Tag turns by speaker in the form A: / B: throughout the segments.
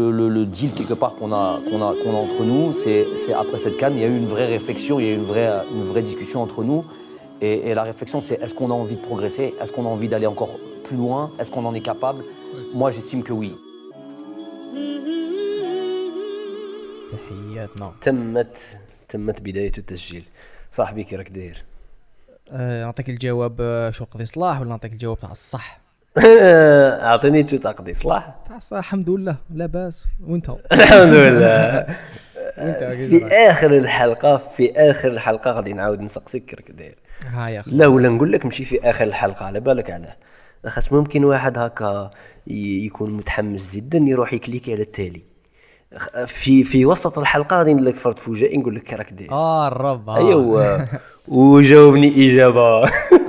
A: Le, le, deal quelque part qu'on a, qu'on a, qu'on a entre nous, c'est après cette canne, il y a eu une vraie réflexion, il y a eu une vraie, une vraie discussion entre nous. Et, et la réflexion, c'est est-ce qu'on a envie de progresser Est-ce qu'on a envie d'aller encore plus loin Est-ce qu'on en est capable Moi, j'estime que oui.
B: تحياتنا
C: تمت تمت بدايه التسجيل صاحبي كي راك داير
B: آه، نعطيك الجواب آه، شو قضي صلاح ولا نعطيك الجواب تاع الصح
C: اعطيني تو تقضي صلاح؟
B: الصح الحمد لله. لا بأس. وأنت؟
C: الحمد لله. في آخر الحلقة في آخر الحلقة غادي نعاود نسقسيك كي راك داير
B: ها يا
C: لا ولا نقول لك ماشي في آخر الحلقة على بالك علاه خاطر ممكن واحد هكا يكون متحمس جدا يروح يكليكي على التالي. في في وسط الحلقة غادي ندير لك فرد فجائي نقول لك راك داير.
B: آه الرب. آه.
C: ايوا وجاوبني إجابة.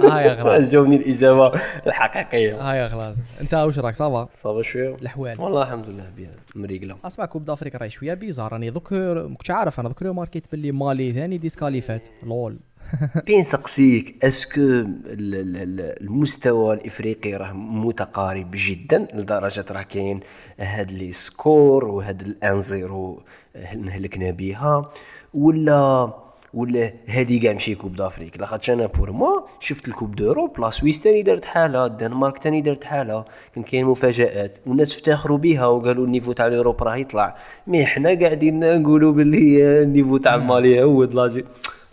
B: ها يا خلاص
C: جاوبني الإجابة الحقيقية.
B: ها يا خلاص أنت واش راك ça
C: va؟ ça
B: va شوية. الأحوال.
C: والله الحمد لله بيان مريقله
B: اسمع Coupe d'Afrique راهي شوية bizarre. راني دوك ما كنتش عارف أنا دوك ماركيت باللي مالي ثاني ديسكاليفات. لول.
C: بين سقسيك. est-ce que ال- ال- ال- المستوى الإفريقي راه متقارب جدا لدرجة راه كاين هاد les scores وهاد ال un zéro نهلكنا بها ولا ولا هادي كاع ماشي Coupe d'Afrique. لاخاطش أنا pour moi شفت ال Coupe d'Europe la Suisse تاني دارت حالها الدنمارك تاني دارت حالها كان كاين مفاجآت. والناس افتخروا بها وقالوا ال niveau تاع ال Europe راه يطلع. mais حنا قاعدين نقولوا باللي ال niveau تاع المالي يهود l'Algé-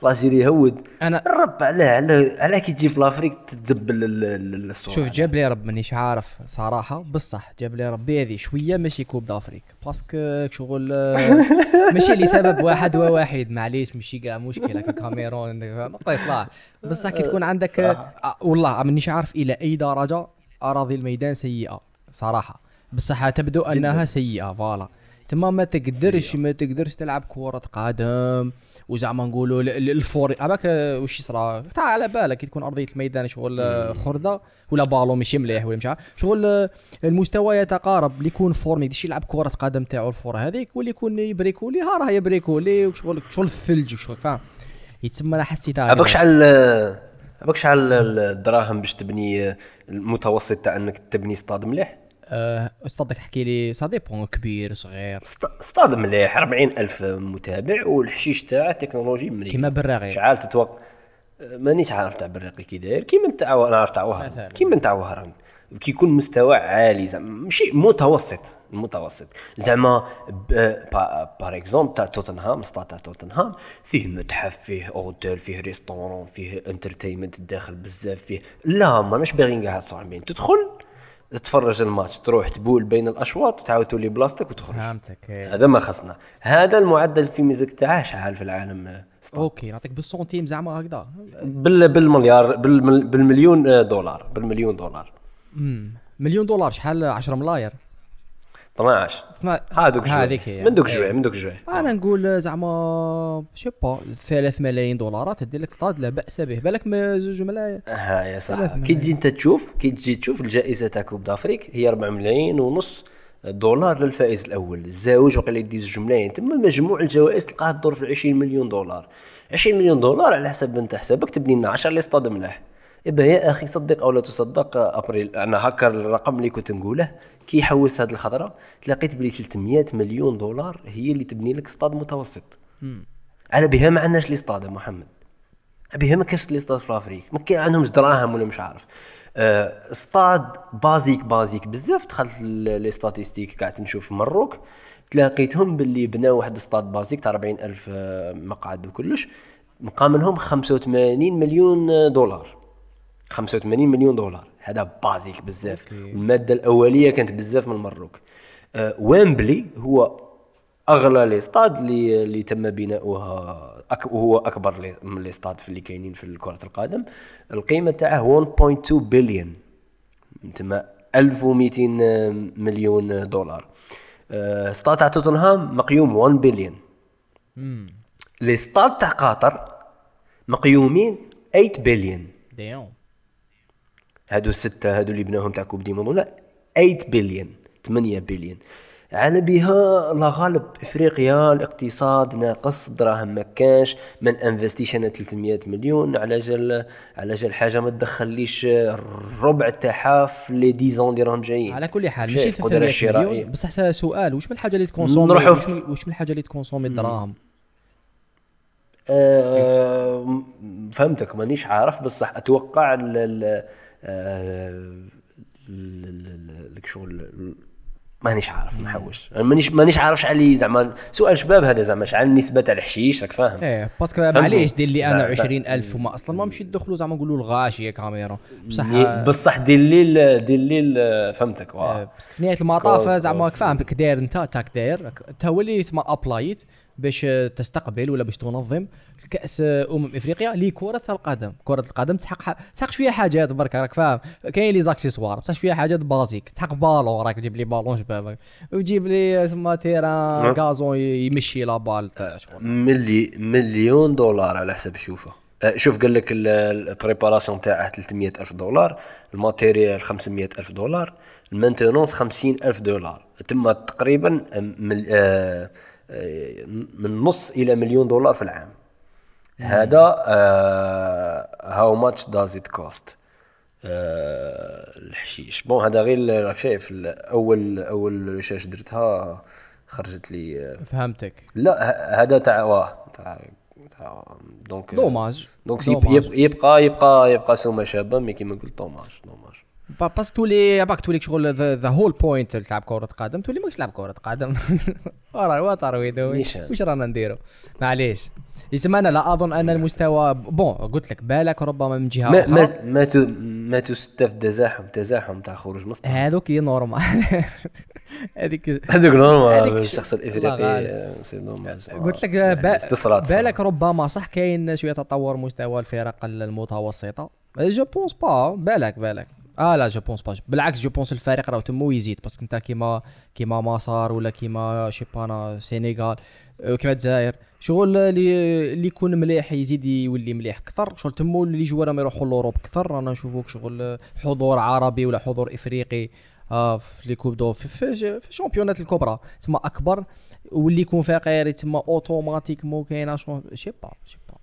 C: l'Algérie يهود.
B: أنا-
C: الرب علاه علاه علاه كي تجي في l'Afrique تتزبل ال- ال- الصورة.
B: شوف جاب لي رب مانيش عارف صراحة. بصح جاب لي ربي هذه شوية ماشي Coupe d'Afrique parce que شغل ماشي لسبب واحد وواحد. معليش ماشي كاع مشكلة كاميرون نعطي صلاح بصح كي تكون عندك آه، والله مانيش عارف إلى أي درجة أراضي الميدان سيئة صراحة. بصح تبدو أنها سيئة voilà. تما ما تقدرش ما تقدرش تلعب كرة قدم. وزعما نقولوا ال- ال- ال fort آه، وش يصرى؟ تاع على بالك كي تكون أرضية الميدان شغل خردة ولا بالو ماشي مليح ولا مش عارف. شغل المستوى يتقارب اللي يكون فورمي يديش يلعب كرة قدم تاعو الفور هذيك واللي يكون يبريكولي ها راه يبريكولي وشغل شغل الثلج وشغل فاهم؟ يتسمى أنا حسيت هكذا.
C: عباك شحال عباك شحال الدراهم باش تبني المتوسط تاع إنك تبني ستاد مليح؟
B: آه، استاذك تحكي لي سا ديبون كبير صغير.
C: ست- ستاد مليح 40 ألف متابع والحشيش تاعه تكنولوجي مريح
B: كيما بالراغي.
C: شحال تتوقع مانيش عارف تاع بريقي كي داير كيما نتاع أنا عارف تاع. وهران. كيما نتاع وهران. كي يكون مستوى عالي زعما ماشي متوسط المتوسط زعما par exemple تاع توتنهام ستاد تاع توتنهام فيه متحف فيه اوتيل فيه restaurant فيه entertainment داخل بزاف فيه لا ماناش باغيين قاعد صاحبين. تدخل تتفرج الماتش تروح تبول بين الأشواط وتعاود تولي بلاصتك وتخرج.
B: فهمتك إيه.
C: هذا ما خصنا. هذا المعدل في ميزك تاعه شحال في العالم آه، stade
B: ok نعطيك بالسنتيم زعما هكذا.
C: بال بالمليار بالمل- بالمليون آه، دولار بالمليون دولار.
B: أمم، مليون دولار شحال 10 ملاير؟
C: 12
B: اثنا-
C: هذوك شوي.
B: هذيك
C: من دوك
B: إيه.
C: شوي من دوك شوي.
B: أنا نقول زعما شي با 3 ملايين دولارات دير لك ستاد لا بأس به. بالك ما زوج ملايين.
C: ها يا صح
B: ثلاث
C: كي تجي انت تشوف كي تجي تشوف الجائزة تاع Coupe d'Afrique هي 4 ملايين ونص دولار للفائز الأول. الزاوج وقيلا يدي زوج ملايين. تما مجموع الجوائز تلقاها تدور في 20 مليون دولار. 20 مليون دولار على حسب انت حسابك تبني لنا 10 لي ستاد ملاح. إبا يا أخي صدق أو لا تصدق أبريل أنا هكا الرقم اللي كنت نقوله كي حوس هذه الخضرة تلاقيت بلي 300 مليون دولار هي اللي تبني لك ستاد متوسط. على بها ما عندناش لي ستاد يا محمد. بها ما كاش لي ستاد في افريك ما كان عندهمش دراهم ولا مش عارف. ستاد بازيك بازيك بزاف دخلت لي ستاتيستيك قاعد نشوف في مروك تلاقيتهم باللي بناو واحد ستاد بازيك تاع 40 ألف آه، مقعد وكلش مقام لهم 85 مليون آه، دولار. 85 مليون دولار. هذا بازيك بزاف. المادة الأولية كانت بزاف من مروك. آه ويمبلي هو أغلى لي ستاد اللي اللي تم بناؤها أك وهو أكبر من لي ستاد اللي كاينين في كره القدم. القيمة تاعه 1.2 بليون تما 1200 مليون دولار. آه، ستاد تاع توتنهام مقيوم 1 بليون لي ستاد تاع قطر مقيومين 8 بليون
B: ديون
C: هادو الستة هادو اللي بناهم تاع كوب دي موندو لا 8 بليون 8 بليون على بها لا غالب إفريقيا الاقتصاد ناقص الدراهم ما كانش من انفستيش أنا 300 مليون على جال على جال حاجة ما تدخليش الربع تاعها في لي 10 اللي راهم جايين.
B: على كل حال ماشي 300
C: الشرائية.
B: مليون. بصح سؤال واش من الحاجة اللي تكونسومي
C: نروحوا
B: واش
C: في-
B: من الحاجة اللي تكونسومي الدراهم؟
C: م- فهمتك مانيش عارف بصح أتوقع ال- ال- لك شغل مانيش عارف نحوش مانيش مانيش عارف شحال لي زعما سؤال شباب هذا زعما شحال النسبة تاع الحشيش راك فاهم؟
B: إيه باسكو معليش دير لي أنا
C: زع- زع-
B: 20000 وما أصلا ما مشي ندخلوا زعما نقولوا الغاشيه كاميرا. بصح
C: بصح دير لي دير لي فهمتك واه.
B: آه، بس في نهاية المطاف زعما
C: of-
B: فاهم داير انت تاك داير. انت هو اللي اسمه ابلايت باش آه، تستقبل ولا باش تنظم. كأس آه، أمم إفريقيا لكرة القدم. كرة القدم تسحق ح... تسحق شوية حاجات برك راك فاهم؟ كاين لي زاكسيسوار بصح شوية حاجات بازيك تسحق بالون راك تجيب لي بالون شبابك وتجيب لي ثم تيران. غازون يمشي لا بال. شغل.
C: ملي مليون دولار على حسب الشوفه آه، شوف قال لك ال préparation تاعه 300 ألف دولار ال matériel 500 ألف دولار ال maintenance 50 ألف دولار. تم تقريبا آه، من آه، آه، من نص إلى مليون دولار في العام. هذا how much does it cost الحشيش. bon هذا غير راك شايف اول أول recherche درتها خرجت لي آه،
B: فهمتك.
C: لا هذا تاع واه تاع تاع دونك
B: دوماج
C: دونك
B: دوماج.
C: يب- يب- يبقى يبقى يبقى سومة شابة مي كيما قلت دوماج دوماج
B: با- بس تولي باك تولي شغل ذا هول بوينت تلعب كرة قدم تولي ماكش تلعب كرة قدم ويدوي
C: نيشان.
B: واش رانا نديرو معليش يسمى أنا لا اظن ان المستوى بون قلت لك بالك ربما من جهه
C: ما
B: أخرى
C: ما ما تو ما تستف تزاحم تزاحم تاع خروج مصطفى
B: هذوك هي نورمال هذيك
C: هذوك نورمال الشخص الافريقي سي نورمال
B: قلت لك بالك ربما صح كاين شوية تطور مستوى الفرق المتوسطه جو بونس با بالك بالك آه لا جو بونس با بالعكس جو بونس الفريق راه تمو يزيد باسكو انت كيما كيما مصر ولا كيما شي بانا سينيغال. كيما الجزائر. شغل اللي اللي يكون مليح يزيد يولي مليح أكثر. شغل تمو اللي جوار ما يروحوا لوروب أكثر. رانا نشوفوك شغل حضور عربي ولا حضور إفريقي آه في لي كوب دو في, في, في الشامبيونات الكبرى. تسمى أكبر. واللي يكون فقير تما اوتوماتيكمون كاينة. شي با شي با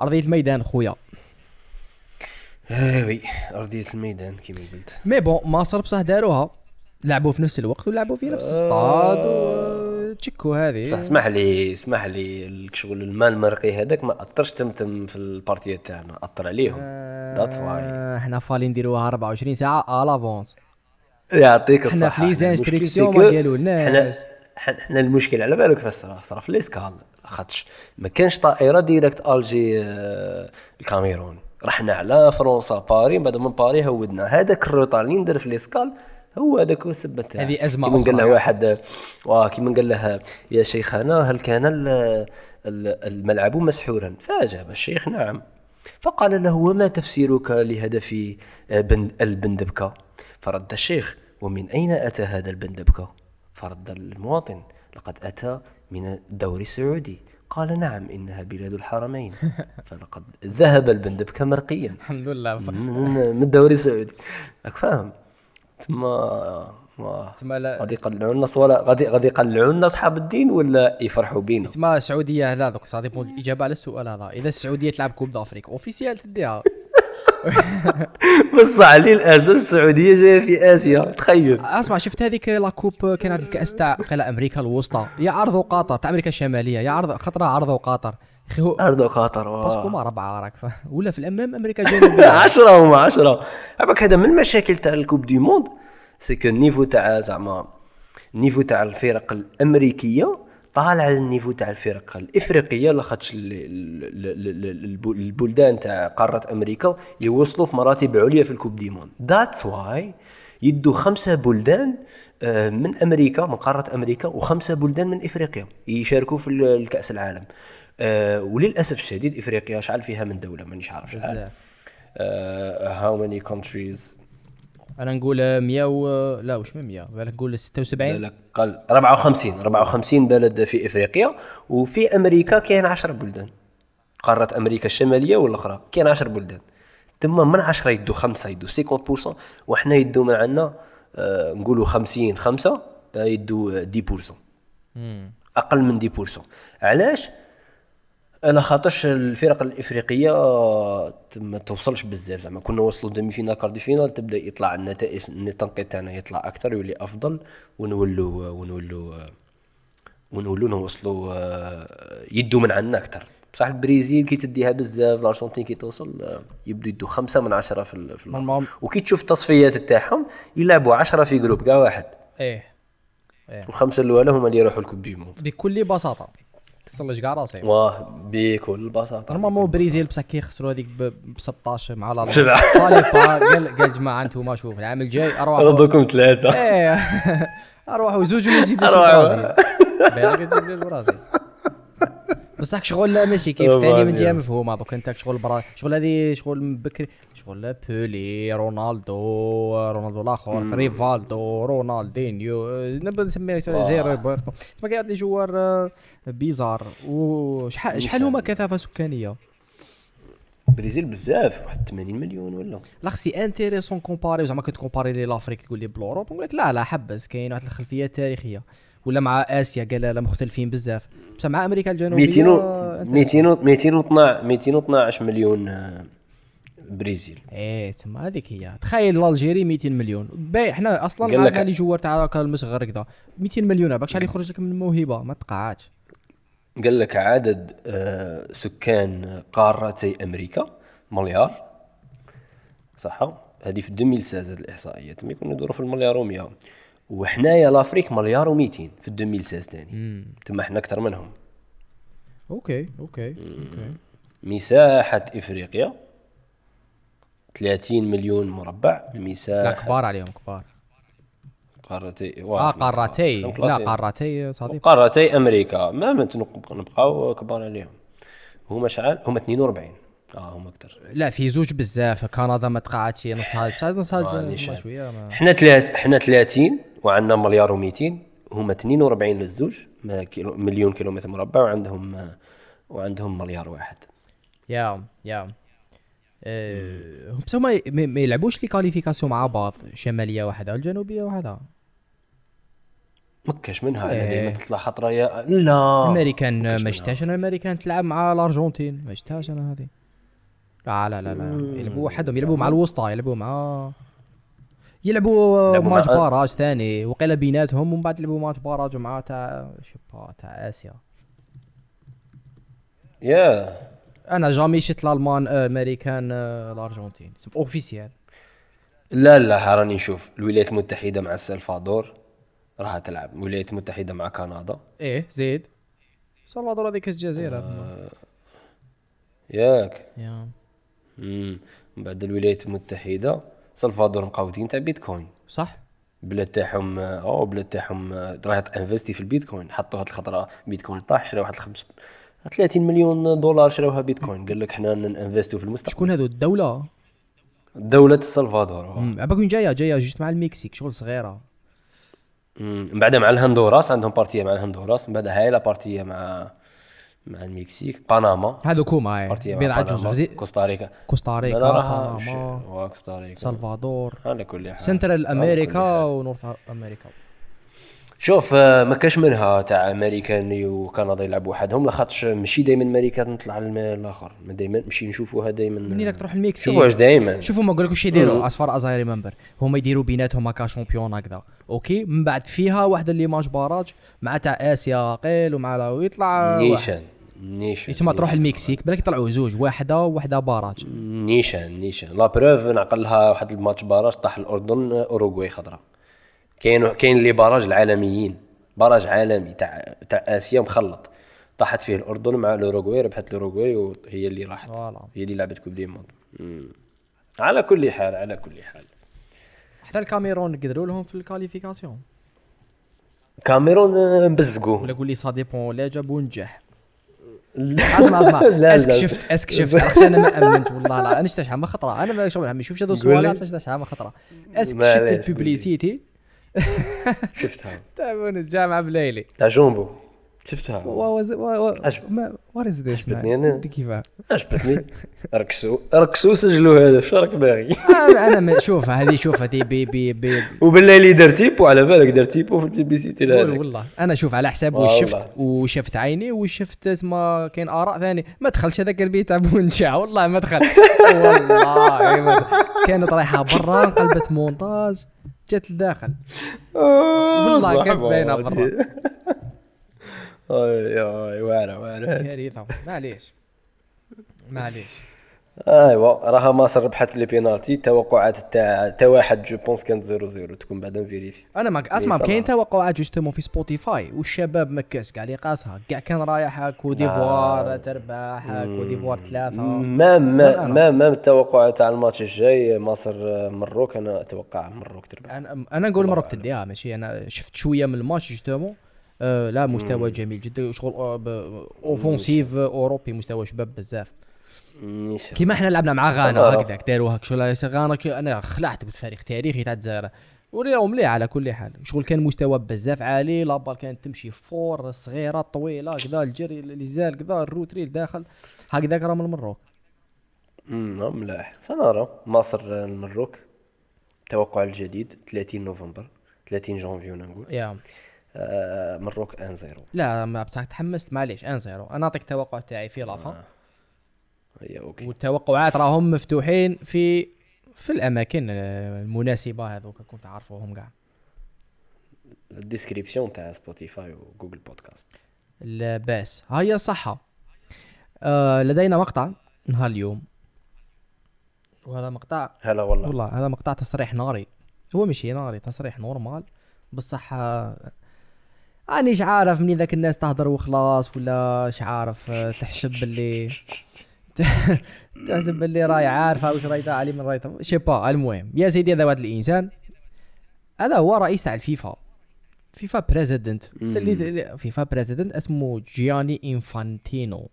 B: أرضية الميدان خويا.
C: وي أرضية الميدان كيما قلت.
B: مي بون مصر بصح داروها. لعبوا في نفس الوقت ولعبوا في نفس الستاد وتشكوا هذه.
C: بصح اسمح لي اسمح لي الشغل المال المرقي هذاك ما أثرش تمتم في البارتيات تاعنا أثر عليهم. ذاتس واي
B: آه، إحنا فالي نديروها 24 ساعة لافونس
C: يعطيك
B: حنا
C: الصحة.
B: في لي
C: المشكل
B: زانستريكسيون
C: سي
B: ما قالوا لناش.
C: حنا المشكل على بالك فاش صرا صرا في ليسكال خاطش. ما كانش طائرة ديريكت الجي آه، الكاميرون. رحنا على فرنسا باري بعد من باري هودنا. هذاك الروطار اللي ندير في ليسكال هو هذاك هو السبب تاعه
B: هذه أزمة
C: كيما قال له. واحد واه كيما قال له يا شيخنا هل كان ال- ال- الملعب مسحورا؟ فأجاب الشيخ نعم. فقال له وما تفسيرك لهدف آه، بند البندبكة؟ فرد الشيخ ومن أين أتى هذا البندبكة؟ فرد المواطن لقد أتى من الدوري السعودي. قال نعم إنها بلاد الحرمين. فلقد ذهب البندبكة مرقيا.
B: الحمد لله.
C: من الدوري السعودي. راك فاهم. ثم ما
B: تسمى لا-
C: غادي يقلعوا الناس ولا غادي غادي يقلعوا لنا أصحاب الدين ولا يفرحوا بينا
B: تسمى السعودية لا دوك بون الاجابه على السؤال هذا. إذا السعودية تلعب كوب دافريك اوفيسيال تديها.
C: بصح للاسف السعودية جاية في آسيا. تخيل.
B: أسمع شفت هذيك لا كوب كانت الكاس تاع قيل أمريكا الوسطى؟ يا عرضوا قطر تاع أمريكا الشمالية. يا عرض خطرة عرضوا قطر أخي هو
C: ارض خاطر
B: باسكو. ما ربعه راك ولا في الأمام أمريكا الجنوبيه
C: عشرة هما عشرة. عباك هذا من المشاكل تاع الكوب دي موند؟ سي كو النيفو تاع زعما النيفو تاع الفرق الأمريكية طالع على ال niveau تاع الفرق الإفريقية لاخاطش ال- ال- ال- ال- الب- البلدان تاع قارة أمريكا يوصلوا في مراتب عليا في ال Coupe du Monde. that's why يدوا خمسة بلدان آه، من أمريكا من قارة أمريكا وخمسة بلدان من إفريقيا يشاركوا في ال- الكأس العالم. آه، وللأسف الشديد إفريقيا شحال فيها من دولة مانيش عارف شحال. how many countries
B: أنا نقول 100 و... لا واش من 100 بالك نقول 76
C: قال 54 54 بلد في إفريقيا وفي أمريكا كاين 10 بلدان. قارة أمريكا الشمالية والأخرى كاين 10 بلدان. تما من 10 يدوا خمسة يدوا 50% وحنا يدوا من عندنا آه، نقولوا 50 5 آه، يدوا 10% أقل من 10% علاش؟ على خاطرش الفرق الإفريقية ما توصلش بزاف. زعما كنا وصلوا demi-finale quart de finale تبدأ يطلع النتائج التنقيط تاعنا يطلع أكثر يولي أفضل ونولوا ونولوا ونولوا نوصلوا آه، يدوا من عندنا أكثر. بصح البرازيل كي تديها بزاف الأرجنتين كي توصل آه، يبدو يدوا خمسة من عشرة في في. وكي تشوف التصفيات تاعهم يلعبوا عشرة في groupe كاع واحد.
B: إيه.
C: الخمسة الأولى هما اللي يروحوا ال Coupe du Monde
B: بكل بساطة. تصلج كاع راسي
C: واه بكل بساطة.
B: normalement البرازيل بصح كي خسروا هذيك ب ب 16 مع لا
C: سبعة.
B: قال قال جماعة أنتم شوف العام الجاي أروح
C: ردوكم ثلاثة.
B: إيه. اروحوا زوج نجيب لك
C: أروحوا.
B: البرازيل بالك تجيب لي البرازيل بصح شغل ماشي كيف؟ ثاني من. جهة مفهومه دوك انت شغل برا شغل هذه شغل من بكري شغل بولي رونالدو رونالدو الآخر ريفالدو رونالدينيو نبدا نسميه زي روبرتو. تسمى كاع لي جوار آه، بيزار. وشحال شحال هما كثافة سكانية؟
C: البرازيل بزاف واحد 80 مليون ولا.
B: لا سي انتيريسون كومباري زعما كتكومباري لي لافريك تقول لي بلوروب نقول لك لا لا حبس كاين واحد الخلفية تاريخية. ولا مع آسيا قال مختلفين بزاف. بصح مع أمريكا الجنوبية
C: 200 و-
B: آه،
C: 200 و- 212 212 مليون آه، برازيل
B: إيه تما هذيك هي. تخيل الجيري 200 مليون. باي حنا أصلا
C: قال لك-
B: عندنا لي جوار تاع المصغر كذا 200 مليون باك شحال يخرج لك من موهبة؟ ما تقعدش.
C: قال لك عدد آه، سكان قارتي أمريكا مليار. صح هذه في 2016 هذه الاحصائيات ما يكونوا يدوروا في المليار و100 وحنايا l'Afrique مليار و200 في 2016 ثاني تما حنا أكثر منهم.
B: okay okay okay.
C: مساحة إفريقيا 30 مليون مربع.
B: لا
C: مساحه
B: كبار عليهم كبار.
C: قارتي
B: آه قارتي. لا. قارتي صديق.
C: قارتي أمريكا. ما نبقاو كبار عليهم. هما شحال هما 42 آه هما أكثر
B: لا في زوج بزاف كندا ما تقعدش نص هاد بصح نص هاد ما. شوية ما
C: حنا ثلاث حنا 30 وعندنا مليار و200 هما 42 للزوج ما كيلو مليون كيلومتر مربع وعندهم وعندهم مليار واحد
B: يا يا أه، هما ي- ما ما يلعبوش لي كاليفيكاسيون مع بعض شمالية واحدة والجنوبيه واحدة
C: ما كاش منها
B: إيه.
C: ديما تطلع خطرة يا لا
B: الامريكان ما. شفتهاش أنا الامريكان تلعب مع الأرجنتين ما شفتهاش أنا هذه لا لا لا لا. يلعبوا وحدهم يلعبوا مع الوسطى يلعبوا مع يلعبوا
C: يلعبوا
B: ماتش
C: مع-
B: باراج ثاني وقيله بيناتهم ومن بعد يلعبوا ماتش باراج مع تاع شبا تاع آسيا.
C: يا.
B: أنا جامي شفت الألمان آه، أمريكان آه، الأرجنتين. اوفيسيال
C: لا لا راني نشوف. الولايات المتحدة مع السلفادور راح تلعب. الولايات المتحدة مع كندا.
B: إيه زيد. سلفادور هذيك الجزيرة.
C: آه. ياك.
B: يا.
C: امم من بعد الولايات المتحدة سلفادور مقاودين تاع بيتكوين.
B: صح.
C: البلاد تاعهم أو البلاد تاعهم راهي تنفستي في البيتكوين. حطوا هاد الخطرة بيتكوين طاح شراو واحد الخمس 30 مليون دولار شراوها بيتكوين. قال لك حنا ننفستو في المستقبل.
B: شكون هذو الدولة؟
C: دولة السلفادور
B: عباك وين جاية جاية جوست مع المكسيك شغل
C: صغيرة. من بعد مع الهندوراس عندهم بارتية مع الهندوراس من بعد هاي لا بارتية مع مع المكسيك بنما.
B: هذو كوما
C: بارتيه. مع
B: بيض
C: بنما.
B: عجوز زي
C: كوستاريكا.
B: كوستاريكا بنما
C: كوستاريكا.
B: سلفادور.
C: على كل حال
B: سنترال
C: أمريكا.
B: ونورث أمريكا.
C: شوف آه، ما كاش منها تاع أمريكاني وكندا يلعبوا وحدهم لاخاطش ماشي دائما أمريكا تطلع الآخر ما دائما ماشي نشوفوها دائما
B: منين راك تروح المكسيك
C: شوفوا واش دائما
B: شوفوا ما نقول لك واش يديروا as far as I remember هما يديروا بيناتهم هكا champion هكذا. OK؟ من بعد فيها واحد اللي match barrage مع تاع آسيا قيل ومع لا ويطلع.
C: نيشان نيشان
B: يتما تروح المكسيك بالك يطلعوا زوج واحدة وواحدة barrage.
C: نيشان نيشان. la preuve نعقل لها واحد ال match barrage طاح الأردن أوروغواي خضراء. كاين كاين les barrages العالميين barrage عالمي تاع تاع آسيا مخلط. طاحت فيه الأردن مع الأوروغواي ربحت الأوروغواي وهي اللي راحت. هي اللي لعبت coupe du monde. على كل حال على كل حال.
B: حنا الكاميرون قدروا لهم في ال qualification
C: كاميرون آه، مبزقوه
B: ولا قول لي ça dépend ولا جابوا
C: لا.
B: اسمع اسمع
C: لا،
B: est-ce que
C: لا.
B: شفت est-ce que شفت. عرفت أنا ما أمنت والله لا أنا شفت شحال ما خطرة. أنا ما شغل هذو الصوالح شفت شحال ما خطرة. est-ce
C: que
B: شفت
C: ال
B: publicité؟
C: شفتها.
B: تاع الجامعة بليلي.
C: تاع جومبو. شفتها.
B: از ذيس
C: عجبتني.
B: كيفاه؟
C: عجبتني. ركسوا ركسوا سجلوا هذا اش راك باغي؟
B: أنا أنا ما- شوف هذه شوف هذه بي بي بي
C: وبالليل دار تيبو على بالك دار تيبو في البيبيسيتي
B: قول
C: هذاك.
B: والله. أنا شوف على حساب. واش شفت وشفت عيني وشفت اسمه كاين آراء ثاني ما دخلش هذاك البيت تاع بونشا والله ما دخل والله ما. كانت رايحة برا قلبت مونتاج. جات لداخل. والله كانت باينه برا
C: أي أي واعره واعره
B: كارثة. معليش. معليش.
C: ايوا راها مصر ربحت لي بينالتي التوقعات تاع تا واحد je pense كانت 0 0 تكون بعدا vérifier
B: أنا ما
C: أسمع.
B: كاين توقعات justement في Spotify والشباب مكاس كاع اللي قاسها. كاع كان رايح Côte d'Ivoire تربح Côte d'Ivoire ثلاثة
C: ما
B: ما
C: ما. ما ما التوقعات تاع الماتش الجاي مصر آه، مروك أنا أتوقع مروك تربح.
B: أنا أنا نقول مروك تديها ماشي. أنا شفت شوية من الماتش justement. آه لا مستوى جميل جدا شغل آه، ب- offensif أوروبي مستوى شباب بزاف. كيما إحنا لعبنا مع غانا. هكذاك داروا هك شغل غانا أنا خلعت قلت فريق تاريخي تاع الجزائر. وريهم مليح على كل حال؟ شغل كان مستوى بزاف عالي la balle كانت تمشي fort صغيرة طويلة كذا الجري اللي زال كذا ال retrait الداخل هكذاك راه من المروك.
C: امم ملاح. سنرى مصر آه، المروك. التوقع الجديد 30 نوفمبر 30 جونفيو نقول.
B: يا.
C: آه، مروك 1 0
B: لا ما بصح تحمست معليش 1 0 أنا نعطيك التوقع تاعي في لافا.
C: هي OK.
B: والتوقعات راهم مفتوحين في في الأماكن آه، المناسبة هذوك كنت عارفوهم كاع
C: ال description تاع Spotify و Google Podcast.
B: لاباس هيا صحة آه لدينا مقطع نهار اليوم. وهذا مقطع
C: هلا والله.
B: والله هذا مقطع تصريح ناري. هو ماشي ناري تصريح normal. بصح آه، رانيش عارف منين ذاك الناس تهضر وخلاص ولا اش عارف آه، تحسب باللي. تحسب باللي راهي عارفه واش راهي علي من راهي chais pas المهم. يا سيدي هذا واحد الإنسان هذا هو رئيس تاع الفيفا. FIFA president اللي FIFA president اسمه جياني إنفانتينو.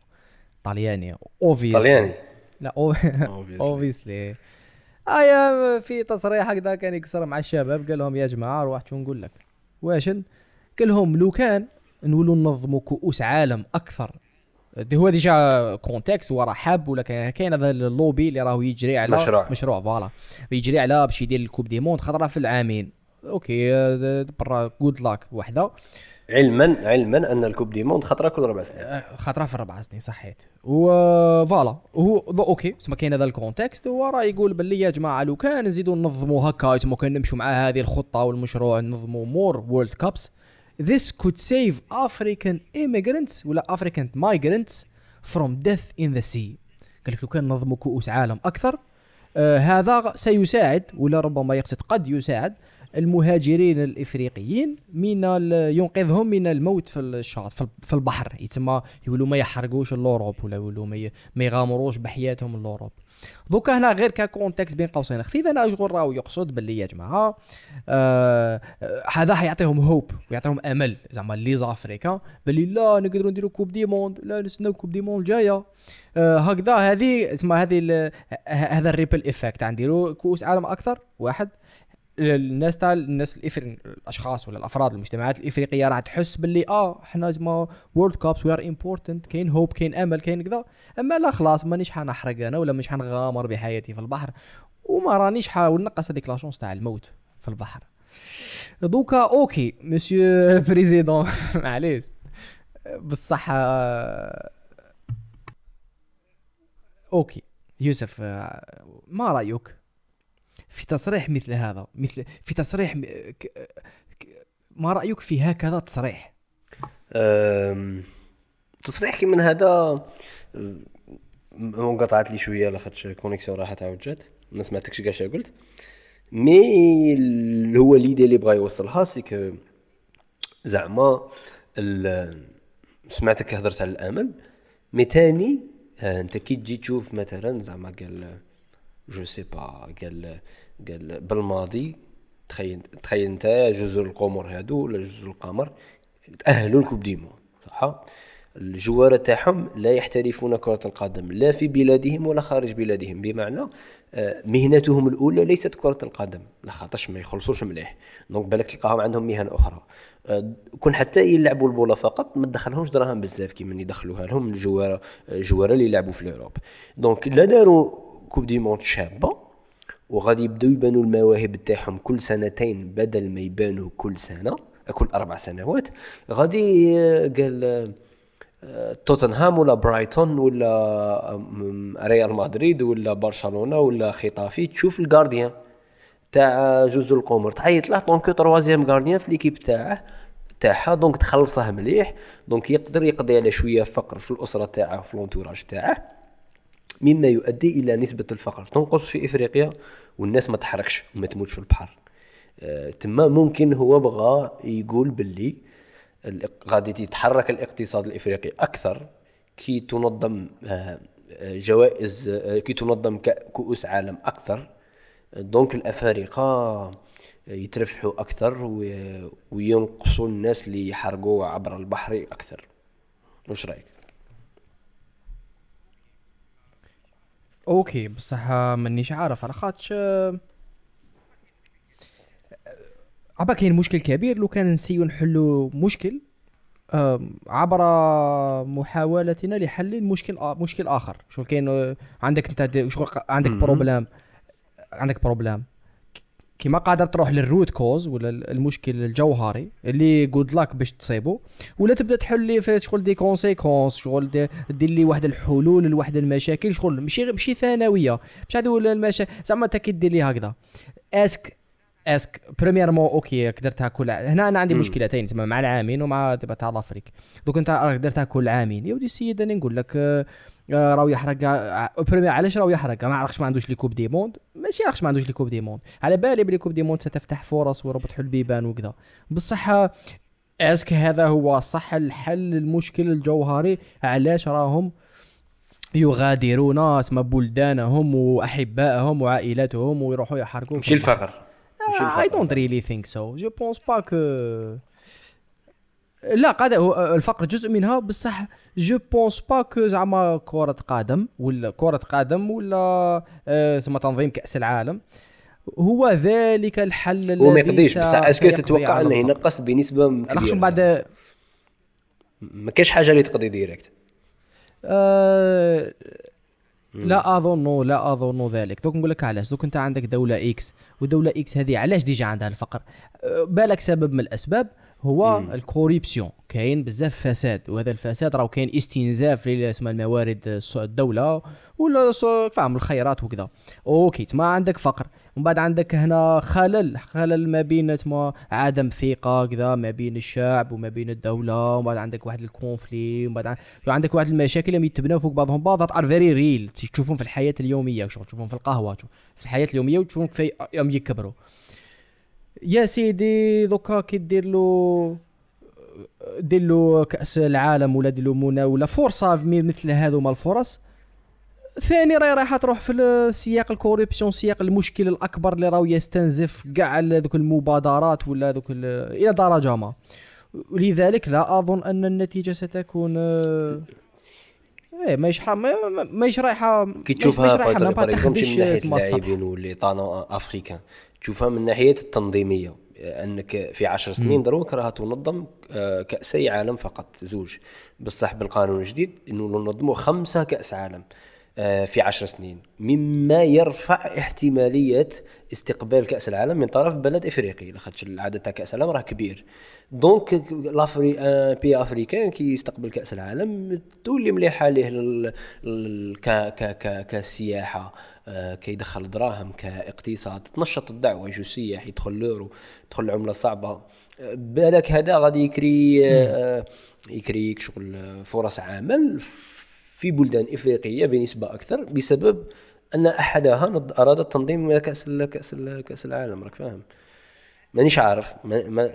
B: طلياني obvious
C: طلياني.
B: لا
C: Obviously.
B: obviously ايا في تصريح هكذا كان يكسر مع الشباب قال لهم يا جماعة روح شو نقول لك؟ واشن قال لهم لو كان نولوا ننظموا كؤوس عالم أكثر. هو déjà context وراه حاب ولا كاين هذا اللوبي اللي راهو يجري على
C: مشروع.
B: مشروع voilà. يجري على باش يدير ال coupe du monde خطره في العامين. OK آه، برا good luck وحده.
C: علما علما أن ال coupe du monde خطره كل ربع سنين
B: آه، خاطره في الربع سنين صحيت. و voilà وهو ضو- OK سما كاين هذا ال context هو راه يقول باللي يا جماعة لو كان نزيدوا ننظموا هكا تما كان نمشوا مع هذه الخطة والمشروع ننظموا more world cups this could save African immigrants ولا African migrants from death in the sea. قال لك لو كان ننظموا كؤوس عالم أكثر آه هذا سيساعد ولا ربما يقصد قد يساعد المهاجرين الإفريقيين من ينقذهم من الموت في الشاطئ في ال- في البحر. يتسمى يقولوا ما يحرقوش ل Europe ولا يقولوا ما ي- ما يغامروش بحياتهم ل Europe. دوكا هنا غير ك context بين قوسين. خفيف أنا شغل راهو يقصد باللي يا جماعة آه حيعطيهم hope ويعطيهم أمل. زعما les Africains باللي لا نقدروا نديروا coupe du monde لا نستناو coupe du monde جاية. آه هكذا هذه اسمها هذه هذا ال ripple effect نديروا كؤوس عالم أكثر واحد. الناس تاع الناس الإفر... الأشخاص ولا الأفراد المجتمعات الإفريقية راح تحس باللي آه إحنا زعما world cups we are important كاين hope كاين أمل كاين كذا. أما لا خلاص مانيش حنحرق أنا ولا مش حنغامر بحياتي في البحر. وما رانيش حاول نقص هذيك la chance تاع الموت في البحر. دوكا okay monsieur président معليش. بصح آه، okay يوسف آه، ما رأيك؟ في تصريح مثل هذا مثل في تصريح ما رأيك في هكذا تصريح؟
C: تصريح كي من هذا انقطعت لي شوية لاخاطش ال connexion راحت عاود جات ما سمعتكش كاع قلت. mais هو l'idée اللي بغا يوصلها c'est que زعما سمعتك هضرت على الأمل. mais تاني ها انت كي تجي تشوف مثلا زعما قال je sais pas قال قال بالماضي تخيل تخيل أنت جزر القمر هادو ولا جزر القمر تأهلوا ل coupe du monde صح؟ ال joueurs تاعهم لا يحترفون كرة القدم لا في بلادهم ولا خارج بلادهم. بمعنى آه، مهنتهم الأولى ليست كرة القدم لا خاطرش ما يخلصوش مليح. donc بالك تلقاهم عندهم مهن أخرى. آه، كون حتى يلعبوا البولة فقط ما تدخلهمش دراهم بزاف كيما يدخلوها لهم ال joueurs ال joueurs اللي يلعبوا في l'Europe. donc لا داروا coupe du monde شابه وغادي يبداو يبانوا المواهب تاعهم كل سنتين بدل ما يبانوا كل سنه كل أربع سنوات غادي قال توتنهام ولا برايتون ولا ريال مدريد ولا برشلونه ولا خيتافي تشوف ال gardien تاع جزر القمر تعيط له donc troisième gardien في l'équipe تاعه تاعها donc تخلصه مليح donc يقدر يقضي على شوية فقر في الاسره تاعه في l'entourage تاعه مما يؤدي إلى نسبة الفقر. تنقص في إفريقيا والناس ما تحركش وما تموتش في البحر. آه، تما ممكن هو بغى يقول باللي غادي يتحرك الاقتصاد الإفريقي أكثر كي تنظم آه، آه، جوائز كي تنظم كؤوس عالم أكثر. donc الأفارقة يتربحوا أكثر وينقصوا الناس اللي يحرقوا عبر البحر أكثر. واش رأيك؟
B: okay بصح مانيش عارف. على خاطش عبا كاين مشكل كبير. لو كان نسييو نحلو مشكل عبر محاولتنا لحل مشكل مشكل آخر. شو كاين عندك أنت شغل عندك بروبلام عندك بروبلام كيما قادر تروح للروت كوز ولا المشكل الجوهري اللي جود لاك باش تصيبو ولا تبدأ تحل لي في شغل دي كونسيكونس شغل دير لي واحد الحلول لواحد المشاكل شغل ماشي ماشي ثانوية. مش هذو المشا زعما أنت كي دير لي هكذا. اسك اسك بريميرمون أوكي درتها كل هنا أنا عندي مشكلتين تما مع العامين ومع دابا تاع لافريك دوك أنت درتها كل عامين. يا ودي السيد أنا نقول لك آه، راهو يحرق. premièrement علاش راهو يحرق؟ ما عرفش ما عندوش les coupes du monde ماشي عرفش ما عندوش les coupes du monde على بالي بلي coupe du monde ستفتح فرص وربط البيبان وكذا. بصح est-ce que هذا هو صح الحل المشكل الجوهري. علاش راهم يغادرون اسم بلدانهم وأحبائهم وعائلاتهم ويروحوا يحرقوا
C: ماشي الفقر
B: I don't really think so je pense pas que لا قاعد الفقر جزء منها. بصح je pense pas que زعما كرة قدم ولا كرة قدم ولا آه ثم تنظيم كأس العالم. هو ذلك الحل الذي
C: هو ما يقضيش بصح est-ce que تتوقع أنه ينقص بنسبة كبيرة.
B: بعد
C: ما كاينش حاجة اللي تقضي direct.
B: أه لا أظن لا أظن ذلك. دوك نقول لك علاش. دوك أنت عندك دولة X ودولة X هذه علاش déjà عندها الفقر؟ أه بالك سبب من الأسباب. هو ال corruption كاين بزاف فساد وهذا الفساد راه كاين استنزاف اسمها الموارد الدولة ولا فاهم الخيرات وكذا. okay تما عندك فقر. ومن بعد عندك هنا خلل خلل ما بين تما عدم ثقة كذا ما بين الشعب وما بين الدولة ومن بعد عندك واحد ال conflit ومن بعد عندك واحد المشاكل اللي يتبناو فوق بعضهم بعض are very real تشوفهم في الحياة اليومية تشوفهم في القهوة في الحياة اليومية وتشوفهم في يوم يكبروا. يا سيدي دوكا كي دير له دير له كأس العالم ولا دير له مناوله فرصة مثل هذوما الفرص. ثاني راهي رايحه تروح في سياق ال corruption سياق المشكل الأكبر اللي راهو يستنزف كاع ذوك المبادرات ولا ذوك إلى درجة ما. لذلك لا أظن أن النتيجة ستكون إيه ماهيش ماهيش رايحه
C: كي تشوفها باغ اكزومبل من ناحية اللاعبين واللي طانو افريكان تشوفها من ناحية التنظيمية. أنك في عشر سنين دروك راها تنظم آه، كأسي عالم فقط زوج. بصح بالقانون الجديد إنه ننظموا خمسة كأس عالم آه، في عشر سنين. مما يرفع احتمالية استقبال كأس العالم من طرف بلد إفريقي. لاخاطش العدد تاع كأس العالم راه كبير. دونك لافري آه، بي أفريكان كي يستقبل كأس العالم تولي مليحة ليه ك ك كسياحة. آه، كيدخل دراهم كاقتصاد. تنشط الدعوة يجوا سياح يدخل l'euro يدخل العمله صعبة. آه، بالك هذا غادي يكري آه، يكري شغل فرص عمل في بلدان إفريقية بنسبة أكثر بسبب أن أحدها اراد التنظيم كأس كأس كأس العالم راك فاهم؟ مانيش عارف mais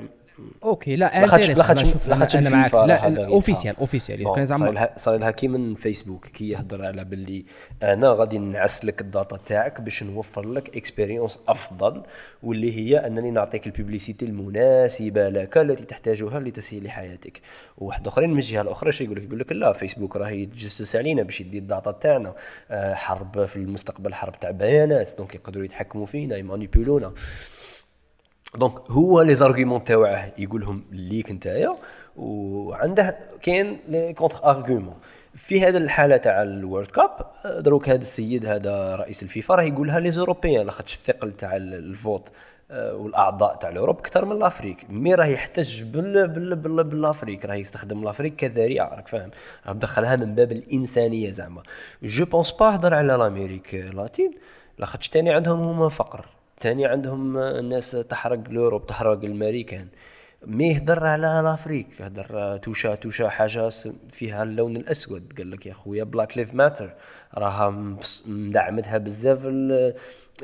B: okay لا
C: لاخاطش
B: شوف
C: لاخاطش
B: أنا
C: الفيفا
B: لا officiel officiel
C: bon،
B: كان زعما
C: صار لها كي من فيسبوك كي يهضر على باللي أنا غادي نعس لك ال data تاعك باش نوفر لك expérience أفضل واللي هي أنني نعطيك ال publicité المناسبة لك التي تحتاجها لتسهيل حياتك. وواحد أخرين من الجهة الأخرى شي يقول لك يقول لك لا فيسبوك راه يتجسس علينا باش يدي ال data تاعنا. آه، حرب في المستقبل حرب تاع بيانات donc يقدروا يتحكموا فينا يمانيبيولونا donc هو les arguments تاوعه يقولهم ليك نتايا وعنده كاين les contre-arguments في هذه الحالة تاع ال World Cup دروك هذا السيد هذا رئيس الفيفا راه يقولها les Européens لاخاطش الثقل تاع ال- ال foot آه، والأعضاء تاع ال Europe أكثر من l'Afrique mais راه يحتج بال بال بال ب l'Afrique راه يستخدم l'Afrique كذريعة راك فاهم؟ راه مدخلها من باب الإنسانية زعما. je pense pas هضر على l'Amérique latine لاخاطش تاني عندهم هما فقر. تاني عندهم الناس تحرق ال Europe تحرق الامريكان mais يهدر على l'Afrique هدر توشا توشا حاجة فيها اللون الأسود. قال لك يا خويا Black Lives Matter راها مدعمتها بزاف ال-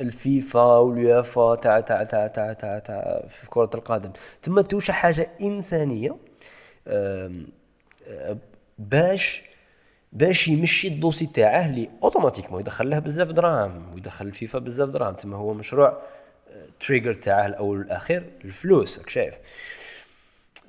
C: الفيفا واليوفا تاع تاع تاع تاع تاع تاع في كرة القدم. تما توشا حاجة إنسانية أه، باش باش يمشي ال dossier تاعه اللي automatiquement يدخل له بزاف دراهم ويدخل الفيفا بزاف دراهم. تما هو مشروع trigger تاعه الأول والأخير الفلوس راك شايف.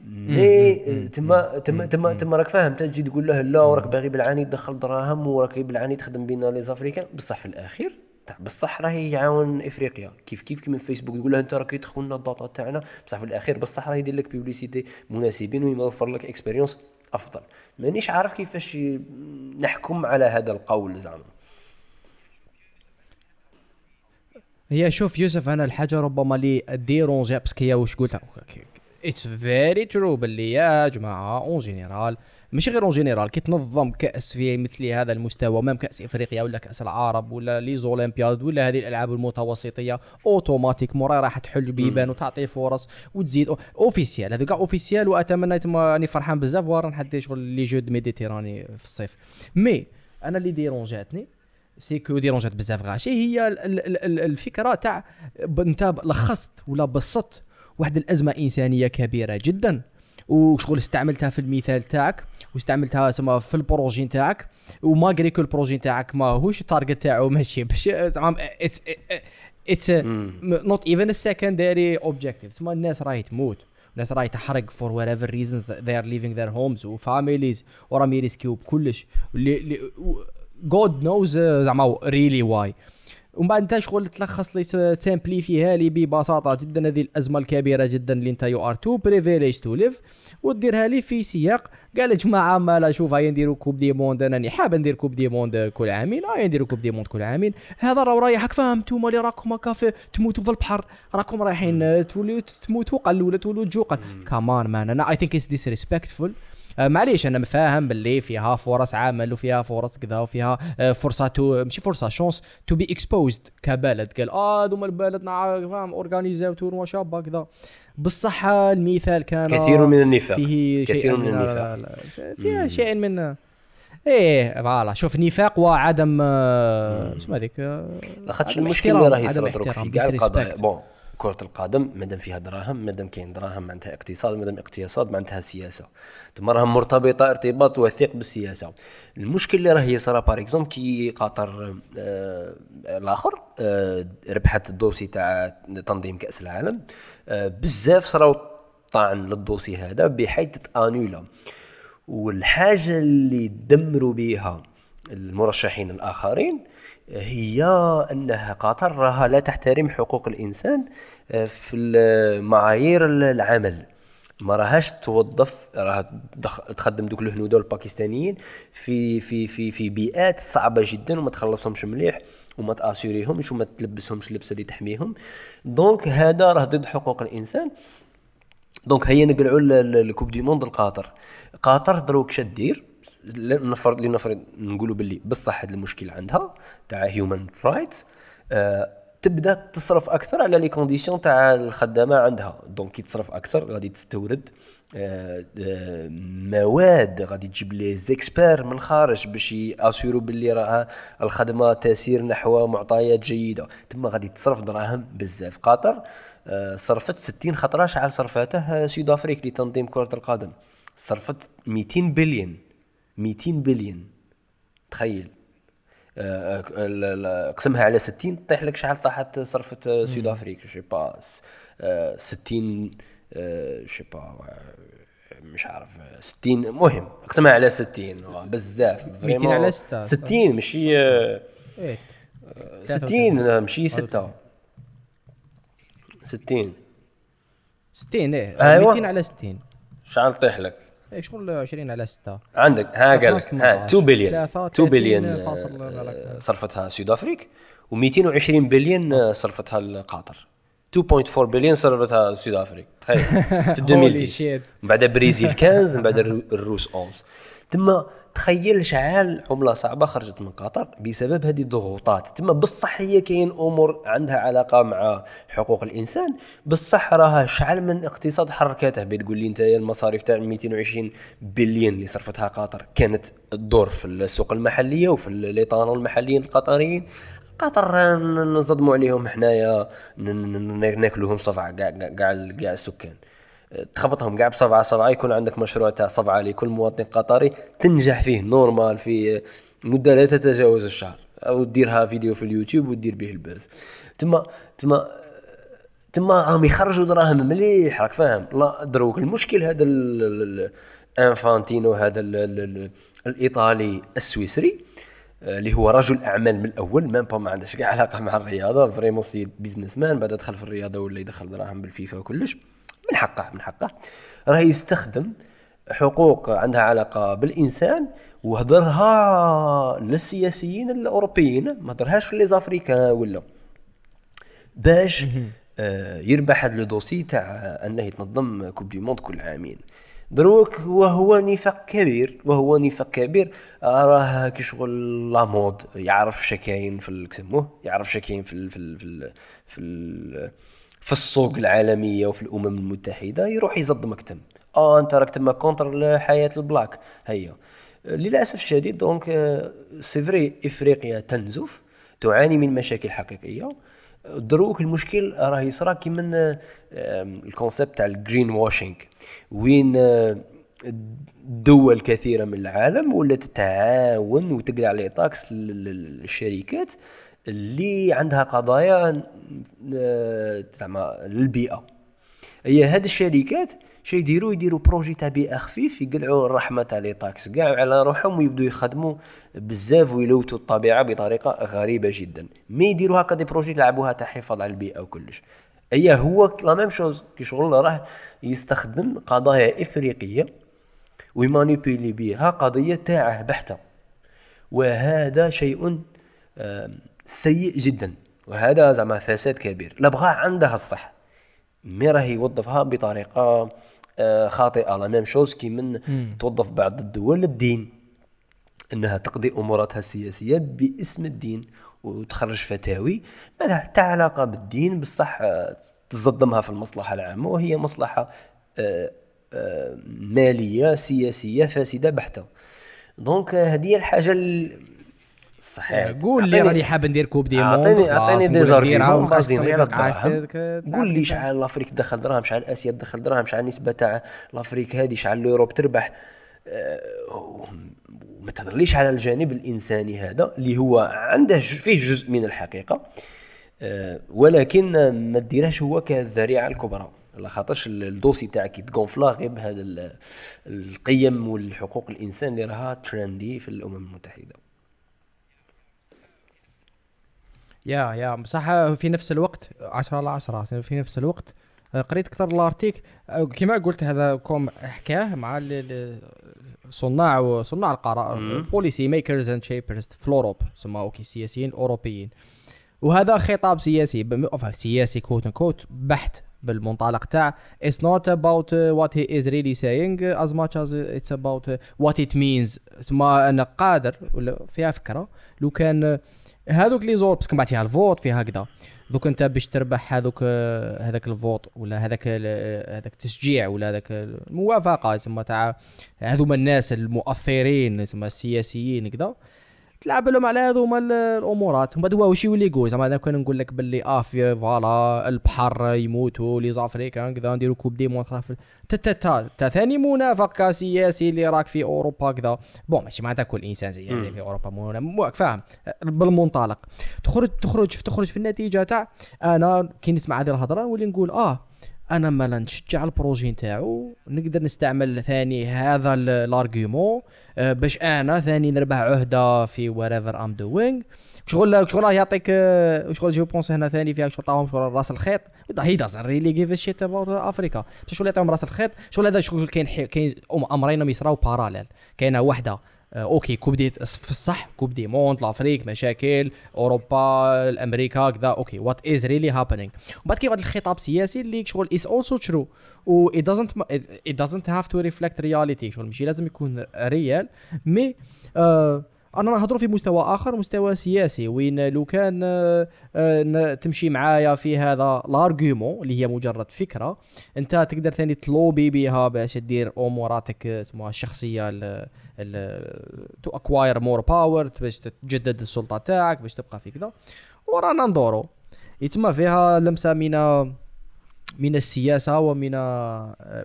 C: mais تما تما تما تما راك فاهم. تجي تقول له لا وراك باغي بالعاني تدخل دراهم وراك بالعاني تخدم بينا les Africains. بصح في الأخير بصح راه يعاون إفريقيا. كيف كيف؟ كيما فيسبوك يقول له أنت راك لنا ال data تاعنا. بصح في الأخير بصح راه يدير لك publicité مناسبين ويوفر لك expérience أفضل. مانيش عارف كيفاش نحكم على هذا القول زعما.
B: هي شوف يوسف أنا الحاجة ربما اللي dérangé parce que هي واش قلت؟ it's very true باللي يا جماعة en général ماشي غير en général كي تنظم كأس في مثل هذا المستوى même كأس إفريقيا ولا كأس العرب ولا les Olympiades ولا هذه الألعاب المتوسطية أوتوماتيك مورا راح تحل بيبان وتعطي فرص وتزيد. officiel هذا كاع officiel وأتمنى تما راني فرحان بزاف ورا نحدي شغل les Jeux de Méditerranée في الصيف. mais أنا اللي ديرونجاتني c'est que ديرونجات بزاف غاشي هي ال- ال- ال- الفكرة تاع انت لخصت ولا بسطت واحد الأزمة إنسانية كبيرة جدا. وشغل استعملتها في المثال تاعك واستعملتها سما في ال projet تاعك و même que ال projet تاعك ما هوش ال target تاعو ماشي باش زعما it's it's not even secondary objective تسمى الناس راهي تموت الناس راهي تحرق for whatever reasons they are leaving their homes و families وراهم يريسكيو بكلش God knows زعما really why ومن بعد انت شغل تلخص لي سامبليفيها لي ببساطه جدا هذه الأزمة الكبيرة جدا اللي انت you are too privileged to live وديرها لي في سياق. قال جماعة ما لا شوف هيا نديروا Coupe du Monde أنا حاب ندير Coupe du Monde كل عامين هيا نديروا Coupe du Monde كل عامين هذا راه رايحك فاهم نتوما اللي راكم هكا تموتوا في البحر. راكم رايحين توليو تموتوا قل ولا تولوا تجوقا quand même أنا I think it's disrespectful معليش أنا فاهم باللي فيها فرص عمل وفيها فرص كذا وفيها آه، فرصة to ماشي فرصة chance to be exposed كبلد. قال آه هذوما البلد فاهم اورجانيزاو tournoi شابه كذا. بصح آه، المثال كان
C: كثير من النفاق
B: فيه
C: كثير من النفاق.
B: فيها شيء من إيه voilà. شوف نفاق وعدم آه، شو هذيك؟
C: لاخاطش
B: عدم
C: المشكل
B: احترام،
C: اللي راه
B: عدم
C: يصير دروك
B: احترام،
C: في كاع القضايا. bon. كرة القدم مادام فيها دراهم مادام كاين دراهم معناتها اقتصاد مادام اقتصاد معناتها سياسة. تما راها مرتبطة ارتباط وثيق بالسياسة. المشكل اللي راه يصرى par exemple كي قطر آه الآخر آه ربحت ال dossier تاع تنظيم كأس العالم آه بزاف صراو طعن لل dossier هذا بحيث تانولا والحاجة اللي دمروا بها المرشحين الآخرين هي أنها قطر راها لا تحترم حقوق الإنسان آه، في معايير العمل. ما راهاش توظف راها تخدم دوك الهنود والباكستانيين في في في في بيئات صعبة جدا وما تخلصهمش مليح وما تأسيريهمش وما تلبسهمش اللبسه اللي تحميهم. donc هذا راه ضد حقوق الإنسان. donc هيا نقلعوا ال Coupe du Monde لقطر قطر دروك شا دير نفرض لنفرض نقولوا باللي بصح هذا المشكل عندها تاع human rights آه تبدا تصرف أكثر على les conditions تاع الخدامة عندها. donc كي تصرف أكثر غادي تستورد آه آه مواد غادي تجيب لي زيكسبير من الخارج باش يأسيرو باللي راه الخدمة تسير نحو معطيات جيدة. تما غادي تصرف دراهم بزاف. قطر صرفت 60 خطرة شحال صرفته Sud Afrique لتنظيم كرة القدم. صرفت 200 بليون. 200 بليون. تخيل. آه، ال- قسمها على 60 طيح لك شحال طاحت صرفت آه، سود افريك شي با س- آه، 60 آه، شي با آه، مش عارف آه، 60 مهم. قسمها على 60 آه، بزاف.
B: 200
C: vraiment.
B: على ستة.
C: 60 ماشي آه،
B: إيه.
C: 60 آه، ماشي 6 60
B: 60 إيه.
C: أيوة.
B: 200 على 60
C: شحال طيح لك؟
B: شغل 20 على 6
C: عندك ها قال لك ها 2 بليون 2 بليون
B: فاصل
C: آه، صرفتها سود افريك و220 بليون آه، صرفتها قطر 2.4 بليون صرفتها سود افريك تخيل. في 2010
B: shit.
C: من بعد بريزيل 15 من بعد الرو- الروس 11 تما تخيل شحال عملة صعبة خرجت من قطر بسبب هذه الضغوطات. تما بصح هي كاين أمور عندها علاقة مع حقوق الإنسان بصح راها شحال من اقتصاد حركاته بتقول لي أنت المصاريف تاع 220 بليون اللي صرفتها قطر كانت تدور في السوق المحلية وفي الايطان المحليين القطريين. قطر نصدموا عليهم حنايا ناكلوهم صفعه كاع كاع السكان. تخبطهم كاع بصفعه صفعه يكون عندك مشروع تاع صفعة لكل مواطن قطري تنجح فيه normal في مدة لا تتجاوز الشهر. أو ديرها فيديو في اليوتيوب ودير به البث تما تما تما راهم يخرجوا دراهم مليح راك فاهم؟ لا دروك المشكل هذا ال- ال- الانفانتينو هذا ال- ال- ال- الإيطالي السويسري آه، اللي هو رجل أعمال من الأول même pas ما عندهاش كاع علاقة مع الرياضة vraiment c'est businessman بعد دخل في الرياضة ولا يدخل دراهم بالفيفا وكلش. من حقه من حقه. راه يستخدم حقوق عندها علاقة بالإنسان وهدرها للسياسيين الأوروبيين ما هدرهاش les Africains ولا. باش آه، يربح هذا لو دوسي تاع أنه يتنظم كوب دي موند كل عامين. دروك وهو نفاق كبير وهو نفاق كبير. راه كي شغل لا مود يعرف شكاين في كسموه يعرف شكاين في ال في ال في ال في, ال في السوق العالمية وفي الأمم المتحدة يروح يصدمك تم آه أنت راك تما كونتر حياه البلاك. هيا. للأسف الشديد دونك آه، c'est vrai إفريقيا تنزف تعاني من مشاكل حقيقية. دروك المشكل راه يصرى كي من آم، ال concept تاع ال greenwashing. وين آه، دول كثيرة من العالم ولات تتعاون وتقلع عليه taxes لل- لل- للشركات اللي عندها قضايا آه، زعما للبيئة. هي هاد الشركات شي يديروا يديروا projet تاع بيئه خفيف يقلعوا الرحمة تاع les taxes كاع على روحهم ويبدوا يخدموا بزاف ويلوتوا الطبيعة بطريقة غريبة جدا. mais يديروا هكا des projets يلعبوها تاع حفاظ على البيئة وكلش. هي هو la même chose كي شغل راه يستخدم قضايا إفريقية ويمانيبيلي بها قضية تاعه بحتة. وهذا شيء سيء جدا. وهذا زعما فساد كبير. لا بغى عندها الصح. mais راه يوظفها بطريقة آه، خاطئة. la même chose كي من توظف بعض الدول الدين. إنها تقضي أموراتها السياسية باسم الدين وتخرج فتاوي. ما لها حتى علاقة بالدين بصح آه، تصدمها في المصلحة العامة. وهي مصلحة آه، مالية سياسية فاسدة بحتة. donc هذه الحاجة ال- صحيح.
B: قول لي راني حاب ندير coupe du monde
C: اعطيني
B: أعطيني
C: des
B: arguments
C: قاصدين غير الدراهم
B: تك-
C: قول لي شحال l'Afrique تدخل دراهم شحال اسيا تدخل دراهم شحال النسبة تاع لافريك هذه شحال لوروب تربح آه، وما تهضرليش على الجانب الإنساني هذا اللي هو عنده فيه جزء من الحقيقة. آه، ولكن ما ديرهش هو كالذريعه الكبرى. على خاطرش ال- الدوسي تاعك يتكونفلا غير بهذا ال- القيم والحقوق الإنسان اللي راها ترندي في الأمم المتحدة.
B: يا يا بصح في نفس الوقت 10 على 10 في نفس الوقت. آه، قريت أكثر الأرتيك. آه، كما قلت هذا كوم حكاه مع صناع وصناع القرار بوليسي ميكرز اند شيبرز في اوروب سماو كي السياسيين الاوروبيين وهذا خطاب سياسي سياسي كوت كوت بحت بالمنطلق تاع it's not about what he is really saying as much as it's about what it means. سما أنا قادر ولا فيها فكرة. لو كان هذوك لي زور باسكو بعد فيها الفوت فيها هكذا. دوك انت باش تربح هذوك هذاك ال vote ولا هذاك هذاك التشجيع ولا هذاك الموافقة تسمى تاع هذوما الناس المؤثرين تسمى السياسيين كذا تلعب لهم على هذوما ال- الامورات ومن بعد هو واش يولي يقول زعما أنا كان نقول لك باللي آه في voilà البحر يموتوا les Africains كذا نديروا coupe du monde تا تا تا تا ثاني منافق سياسي اللي راك في أوروبا كذا bon ماشي معناتها كل إنسان زي يعني في أوروبا مو مو- فاهم. بالمنطلق. تخرج تخرج تخرج في النتيجة تاع أنا كي نسمع هذه الهضرة نولي نقول آه أنا مالا نشجع ال projet نتاعو. نقدر نستعمل ثاني هذا ال- ال argument آه، باش أنا ثاني نربح عهدة في whatever I'm doing شغل شغل يعطيك آه، شغل je pense هنا ثاني فيها شغل طاهم شغل رأس الخيط. he doesn't really give shit about Africa شغل يعطيهم رأس الخيط؟ شغل هذا شغل كاين كاين أمرين يصراو parallèle كاينة واحدة آه، okay coupe du في الصح coupe du monde l'Afrique مشاكل أوروبا الامريكا كذا. okay what is really happening بعد كاين واحد الخطاب السياسي اللي شغل is also true و it doesn't it doesn't have to reflect reality. شغل ماشي لازم يكون réel mais آه أنا نهضروا في مستوى آخر مستوى سياسي. وين لو كان آه، تمشي معايا في هذا l'argument اللي هي مجرد فكرة أنت تقدر ثاني تلوبي بها باش دير أموراتك اسمها الشخصية to acquire more power باش تجدد السلطة تاعك باش تبقى في كذا. ورانا ندورو. يتم فيها لمسة من من السياسة ومن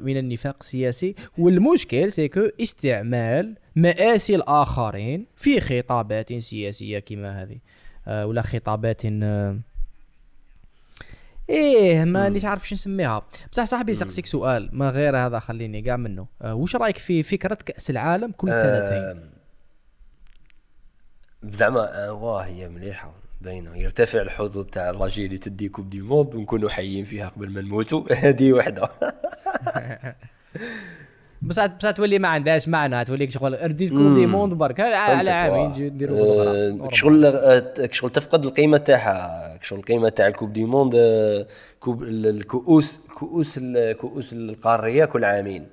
B: من النفاق السياسي. والمشكل c'est que استعمال مآسي الآخرين في خطابات سياسية كما هذه آه، ولا خطابات آه، إيه مانيش عارف شو نسميها. بصح صاحبي سقسيك سؤال ما غير هذا خليني كاع منه. آه، وش رايك في فكرة كأس العالم كل سنتين؟
C: آه، زعما آه، واه هي مليحة. باينه يرتفع الحظوظ تاع l'Algérie تدي Coupe du Monde ونكونوا حيين فيها قبل ما نموتوا هذه وحدة.
B: بصح بصح تولي ما عندهاش معنى توليك شغل رديت Coupe du Monde برك. على عامين. نجي نديروا
C: آه،. شغل آه، شغل تفقد القيمة تاعها. شغل القيمة تاع ال Coupe du Monde آه، coupe ال- الكؤوس كؤوس الكؤوس القارية كل عامين.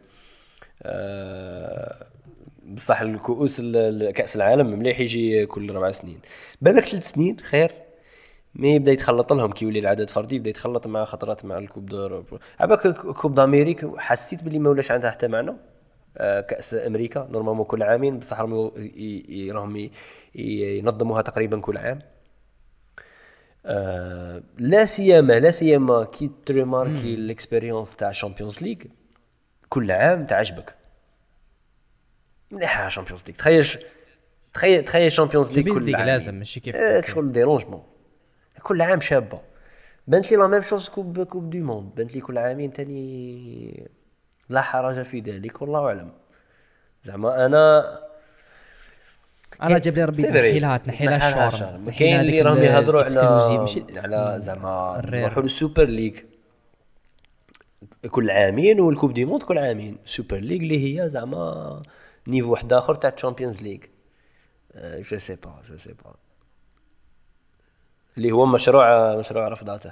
C: آه، بصح الكؤوس ال- ال- كأس العالم مليح يجي كل أربع سنين. بالك ثلاث سنين؟ خير. mais يبدأ يتخلط لهم كي يولي العدد فردي يبدأ يتخلط مع خطرات مع ال Coupe d'Europe عباك Coupe d'Amérique حسيت باللي ما ولاش عندها حتى معنى؟ آه، كأس أمريكا normalement كل عامين بصح راهم ينظموها تقريبا كل عام. آه، لا سيما لا سيما كي تريماركي ال expérience تاع ال Champions League كل عام تعجبك. مليحه ال Champions League تخيل تخيل تخيل ال
B: Champions League كل
C: عام.
B: لازم ماشي كيف
C: شغل dérangement كل عام شابة. بانت لي la même chose coupe Coupe du Monde بانت لي كل عامين تاني لا حرج في ذلك والله أعلم. زعما أنا
B: أنا جاب لي ربي
C: si
B: تنحي
C: vrai.
B: لها تنحي لها
C: نحي لها
B: ال
C: charme ال charme.
B: تنحي
C: كاين اللي راهم يهضروا على على زعما. نروحوا لل Super League. كل عامين وال Coupe du Monde كل عامين. Super League اللي هي زعما niveau واحد اخر تاع ال Champions League je sais pas je sais pas اللي هو مشروع مشروع رفضاته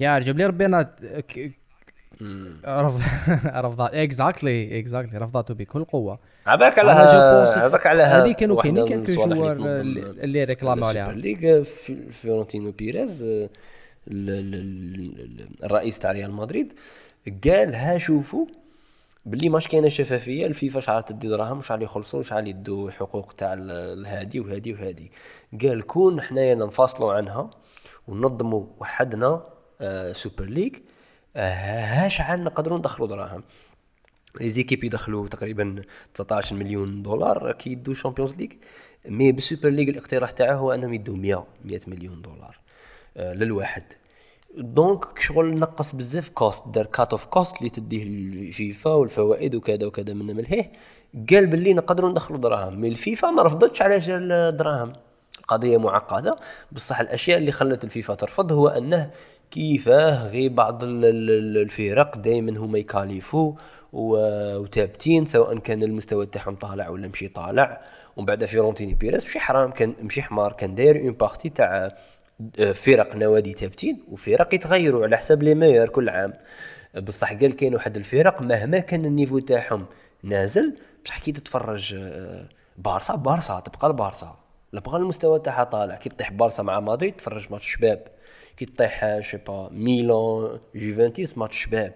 B: يا جاب لي ربي أنا ك- رفض رفضات exactly exactly رفضاته بكل قوه
C: عباك على عباك على
B: هذه كانوا كاينين كجوار
C: تنظم
B: اللي- réclama وا عليها
C: League في- فلورنتينو بيريز ال- ال- ال- ال- الرئيس تاع ريال مدريد قال ها شوفوا باللي ماش كاينة شفافيه الفيفا شحال تدي دراهم وشحال يخلصوا وشحال يدوا حقوق تاع ال- الهادي وهادي وهادي. قال كون حنايا ننفصلوا عنها وننظموا وحدنا آه، Super League آه، ها شحال نقدروا ندخلوا دراهم. les équipes يدخلوا تقريبا 19 مليون دولار كي يدوا Champions League mais بال Super League الاقتراح تاعه هو انهم يدوا 100 100 مليون دولار للواحد donc شغل نقص بزاف cost that cut of cost اللي تديه الفيفا والفوائد وكذا وكذا من ملهيه قال باللي نقدروا ندخلوا دراهم. mais الفيفا ما رفضتش على جال الدراهم. قضية معقدة. بصح الأشياء اللي خلت الفيفا ترفض هو أنه كيفاه غير بعض ال- ال- ال- الفرق دائما هما يكاليفوا و- وثابتين سواء كان المستوى تاعهم طالع ولا مشي طالع. ومن بعد فيورنتيني بيريز مشي حرام كان مشي حمار كان داير اون بارتي تاع فرق نوادي ثابتين وفرق يتغيروا على حساب لي ميور كل عام. بصح قال كاين واحد الفرق مهما كان النيفو تاعهم نازل بصح كي تتفرج آه، بارسا بارسا تبقى البارسا. بقى المستوى تاعها طالع. كي تطيح بارسا مع مدريد تفرج ماتش شباب. كي تطيح je sais pas ميلان جوفنتيس ماتش شباب.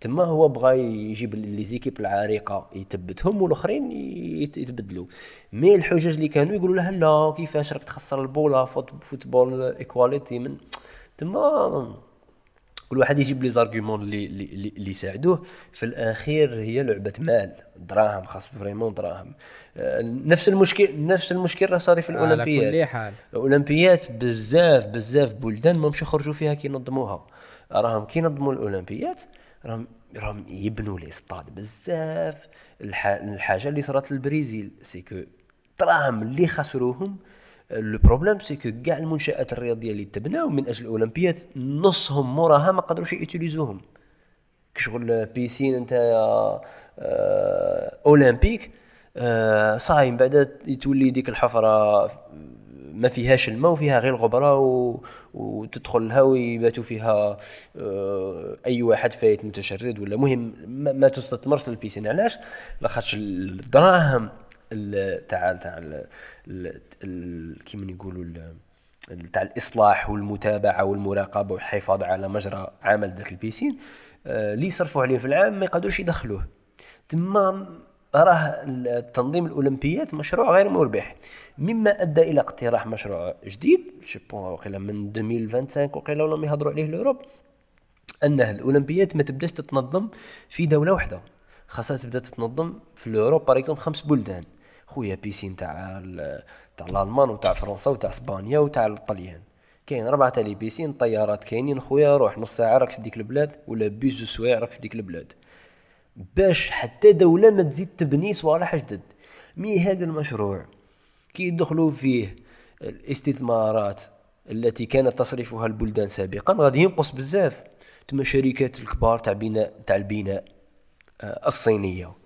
C: تما هو بغى يجيب les équipes العريقة يثبتهم والأخرين يت- يتبدلوا. mais الحجج اللي كانوا يقولوا له لا كيفاش راك تخسر البولة؟ foot- football equality من تما كل واحد يجيب les arguments اللي اللي يساعدوه. في الأخير هي لعبة مال. دراهم خاص vraiment دراهم. آه، نفس المشكل نفس المشكل راه صار في
B: على
C: الأولمبياد.
B: كل حال.
C: الاولمبيات بزاف بزاف بلدان ما مش يخرجوا فيها كي ينظموها. راهم كي ينظموا الاولمبيات راهم راهم يبنوا les stades بزاف. الح... الحاجة اللي صارت للبرازيل c'est que دراهم اللي خسروهم. le problème c'est que كاع المنشآت الرياضية اللي تبناو من أجل الأولمبيات نصهم موراها ما قدروش ي utilis وهم كشغل piscine أنت olympique آه، صاي من بعد تولي ديك الحفرة ما فيهاش الماء وفيها غير الغبرة و... وتدخلها ويباتوا فيها آه، أي واحد فايت متشرد ولا مهم ما, ما تستثمرش ال piscine. علاش؟ لاخاطش الدراهم ال- تاع تاع كيما يقولوا ال- تاع الإصلاح والمتابعة والمراقبة والحفاظ على مجرى عمل ذاك ال piscine آه، اللي يصرفوا عليه في العام ما يقدروش يدخلوه. تما راه التنظيم الأولمبيات مشروع غير مربح. مما أدى إلى اقتراح مشروع جديد je pense وقيلا من 2025 وقيلا ولا يهضروا عليه ال Europe أنه الأولمبيات ما تبداش تتنظم في دولة واحدة خاصها تبدأ تتنظم في ال Europe par خمس بلدان. خويا piscine تاع تاع الألمان وتاع فرنسا وتاع إسبانيا وتاع الطليان. كاين ربعة تاع les piscines طيارات كاينين خويا روح نص ساعة راك في ديك البلاد ولا piscine دو سوايع راك في ديك البلاد. باش حتى دولة ما تزيد تبني صوالح جدد. mais هذا المشروع كي يدخلوا فيه الاستثمارات التي كانت تصرفها البلدان سابقا غادي ينقص بزاف. تما الشركات الكبار تاع بناء تاع البناء آه، الصينية.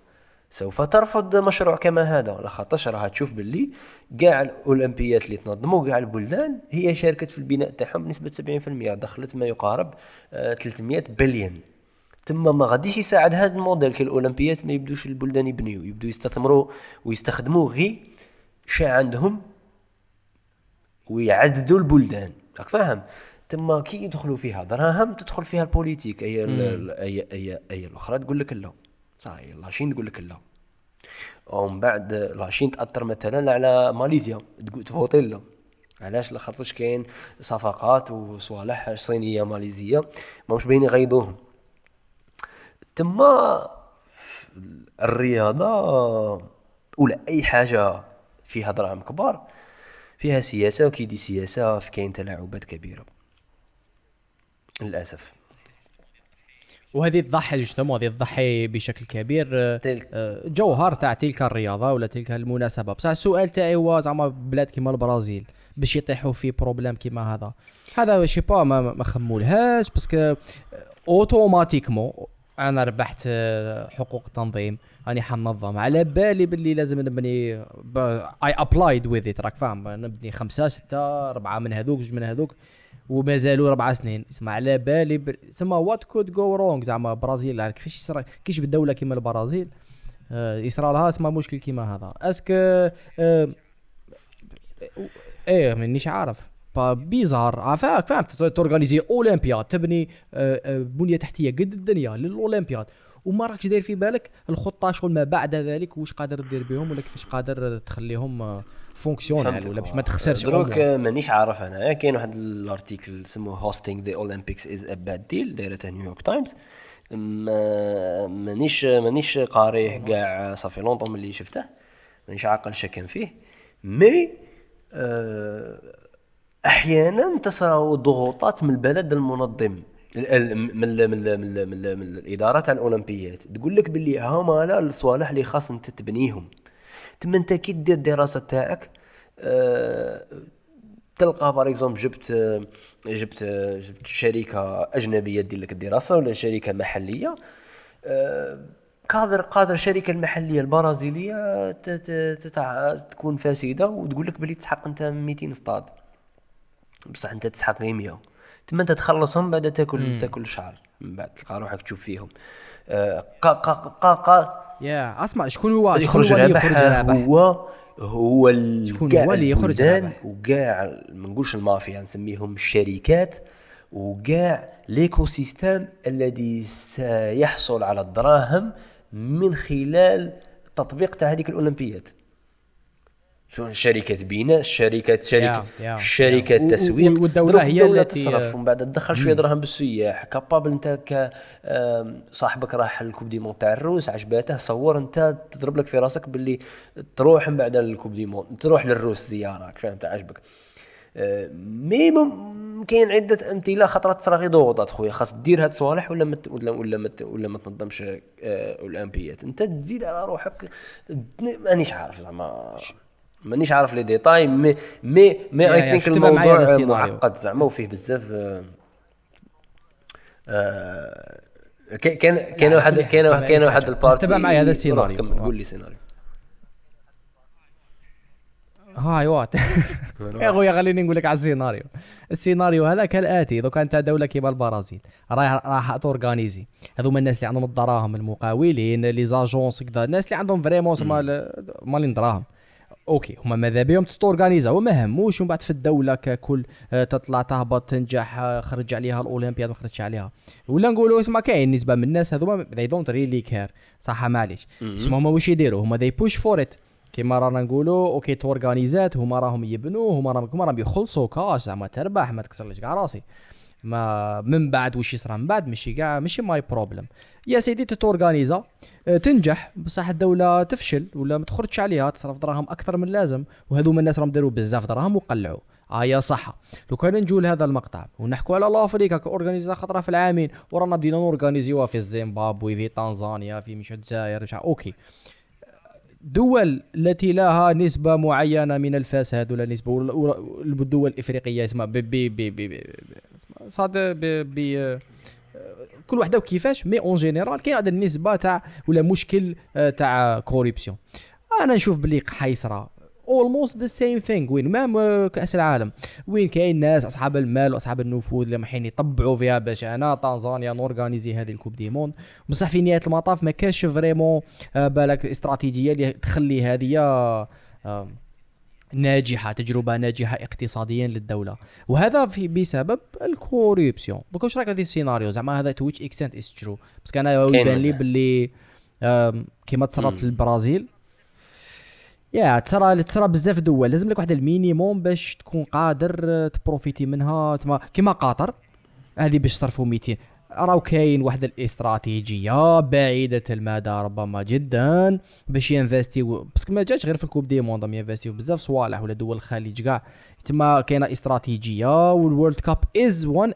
C: سوف ترفض مشروع كما هذا لخاطرش راها تشوف باللي كاع الأولمبيات اللي تنظموا كاع البلدان هي شاركت في البناء تاعهم بنسبة 70% دخلت ما يقارب آه، 300 بليون. تما ما غاديش يساعد هذا الموديل كي الأولمبيات ما يبدوش البلدان يبنيو يبدو يستثمروا ويستخدموا غي شا عندهم ويعددوا البلدان. راك فاهم؟ تما كي يدخلوا فيها دراهم تدخل فيها ال politique أي ال- ال- أي أي أي الأخرى تقول لك لا. صحيح la Chine تقول لك لا. ومن بعد لاشين تأثر مثلا على ماليزيا تقول تفوتي لا. علاش؟ لخاطرش كاين صفقات وصوالح صينية ماليزية ما مش باين يغيضوهم. تما الرياضة ولا أي حاجة فيها دراهم كبار فيها سياسة وكي دي سياسة كاين تلاعبات كبيرة. للأسف.
B: وهذه تضحي justement هذه تضحي بشكل كبير آه،
C: تلك
B: آه، جوهر تاع تلك الرياضة ولا تلك المناسبة. بصح السؤال تاعي هو زعما بلاد كيما البرازيل باش يطيحوا في problème كيما هذا. هذا je sais pas ما ما خمولهاش parce que automatiquement أنا ربحت آه، حقوق التنظيم راني حنظم. على بالي باللي لازم نبني I applied with it راك فاهم؟ نبني خمسة ستة أربعة من هذوك جوج من هذوك. وما زالوا ربع سنين. اسمع على بالي ب... تسمى what could go wrong زعما برازيل. كيفاش يصرى كيش بالدولة كيما البرازيل؟ آه يصرى لها اسمها مشكل كيما هذا. est-ce que آه إيه مانيش عارف. bizarre. عفاك فهمت. ت organiser أولمبياد. تبني آه، آه، بنية تحتية قد الدنيا للأولمبياد. وما راكش داير في بالك الخطه شغل ما بعد ذلك واش قادر دير بهم ولا كيفاش قادر تخليهم fonctionnel ولا باش ما تخسرش
C: دروك. مانيش عارف أنا. كاين واحد ال article سموه hosting the Olympics is a bad deal دايرته New York Times ما- مانيش مانيش قاريه كاع صافي longtemps ملي شفته. مانيش عاقل شكا فيه. mais آه، أحيانا تصرى ضغوطات من البلد المنظم ال- ال- من من من من من الاداره تاع الأولمبيات. تقول لك باللي هما لا الصوالح اللي خاص أنت تبنيهم. تما انت كي دير الدراسة تاعك. آه، تلقى par exemple جبت جبت جبت شركة أجنبية دير لك الدراسة ولا شركة محلية. آه، قادر قادر الشركة المحلية البرازيلية تكون فاسدة وتقول لك بلي تسحق أنت 200 اسطاد بصح انت تسحق غير 100 تما انت تخلصهم بعد تاكل تاكل شهر. من بعد تلقى روحك تشوف فيهم. آه، قا قا قا قا
B: يا اسمع شكون هو
C: يخرج رابح؟ هو هو
B: شكون هو اللي يخرج رابح؟
C: وكاع ما نقولش المافيا نسميهم الشركات وكاع l'écosystème الذي سيحصل على الدراهم من خلال تطبيق تاع هذيك الاولمبيات بناء شركة شركة
B: يا- يا-
C: شركة
B: يا. و-
C: تسويق.
B: و- والدولة
C: دروك
B: هي
C: الدولة
B: التي-
C: تصرف ومن بعد تدخل شوية دراهم بالسياح. capable أنت ك صاحبك راح ال coupe du monde تاع الروس عجباته صور أنت تضرب لك في راسك باللي تروح من بعد ال coupe du monde تروح للروس زيارة فهمت عجبك آه، mais كاين عدة أمثلة خطرات تصرا غير ضغوطات خويا خاص دير هاد الصوالح ولا مت ولا ولا مت ولا ما تنظمش آه، الاولمبيات أنت تزيد على روحك مانيش عارف زعما. مانيش عارف les
B: détails
C: mais
B: mais
C: mais
B: I think معايا
C: الموضوع. معقد زعما وفيه بزاف آه، آه، كاين
B: على
C: واحد كاين واحد
B: تبع أي
C: واحد.
B: ال
C: partie
B: تتبع معي هذا السيناريو.
C: كمل قول لي سيناريو
B: hey wait يا خويا خليني نقول لك على السيناريو السيناريو هذا كالاتي لو كانت دولة كيما البرازيل راح راح ت organiser هذوما الناس اللي عندهم الدراهم المقاولين les agences كذا الناس اللي عندهم vraiment مال مالين دراهم OK هما ماذا بهم؟ تورغانيزا وما هموش ومن بعد في الدولة ككل آه، تطلع تهبط تنجح آه، خرج عليها الأولمبياد ما خرجش عليها. ولا نقولوا اسمع كاين نسبه من الناس هذوما they don't really care. صح معليش. اسمع هما واش يديروا؟ هما they push for it. كيما رانا نقولوا OK تورغانيزات هما راهم يبنوا هما راهم يخلصوا كاش زعما تربح ما تكسرليش كاع راسي. ما من بعد واش يصرى من بعد ماشي كاع ماشي my problem يا سيدي تتورغانيزا آه، تنجح بصح الدولة تفشل ولا ما تخرجش عليها تصرف دراهم أكثر من اللازم. وهذوما الناس راهم داروا بزاف دراهم وقلعوا. آه يا صح لو كان نجوا لهذا المقطع ونحكوا على لافريكا كأورغانيزا خطرة في العامين ورانا بدينا نورغانيزيوها في الزيمبابوي في تنزانيا في مش الجزائر أوكي. دول التي لها نسبة معينة من الفساد ولا ولا- الدول الإفريقية اسمها ب ب ب ب ب اسمها صاد ب ب كل وحدة وكيفاش مي اون جينيرال كاين هذا النسبة تاع ولا مشكل آه، تاع كوريبسيون أنا نشوف باللي حيصرى almost the same thing وين؟ même كأس العالم. وين كاين ناس أصحاب المال وأصحاب النفوذ اللي محين يطبعوا فيها باش أنا تنزانيا ن organiser هذه ال coupe du monde. بصح في نهاية المطاف ما كاش vraiment آه، بالك استراتيجية اللي تخلي هذه آه، ناجحة تجربة ناجحة اقتصاديا للدولة. وهذا في بسبب ال corruption. donc واش رايك في هذا السيناريو؟ زعما هذا to which extent is true parce que
C: أنا
B: يبان لي. باللي كيما تصرات للبرازيل يا ترى ترى بزاف دول لازم لك واحد ال minimum باش تكون قادر آه، ت profiter منها. تسمى كيما قطر هذه باش صرفوا 200 راهو كاين واحد الاستراتيجية بعيدة المدى ربما جدا باش ينفستيو. parce que ما جاتش غير في ال coupe du monde ينفستيو بزاف صوالح ولا دول الخليج كاع. تما كاينة استراتيجية وال World Cup is one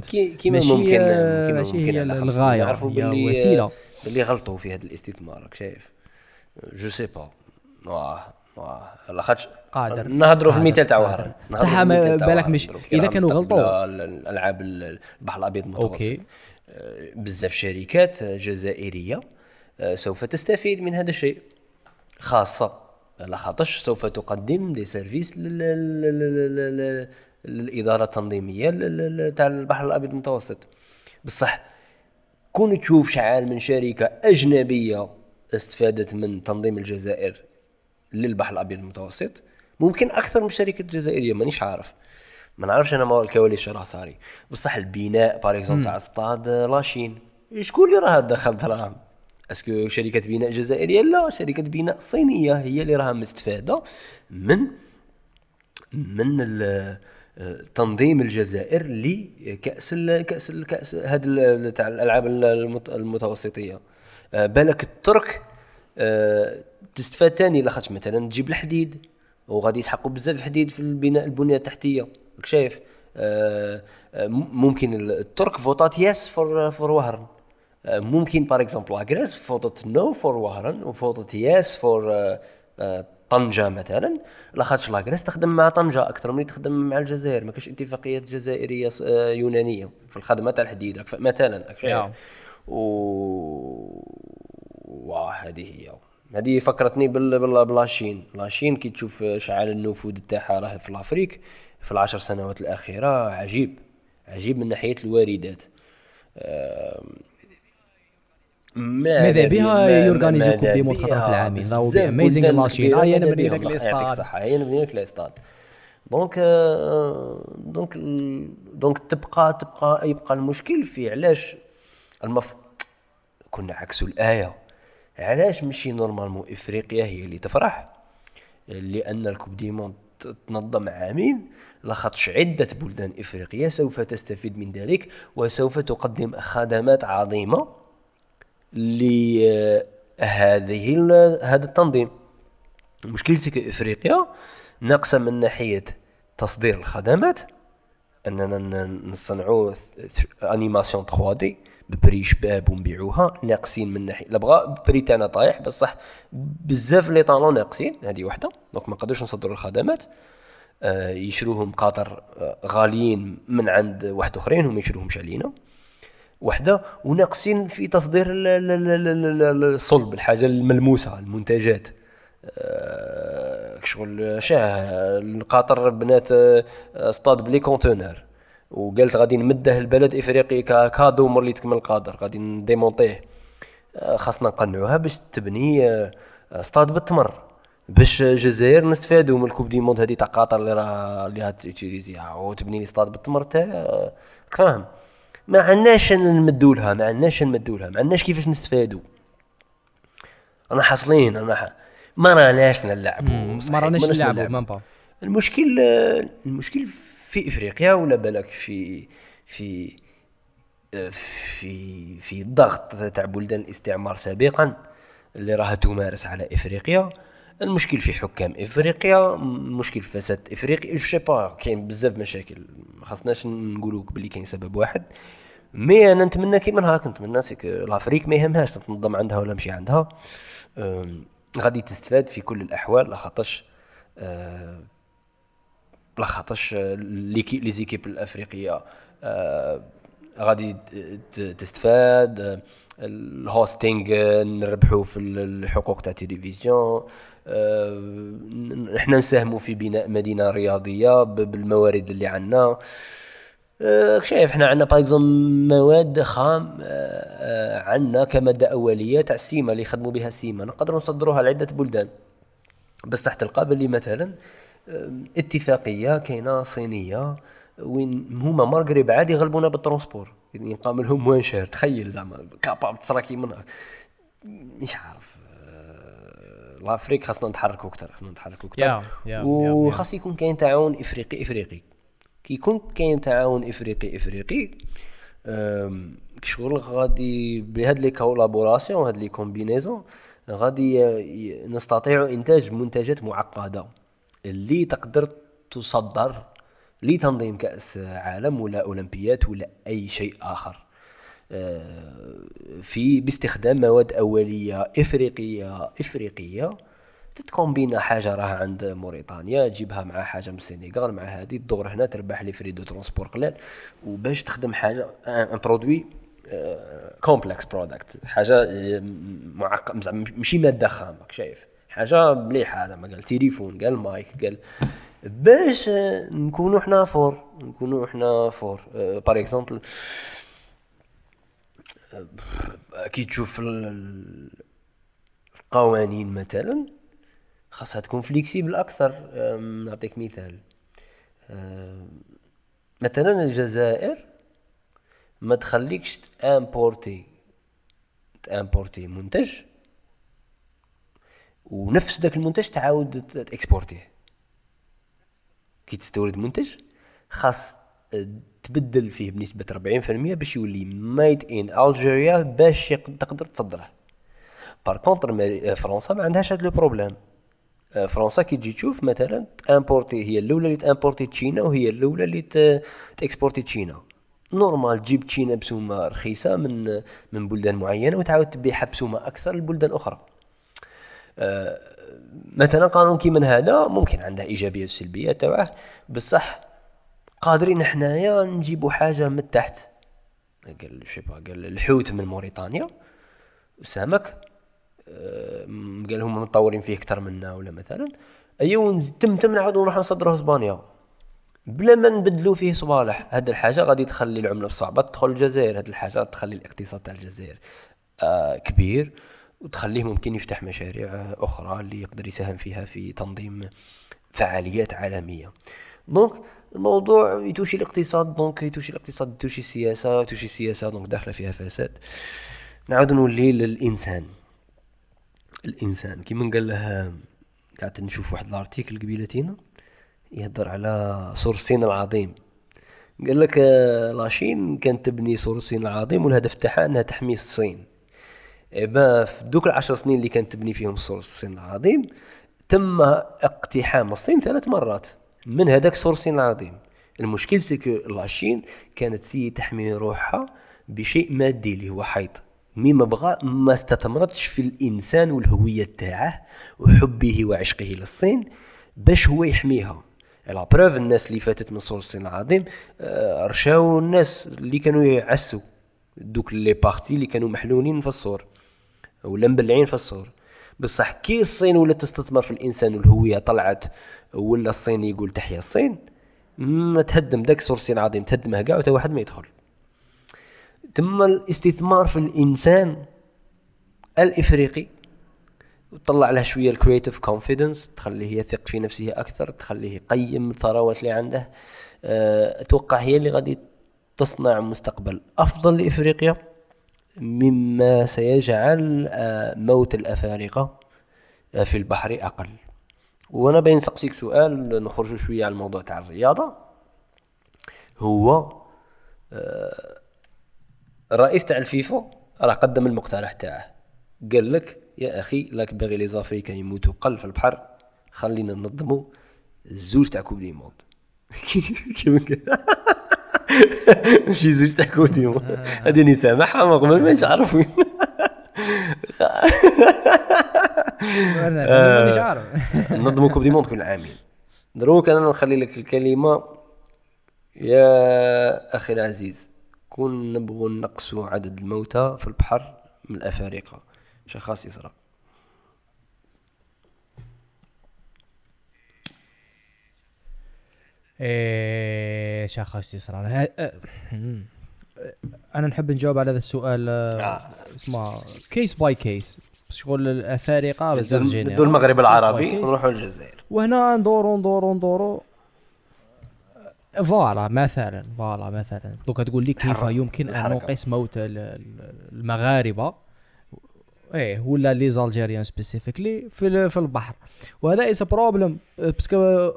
C: كي- كيما ممكن
B: آه،
C: كيما
B: ماشي
C: ممكن
B: هي الغاية
C: نعرفوا
B: هي وسيلة.
C: باللي غلطوا في هذا الاستثمار راك شايف؟ je sais pas. واه واه لاخاطش
B: قادر.
C: نهضروا في
B: قادر.
C: المثال تاع
B: قادر.
C: وهران
B: بصح
C: تاع
B: بالك. مش-
C: راه
B: كانوا غلطوا.
C: ال- الألعاب ال- البحر الأبيض المتوسط
B: OK
C: آه، بزاف شركات جزائرية آه، سوف تستفيد من هذا الشيء خاصة على خاطرش سوف تقدم des services لل- لل- لل- لل- للإدارة التنظيمية تاع البحر الأبيض المتوسط بصح كون تشوف شحال من شركة أجنبية استفادت من تنظيم الجزائر للبحر الأبيض المتوسط. ممكن أكثر من الشركة الجزائريه مانيش عارف. ما نعرفش أنا ما الكواليس شو راه صاري. بصح البناء par exemple تاع stade la Chine. شكون اللي راه دخل دراهم؟ est-ce que شركة بناء جزائرية؟ لا شركة بناء صينية هي اللي راها مستفادة من من تنظيم الجزائر لكأس ال- كأس ال- كأس هذا تاع الألعاب المت- المتوسطية. آه، بالك الترك تستفاد تاني لاخاطش مثلا تجيب الحديد وغادي يسحقوا بزاف الحديد في البناء البنية التحتية. راك شايف؟ آه، آه، ممكن الترك فوتات yes for for وهران آه، ممكن par exemple la Grèce فوتت no for وهران وفوتت yes for آه، آه، طنجة مثلا. لاخاطش la Grèce تخدم مع طنجة أكثر من تخدم مع الجزائر. ما كاش اتفاقيات جزائرية آه، يونانية في الخدمة تاع الحديد. مثلا شايف؟
B: يا.
C: و واه هذه هي. هذه فكرتني بال بال ب la Chine. la Chine كي تشوف شعال النفوذ تاعها راه في ال Afrique في العشر سنوات الأخيرة عجيب. عجيب من ناحية الواردات.
B: ماذا بها يورغانيزي كوب دي موند في العامين؟ راهو
C: بلدان
B: لاشين. آه، يا
C: ماذا
B: نبني
C: بهم.
B: لك
C: الله يعطيك
B: الاستاد.
C: الصحه هي نبني لك الاستاد دونك آه، دونك دونك تبقى تبقى يبقى المشكل في علاش المف كنا عكسوا الآية. علاش ماشي نورمالمون إفريقيا هي اللي تفرح؟ لأن الكوب دي موند تنظم عامين لاخاطش عدة بلدان إفريقية سوف تستفيد من ذلك وسوف تقدم خدمات عظيمة لهذه هذا التنظيم. المشكل في إفريقيا ناقصة من ناحية تصدير الخدمات أننا ن- نصنعوا animation 3D. ب prix شباب ونبيعوها ناقصين من ناحية. لا بغا ال prix تاعنا طايح بصح بزاف les talents ناقصين هذه وحدة. donc ما نقدروش نصدروا الخدمات. آه، يشروهم قطر آه، غاليين من عند واحد أخرين هم يشروهمش علينا. وحدة وناقصين في تصدير ال- ال- ال- ال- ال- الصلب الحاجة الملموسة المنتجات. آه، شغل شاه قطر بنات آه، اصطاد بلي كونتونر وقالت غادي نمده البلد إفريقي كا- كادو مور اللي تكمل قادر غادي نديمونطيه آه، خاصنا نقنعوها باش تبني آه، اصطاد بالتمر باش الجزائر نستفادوا من الكوب دي موند هذه تاع قطر اللي راه اللي هتيتيليزيها وتبني لي اصطاد بالتمر تاع آه، فاهم. ما عندناش نمدوا لها ما عندناش نمدوا لها ما عندناش كيفاش نستفادوا. أنا حاصلين أنا ح... ما راناش نلعبوا
B: ما راناش نلعبوا
C: المشكل المشكل في إفريقيا ولا بالك في في في في الضغط تاع بلدان الاستعمار سابقا اللي راها تمارس على إفريقيا؟ المشكل في حكام إفريقيا المشكل في فساد افريقيا je sais pas كاين بزاف مشاكل ما خاصناش نقولوك بلي كاين سبب واحد. mais أنا نتمنى كيما هاك نتمنى سيك l'Afrique ما يهمهاش تنظم عندها ولا مشي عندها. غادي تستفاد في كل الأحوال لاخاطش أه، لاخاطش les équi- les équipes الأفريقية آه، غادي تستفاد آه، الهوستينغ آه، نربحوا في ال- الحقوق تاع التلفزيون آه، إحنا نساهموا في بناء مدينة رياضية بالموارد اللي عندنا. آه، شايف إحنا عندنا باغ مواد خام عندنا كمادة أولية تاع السيما اللي يخدموا بها السيما نقدروا نصدروها لعدة بلدان. بس تحت باللي مثلا اتفاقية كاينة صينية وين هما مارغري عادي يغلبونا بالترونسبور. يعني ينقام لهم وين شهر تخيل زعما كاباب تصراكي منها. مش عارف أه، لافريك خاصنا نتحركوا أكثر خاصنا نتحركوا
B: أكثر
C: وخاص يكون كاين تعاون إفريقي إفريقي. كي يكون كاين تعاون إفريقي إفريقي شغل غادي بهاد لي كولابوراسيون هاد لي كومبينيزون غادي نستطيع إنتاج منتجات معقدة. اللي تقدر تصدر لتنظيم كأس عالم ولا أولمبيات ولا أي شيء آخر. آه، في باستخدام مواد أولية إفريقية إفريقية تتكومبينا حاجة راها عند موريتانيا. تجيبها مع حاجة من السنغال مع هذه تدور هنا تربح les frais de transport قلال وباش تخدم حاجة un produit complexe product حاجة آه، معقد ماشي مادة خام شايف؟ حاجة مليحه زعما قال تليفون قال مايك قال باش نكونوا حنا forts نكونوا حنا forts. par exemple كي تشوف ال- ال- القوانين مثلا خاصها تكون flexibles أكثر. أم، نعطيك مثال. أم، مثلا الجزائر ما تخليكش ت importer ت importer منتج. ونفس ذاك المنتج تعاود ت exporter ه. كي تستورد منتج خاص آه، تبدل فيه بنسبة 40% باش يولي made in Algeria باش تقدر تصدره. par contre آه، فرنسا ما عندهاش هاد le problème. آه، فرنسا كي تجي تشوف مثلا ت importer هي الأولى اللي ت importer تشينا وهي الأولى اللي ت exporter تشينا. normal تجيب تشينا بسومة رخيصة من من بلدان معينة وتعاود تبيعها بسومة أكثر لبلدان أخرى. مثلا قانون كي من هذا ممكن عنده ايجابيات وسلبيات تبعه بصح قادرين حنايا نجيبوا حاجة من تحت. قال شيبا قال الحوت من موريتانيا. السمك آه، قال هم مطورين فيه أكثر منا ولا مثلا. ايوا تم تم نعاودو نروحو نصدروه اسبانيا بلا ما نبدلو فيه صوالح. هاد الحاجة غادي تخلي العملة الصعبه تدخل الجزائر. هاد الحاجة تخلي الاقتصاد تاع الجزائر آه كبير. وتخليه ممكن يفتح مشاريع أخرى اللي يقدر يساهم فيها في تنظيم فعاليات عالمية. donc الموضوع يتوشي الاقتصاد donc يتوشي الاقتصاد يتوشي السياسة يتوشي السياسة donc داخلة فيها فساد. نعاود نولي للإنسان. الإنسان كيما قال له قعدت نشوف واحد ال article قبيلتينا يهضر على سور الصين العظيم. قال لك آه، la Chine كانت تبني سور الصين العظيم والهدف تاعها إنها تحمي الصين. إبا في دوك العشر سنين اللي كانت تبني فيهم سور الصين العظيم تم اقتحام الصين ثلاث مرات من هذاك سور الصين العظيم. المشكل c'est que la Chine كانت سي تحمي روحها بشيء مادي اللي هو حيط. مي ما بغى ما استثمرتش في الإنسان والهوية تاعه وحبه وعشقه للصين باش هو يحميها. لا بروف الناس اللي فاتت من سور الصين العظيم آه، رشاو الناس اللي كانوا يعسوا دوك لي بارتي اللي كانوا محلولين في السور ولا مبلعين في السور بصح كي الصين ولا تستثمر في الإنسان والهوية طلعت ولا الصين يقول تحيا الصين ما تهدم داك سور الصين العظيم تهدمه كاع وتا واحد ما يدخل. تم الاستثمار في الإنسان الإفريقي وتطلع له شوية ال creative confidence تخليه يثق في نفسه أكثر تخليه يقيم الثروات اللي عنده. أه، أتوقع هي اللي غادي تصنع مستقبل أفضل لإفريقيا. مما سيجعل أه، موت الأفارقة أه، في البحر أقل. وأنا بين نسقسيك سؤال نخرج شوية على الموضوع تاع الرياضة. هو الرئيس تاع الفيفا راه قدم المقترح تاعه. قال لك يا أخي لاك باغي لي زافريكان يموتوا قل في البحر خلينا ننظموا الزوج تاع كوب دي موند ماشي زوج تاع كوب دي موند هادي سامحها ما قبل ما عارف وين
B: أنا مش عارف.
C: ننظموا كوب دي موند كل عامين دروك أنا نخلي لك الكلمة. يا أخي العزيز كون نبغوا نقصوا عدد الموتى في البحر من الأفارقة. شخص يزرع.
B: إيه شخص يسرى أنا نحب نجاوب على هذا السؤال آه. اسمه كيس باي كيس شغل الأفارقة
C: بزاف ندو المغرب العربي نروحوا للجزائر.
B: وهنا ندورو ندورو ندورو. فوالا مثلا فوالا مثلا. دوكا تقول لي كيف يمكن أن نقيس موت المغاربة؟ إيه ولا لي زالجيريان سبيسيفيكلي في في البحر. وهذا از بروبليم باسكو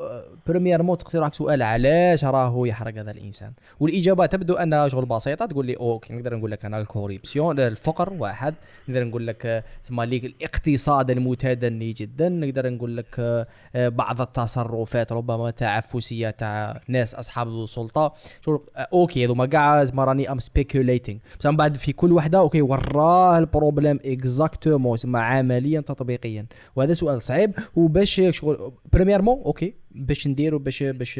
B: بريميرمون تقصي روحك سؤال علاش راهو يحرق هذا الإنسان. والإجابة تبدو أنها شغل بسيطة تقول لي okay نقدر نقول لك أنا ال corruption الفقر واحد. نقدر نقول لك تسمى لي الاقتصاد المتدني جدا. نقدر نقول لك آه، بعض التصرفات ربما تعفسية تاع ناس أصحاب السلطه شغل آه، okay هذوما كاع راني I'm speculating بس من بعد في كل وحدة okay وراه ال problème exactement عمليا تطبيقيا وهذا سؤال صعيب وباش شغل premièrement okay باش نديروا باش باش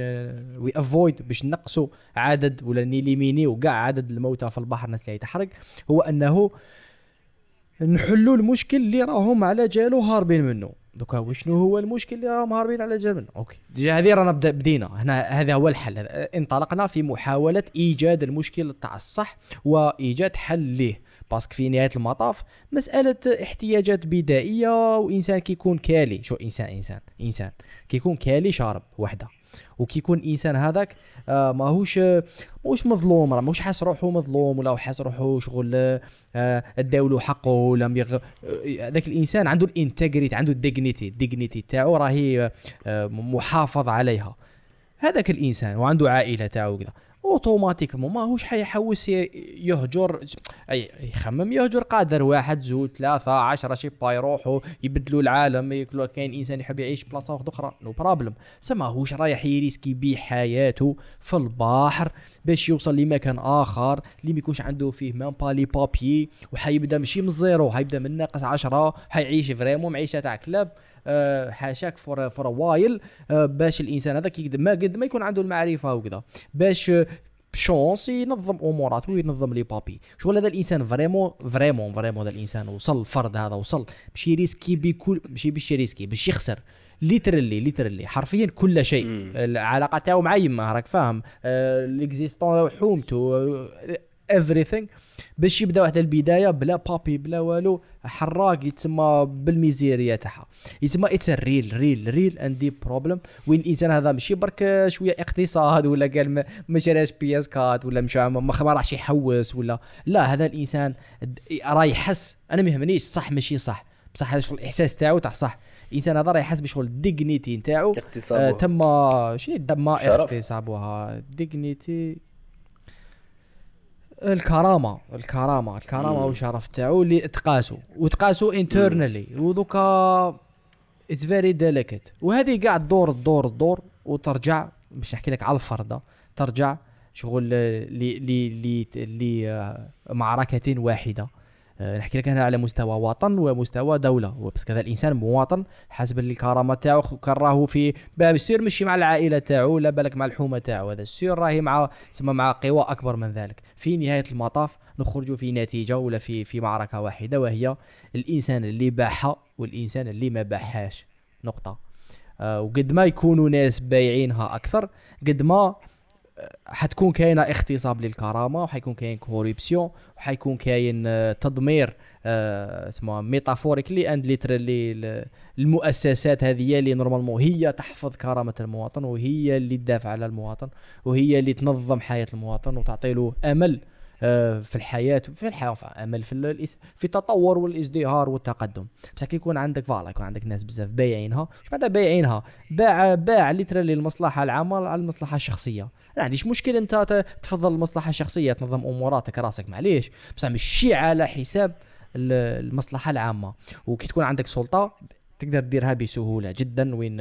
B: وي افويد باش نقصوا عدد ولا نيليمينيو كاع عدد الموتى في البحر الناس اللي يتحرق هو انه نحلوا المشكل اللي راهم على جالو هاربين منه دوكا وشنو هو المشكل اللي راهم هاربين على جال منه أوكي ديجا هذه رانا بدينا هنا هذا هو الحل انطلقنا في محاوله ايجاد المشكل تاع الصح وايجاد حل ليه باسكو في نهايه المطاف؟ مسألة احتياجات بدائية وإنسان كيكون كالي. شو إنسان إنسان إنسان. كيكون كالي شارب وحده. وكيكون إنسان هذاك آه ماهوش ماهوش مظلوم راه ماهوش حاس روحه مظلوم ولا حاس روحه شغل آه اداولو حقه ولا. آه، هذاك الإنسان عنده ال integrity عنده ال dignity ال dignity تاعو راهي آه محافظ عليها. هذاك الإنسان وعنده عائلة تاعو كذا automatiquement ماهوش حيحوس يهجر أي يخمم يهجر قادر واحد زوج ثلاثة عشرة شيبا يروحوا يبدلوا العالم ياكلوا كاين إنسان يحب يعيش بلاصة واحدة أخرى no problem ماهوش رايح يريسكي بيه حياته في البحر باش يوصل لمكان آخر اللي ما يكونش عنده فيه même pas les papiers وحيبدأ ماشي من ال zéro حيبدأ من ناقص 10 حيعيش vraiment معيشة تاع كلاب. حاشاك for for while باش الإنسان هذاك ما قد ما يكون عنده المعرفة وكذا. باش بشونس ينظم أموراته وينظم les papiers. شغل هذا الإنسان vraiment vraiment vraiment هذا الإنسان. وصل الفرد هذا وصل. باش يريسكي بكل ماشي باش يريسكي باش يخسر. ليترلي ليترلي حرفيا كل شيء. العلاقة تاعو مع يمه راك فاهم. آه، ليكزيستون حومته. everything. باش يبدا واحد البداية بلا بابي بلا والو حراق يتسمى بالميزيريا تاعها. يتسمى اتس ريل ريل ريل عندي بروبليم وين الإنسان هذا ماشي برك شوية اقتصاد ولا قال ما- شراش بي إس كات ولا مش ما راحش يحوس ولا. لا هذا الإنسان راه يحس. أنا ما يهمنيش صح ماشي صح. بصح هذا شغل الإحساس تاعو تاع صح. الإنسان هذا راه يحس بشغل ال dignity نتاعو. آه تم شنو تم. اغتصابها dignity. الكرامة الكرامة
C: الكرامة.
B: والشرف تاعو اللي تقاسوا وتقاسوا internally ودوكا it's very delicate وهذه قاع تدور تدور تدور وترجع باش نحكي لك على الفرضه ترجع شغل لي لي لي لي آه، معركة واحدة. نحكي لك هنا على مستوى وطن ومستوى دولة. بس كذا الإنسان مواطن حسب الكرامة تاعو خ- كان راهو في باب السير. ماشي مع العائلة تاعو لا بالك مع الحومة تاعو. هذا السير راهي مع تسمى مع قوى أكبر من ذلك. في نهاية المطاف نخرجوا في نتيجة ولا في في معركة واحدة وهي الإنسان اللي باعها والإنسان اللي ما باعهاش نقطة. آه وقد ما يكونوا ناس بايعينها أكثر قد ما آه، حتكون كاينة اغتصاب للكرامة وحيكون كاين corruption وحيكون كاين آه، تدمير آه، اسمها metaphorically and literally المؤسسات هذه اللي normalement هي تحفظ كرامة المواطن وهي اللي تدافع على المواطن وهي اللي تنظم حياة المواطن وتعطي له أمل في الحياة في الحياة enfin امل في في التطور والإزدهار والتقدم. بصح كي يكون عندك voilà يكون عندك ناس بزاف بايعينها مش معناتها بايعينها؟ باع باع en littéral المصلحه العامة على المصلحة الشخصية. ما عنديش مشكل أنت تفضل المصلحة الشخصية تنظم أموراتك راسك معليش. بصح ماشي على حساب ال- المصلحة العامة. وكي تكون عندك سلطة تقدر ديرها بسهولة جدا. وين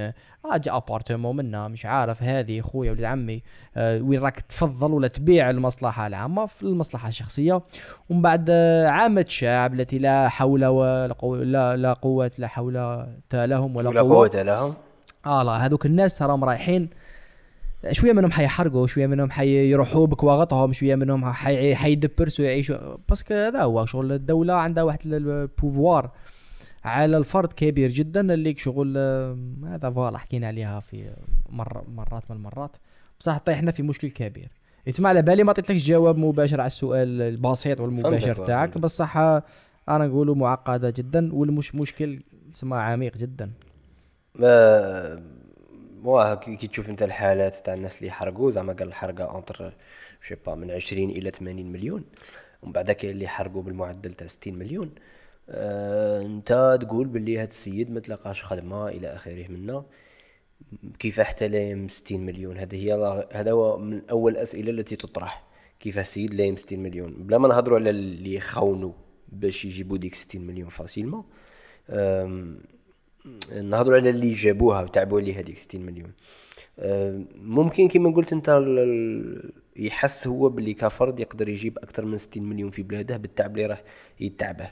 B: جا appartement منا مش عارف هذه خويا ولد عمي آه وين راك تفضل ولا تبيع المصلحة؟ العامه في المصلحة الشخصية. ومن بعد آه، عامه الشعب التي لا حول ولا قوة لا, لا قوة لا حول لهم ولا,
C: ولا
B: قوة.
C: قوة لهم.
B: آه لا هذوك الناس راهم رايحين. شوية منهم حيحرقوا شوية منهم حيروحوا بكواغطهم شوية منهم حي- حيدبرسوا يعيشوا. parce que هذا هو شغل الدولة عندها واحد ال pouvoir على الفرد كبير جدا اللي شغل آه، هذا voilà حكينا عليها في مر مرات من المرات. بصح طيحنا في مشكل كبير. اسمع على بالي ما عطيتلكش جواب مباشر على السؤال البسيط والمباشر تاعك. بصح آه، أنا نقوله معقدة جدا والمش مشكل سما عميق جدا.
C: ما واه كي تشوف أنت الحالات تاع الناس اللي حرقوا زعما قال الحرقة انتر شي با من 20 إلى 80 مليون. ومن بعد كاين اللي حرقوا بالمعدل تاع 60 مليون. آه انت تقول باللي هاد السيد ما تلقاش خدمة إلى آخره منا. كيف حتى لايم 60 مليون؟ هذه هي هذا هو من أول الأسئلة التي تطرح. كيف السيد لايم 60 مليون؟ بلا ما نهضروا على اللي يخونوا باش يجيبوا ديك 60 مليون facilement نهضروا على اللي جابوها وتعبوا عليه هذيك 60 مليون. أه، ممكن كما قلت انت يحس هو باللي كفرد يقدر يجيب أكثر من 60 مليون في بلاده بالتعب اللي راه يتعبه.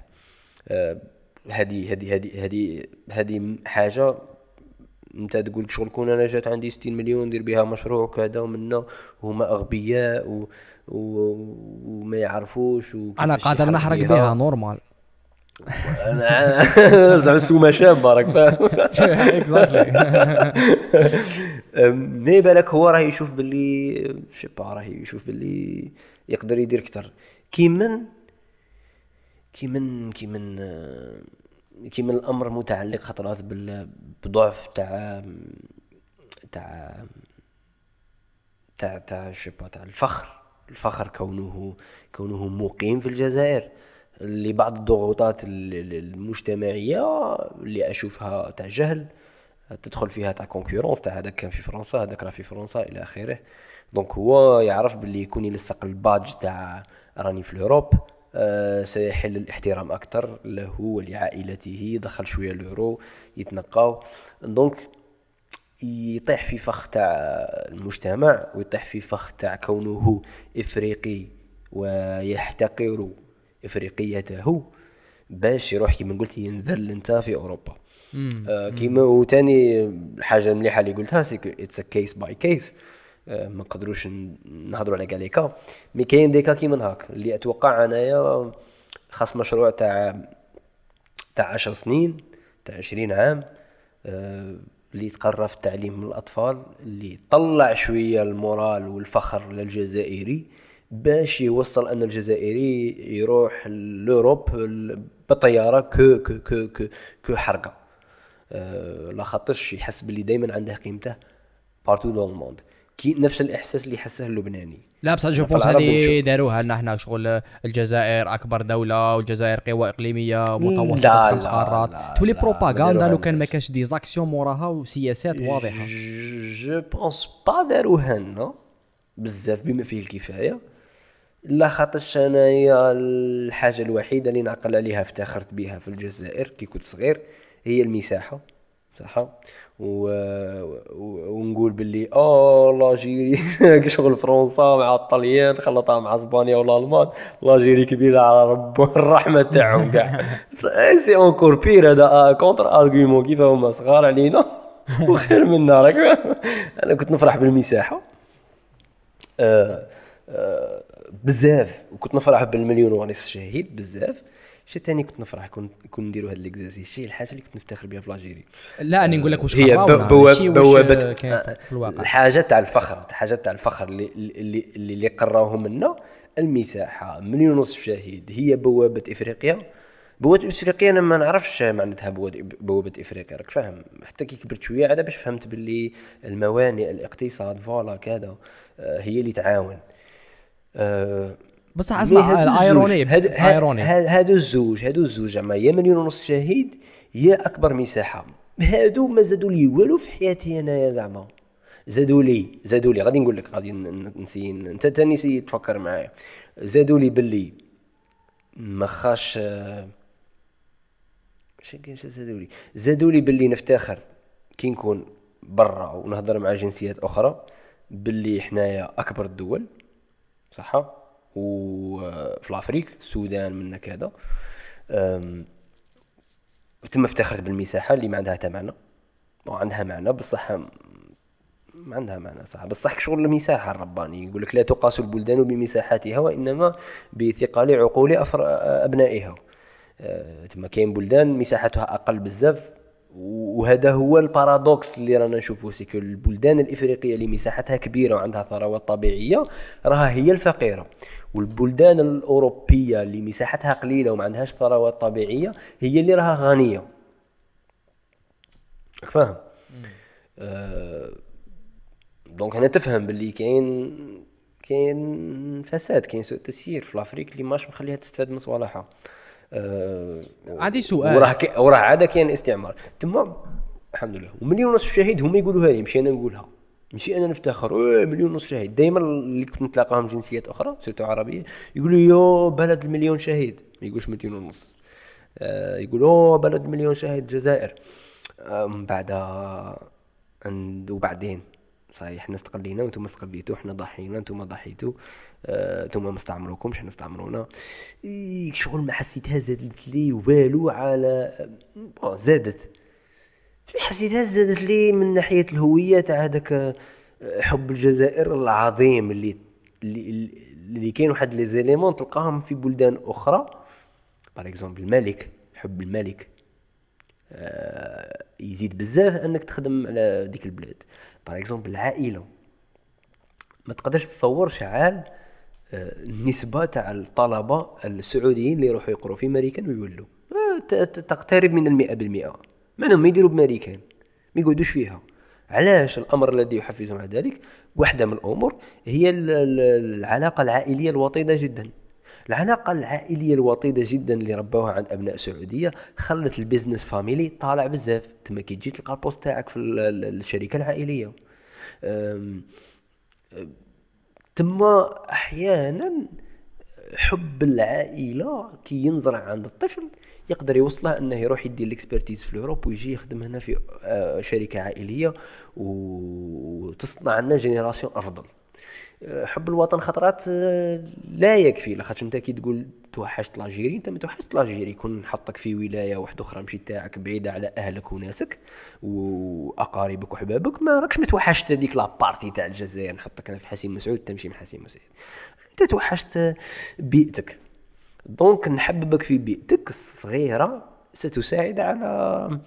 C: هذه هذه هذه هذه هذه حاجة. انت تقول شغل كون أنا جات عندي 60 مليون ندير بها مشروع وكذا ومنا وهما أغبياء و... و... وما يعرفوش أنا
B: قادر نحرق بها. normal
C: أنا زعما سومة شابة راك فاهم. mais بالك هو راه يشوف باللي je sais pas راه يشوف باللي يقدر يدير أكثر. كي من كي من كي من كي من الأمر متعلق خطرات بال- بضعف تاع تاع تاع تاع je sais pas تاع الفخر. الفخر كونه كونه مقيم في الجزائر. لبعض الضغوطات ال- ال- المجتمعية اللي أشوفها تاع جهل تدخل فيها تاع concurrence تاع هذاك كان في فرنسا هذاك راه في فرنسا إلى آخره. donc هو يعرف باللي يكون يلصق ال badge تاع راني في ال Europe. سيحل الاحترام أكثر له ولعائلته يدخل شوية اليورو يتنقاو. donc يطيح في فخ تاع المجتمع ويطيح في فخ تاع كونه إفريقي ويحتقر إفريقيته باش يروح كيما قلت ينذل أنت في أوروبا. آه كيما وتاني الحاجة المليحه اللي قلتها c'est case by case ما نقدروش نهضروا على كاع les cas. mais كاين des cas كيما هاك اللي أتوقع أنايا خاص مشروع تاع تاع عشر سنين تاع عشرين عام آه، اللي يتقرى في التعليم من الأطفال اللي يطلع شوية ال moral والفخر للجزائري باش يوصل أن الجزائري يروح l'Europe بالطياره كو كو كو كو, حرقة. أه لا خاطرش يحس باللي دائما عنده قيمته partout dans le monde كي نفس الإحساس اللي يحسه اللبناني.
B: لا بصح je pense هذه داروها لنا إحنا شغل الجزائر أكبر دولة والجزائر قوه إقليمية متوسطة خمس قارات. تولي propagande لو كان ما كانش des actions موراها وسياسات واضحة.
C: je pense pas داروها لنا. بزاف بما فيه الكفاية. لا خاطرش انايا الحاجة الوحيدة اللي نعقل عليها افتخرت بها في الجزائر كي كنت صغير هي المساحة. صح؟ و... ونقول باللي آه l'Algérie شغل فرنسا مع الطليان خلطها مع إسبانيا والالمان l'Algérie كبيرة على رب الرحمة تاعهم كاع c'est encore pire هذا contre-argument كيف هما صغار علينا؟ وخير منا راك. أنا كنت نفرح بالمساحة. آه آه بزاف. وكنت نفرح بالمليون ونص شهيد بزاف. شي ثاني كنت نفرح كون كون نديروا هاد ليكزارسيس شي الحاجة اللي كنت نفتخر بها في لاجيري
B: لا اني نقول لك واش
C: هي بوابه الواقع. الحاجة تاع الفخر الحاجة تاع الفخر اللي اللي اللي, اللي قراوهم منا المساحة مليون ونصف شهيد هي بوابة إفريقيا. بوابة إفريقيا أنا ما نعرفش معناتها بوابة إفريقيا راك فاهم. حتى كي كبرت شوية عاد باش فهمت باللي الموانئ الاقتصاد voilà كذا آه، هي اللي تعاون.
B: أه بس اسمع ال
C: ironie ironie هادو الزوج هادو الزوج زعما يا مليون ونص شهيد يا أكبر مساحة. هادو ما زادوا لي والو في حياتي أنايا زعما. زادوا لي زادوا لي. غادي نقول لك غادي n'essaie انت تاني essaie تفكر معايا. زادوا لي باللي ما خاش اش زادوا لي. زادوا لي باللي نفتخر كي نكون برا ونهضر مع جنسيات أخرى باللي حنايا أكبر الدول. صح وفي l'Afrique السودان منا كذا وتم افتخرت بالمساحة اللي ما عندها معنى. وعندها معنى بصح ما عندها معنى صح. بصح شغل المساحة الرباني يقول لك لا تقاس البلدان بمساحاتها وإنما بثقال عقول أبنائها. أه تما كاين بلدان مساحتها أقل بزاف. وهذا هو ال paradoxe اللي رانا نشوفوه. c'est que البلدان الإفريقية اللي مساحتها كبيرة وعندها ثروات طبيعية راها هي الفقيرة. والبلدان الأوروبية اللي مساحتها قليلة وما عندهاش ثروات طبيعية هي اللي راها غنية. فاهم؟ آه donc هنا تفهم باللي كاين كاين فساد كاين سوء تسيير في l'Afrique اللي ماش مخليها تستفاد من صوالحها.
B: آه عندي سؤال.
C: وراه وراه عاد كاين استعمار. تما الحمد لله ومليون ونصف شهيد هما يقولوها لي مش أنا نقولها. ماشي أنا نفتخر مليون ونصف شهيد. دائما اللي كنت نتلاقاهم جنسيات أخرى surtout عربية يقولوا يو بلد المليون شهيد. ما يقولش مليون ونص. آه يقولوا بلد مليون شهيد الجزائر آه من بعد عند وبعدين؟ صحيح إحنا استقلينا وأنتم استقليتوا إحنا ضحينا أنتم ضحيتوا أنتم آه ما استعمروكمش إحنا استعمرونا. شغل ما حسيتها زادت لي والو على زادت. حسيتها زادت لي من ناحية الهوية تاع هذاك آه، حب الجزائر العظيم اللي اللي, كاين واحد لي زيليمون تلقاهم في بلدان أخرى. par exemple الملك حب الملك. يزيد بزاف انك تخدم على ديك البلاد. par exemple العائلة. ما تقدرش تصور شعال آه النسبة تاع الطلبة السعوديين اللي يروحوا يقروا في امريكان ويولوا. آه تقترب من المئة بالمئة. مع انهم ما يديروا بماريكان ما يقعدوش فيها. علاش الأمر الذي يحفزهم على ذلك؟ واحدة من الأمور هي العلاقة العائلية الوطيدة جدا. العلاقة العائلية الوطيدة جدا اللي ربوها عند أبناء السعوديه خلت ال business family طالع بزاف. تما كي تجي تلقى ال poste تاعك في الشركة العائلية. تما أحيانا حب العائلة كي ينزرع عند الطفل يقدر يوصله إنه يروح يدي l'expertise في Europe ويجي يخدم هنا في آه، شركة عائلية وتصنع لنا génération أفضل. حب الوطن خطرات آه، لا يكفي. لاخاطش انت كي تقول توحشت l'Algérie انت ما توحشت l'Algérie يكون نحطك في ولاية واحدة أخرى مشي تاعك بعيدة على أهلك وناسك وأقاربك وحبابك ما راكش متوحشت هذيك la partie تاع الجزائر. نحطك أنا في حاسي مسعود تمشي من حاسي مسعود. انت توحشت بيئتك. donc نحببك في بيئتك الصغيرة ستساعد على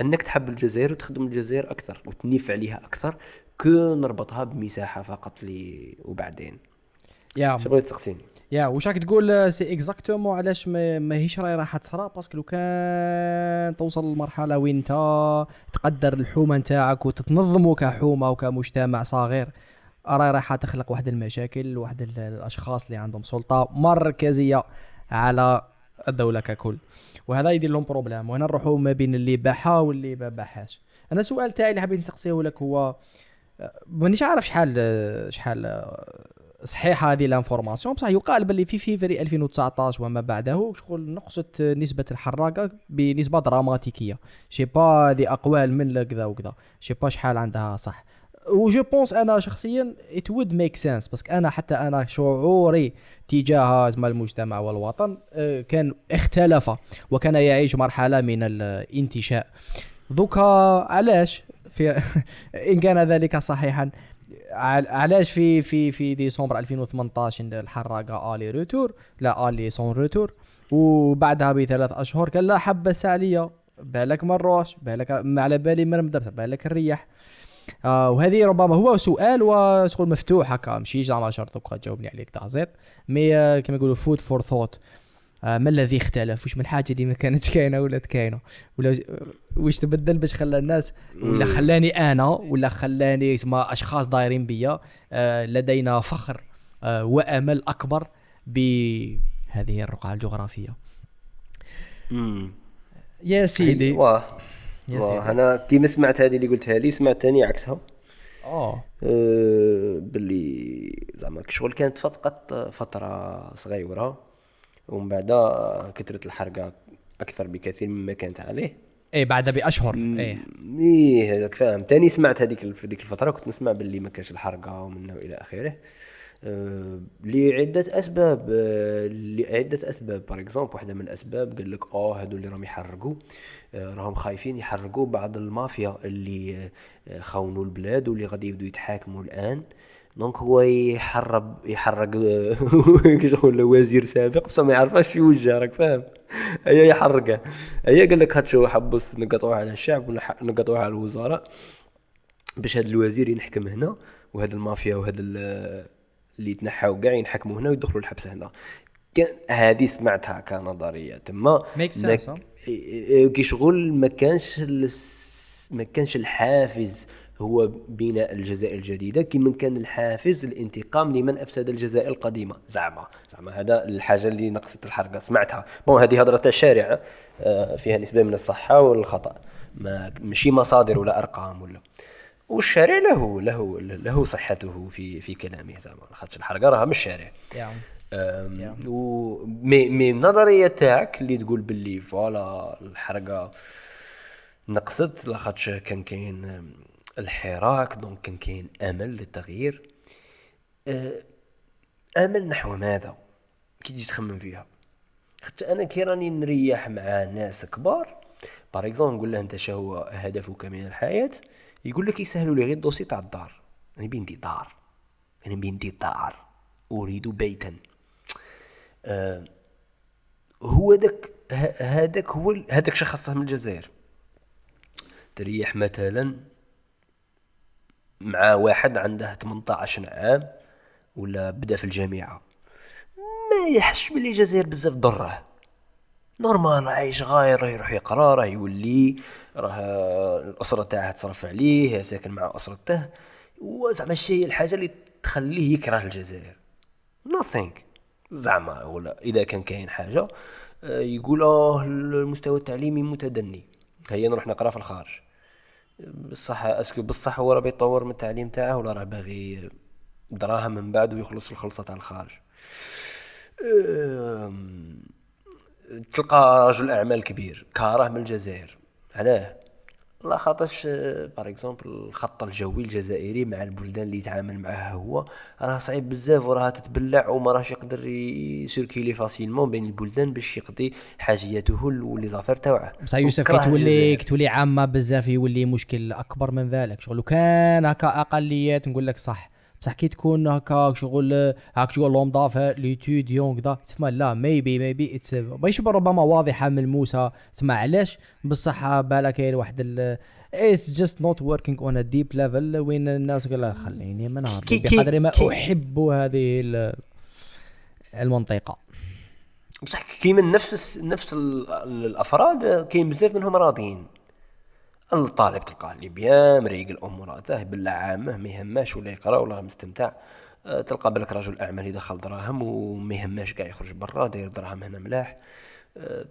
C: أنك تحب الجزائر وتخدم الجزائر أكثر وتنيف عليها أكثر كو نربطها بمساحة فقط لي وبعدين.
B: يا
C: اش بغيت تسقسيني؟
B: يا واش راك تقول c'est exactement علاش ما- ماهيش راهي راح تصرا parce que لو كان توصل لمرحله وين انت تقدر الحومة نتاعك وتتنظموا كحومة وكمجتمع صغير راهي راح تخلق واحد المشاكل واحد ال- الأشخاص اللي عندهم سلطة مركزية على الدولة ككل. وهذا يدير لهم problème. وهنا نروحوا ما بين اللي باحها واللي ما باحاش أنا السؤال تاعي اللي حابين نسقسيه لك هو مانيش عارف شحال شحال صحيحه هذه l'information. بصح يقال باللي في فيفري 2019 وما بعده شغل نقصت نسبة الحراقة بنسبة دراماتيكية. je sais pas هذه أقوال من كذا وكذا. je sais pas شحال عندها صح. و je pense أنا شخصيا it would make sense بس أنا حتى أنا شعوري تجاه زعما المجتمع والوطن آه، كان اختلف وكان يعيش مرحلة من الانتشاء. دوكا علاش؟ في إن كان ذلك صحيحا. عل- علاش في في في ديسمبر 2018 الحراقة آلي روتور لا آلي سون روتور وبعدها بثلاث أشهر قال لا حبة سعلية. بالك ما نروحش بالك ما على بالي ما نبدأ بالك نريح. آه وهذه ربما هو سؤال وشغل مفتوح هكا. ماشي زعما شرط تجاوبني عليك تعزيط mais آه، كما يقولوا food for thought ما الذي اختلف؟ وش من الحاجة اللي ما كانتش كاينة ولات كاينة؟ ولا واش تبدل باش خلى الناس ولا خلاني أنا ولا خلاني اسمها أشخاص دايرين بيا آه لدينا فخر آه وأمل أكبر بهذه الرقعة
C: الجغرافية.
B: يا سيدي.
C: واه.
B: يا
C: واه.
B: سيدي.
C: أنا كيما سمعت هذه اللي قلتها لي سمعت ثاني عكسها. آه. باللي زعما شغل كانت فقط فترة صغيرة. ومن بعد كثرت الحرقة أكثر بكثير مما كانت عليه.
B: إيه بعد بأشهر. إيه.
C: إيه هذاك فاهم تاني سمعت هذيك في ديك الفترة كنت نسمع باللي ما كانش الحرقة ومنه إلى آخره. أه لعدة أسباب. أه لعدة أسباب. par exemple واحدة من الأسباب قال لك آه هادو اللي راهم يحرقوا أه راهم خايفين يحرقوا بعض المافيا اللي أه خونوا البلاد واللي غادي يبدوا يتحاكموا الآن. دونك هو يحرب يحرق شغل وزير سابق. بصح ما يعرفش يوجه راك فاهم. هيا يحرقه هيا قال لك هاتشو حبس نقطعوه على الشعب نقطعوه على الوزراء باش هذا الوزير ينحكم هنا وهذا المافيا وهذا ال- اللي تنحاو كاع ينحكموا هنا ويدخلوا الحبس هنا. كان هذه سمعتها كنظرية. تما كي شغل ما كانش ما كانش الحافز هو بناء الجزائر الجديدة كما كان الحافز الانتقام لمن أفسد الجزائر القديمة. زعما زعما هذا الحاجة اللي نقصت الحرقة سمعتها. بون هذه هضرة تاع الشارع آه، فيها نسبة من الصحة والخطأ. ما ماشي مصادر ولا أرقام ولا. والشارع له له له صحته في في كلامه زعما. خاطر الحرقة راها من الشارع. و مي مي النظريه تاعك اللي تقول باللي voilà الحرقة نقصت لاخاطش كان كاين الحراك donc كان كاين أمل للتغيير. أه، أمل نحو ماذا؟ كي تجي تخمم فيها. حتى أنا كي راني نريح مع ناس كبار par exemple نقول له أنت شنو هو هدفك من الحياة؟ يقول لك يسهلوا لي غير ال dossier تاع الدار. أنا بيندي دار أنا بيندي دار أريد بيتا. آه هو داك هذاك هو هذاك شخصه من الجزائر. تريح مثلا مع واحد عنده 18 عام ولا بدا في الجامعة. ما يحسش بلي الجزائر بزاف ضرة. نورمال عايش غاير راه يروح يقرا راه يولي راه الأسرة تاعه تصرف عليه ساكن مع اسرته وزعما الشيء الحاجة اللي تخليه يكره الجزائر. Nothing. زعما ولا إذا كان كاين حاجة آه، يقول آه المستوى التعليمي متدني. هيا نروح نقرأ في الخارج. بصح اسكو بصح هو راه بيطور من التعليم تاعه ولا راه باغي دراهم من بعد ويخلص الخلصة تاع الخارج. تلقى رجل أعمال كبير كاره من الجزائر. علاه. لا خاطرش par exemple الخط الجوي الجزائري مع البلدان اللي يتعامل معها هو راه صعيب بزاف وراه تتبلع وما راهش يقدر ي circuler facilement بين البلدان باش يقضي حاجياته و les affaires تاعه
B: بصح يوسف
C: وكره
B: كي تولي
C: الجزائر.
B: كي تولي عامة بزاف يولي مشكل أكبر من ذلك شغل كان هكا أقليات نقول لك صح بصح كي تكون هكا شغل هاك شغل لهم ضافه les étudiants كذا تسمى لا maybe maybe it's ماهيش ربما واضحة ملموسه تسمى علاش؟ بصح بالا كاين واحد ال it's just not working on a deep level وين الناس قال خليني
C: كي- كي-
B: بقدر ما
C: كي-
B: أحب هذه ال- المنطقة.
C: بصح نفس الس- نفس ال- الأفراد كاين بزاف منهم راضيين. الطالب تلقاه اللي بيان مريقل اموراته بلا عامه ما يهماش ولا يقرأ ولا مستمتع. أه، تلقى بالك رجل أعمال يدخل دراهم وما يهماش كاع يخرج برا داير دراهم هنا ملاح. أه،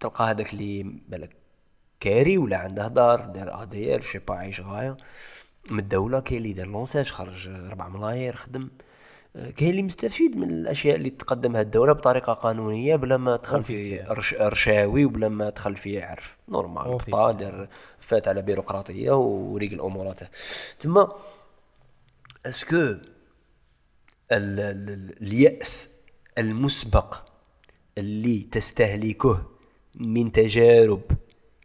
C: تلقى هذاك اللي بالك كاري ولا عنده دار دار ادير شي با عايش غاية. من الدولة كاين اللي دار L'ANSEJ خرج 4 ملاير خدم. كاين اللي مستفيد من الأشياء اللي تقدمها الدولة بطريقة قانونية بلا ما دخل في. رش رشاوي وبلا ما دخل في يعرف normal دار فات على بيروقراطية وريقل اموراته تما est-ce que ال- ال- ال- اليأس المسبق اللي تستهلكه من تجارب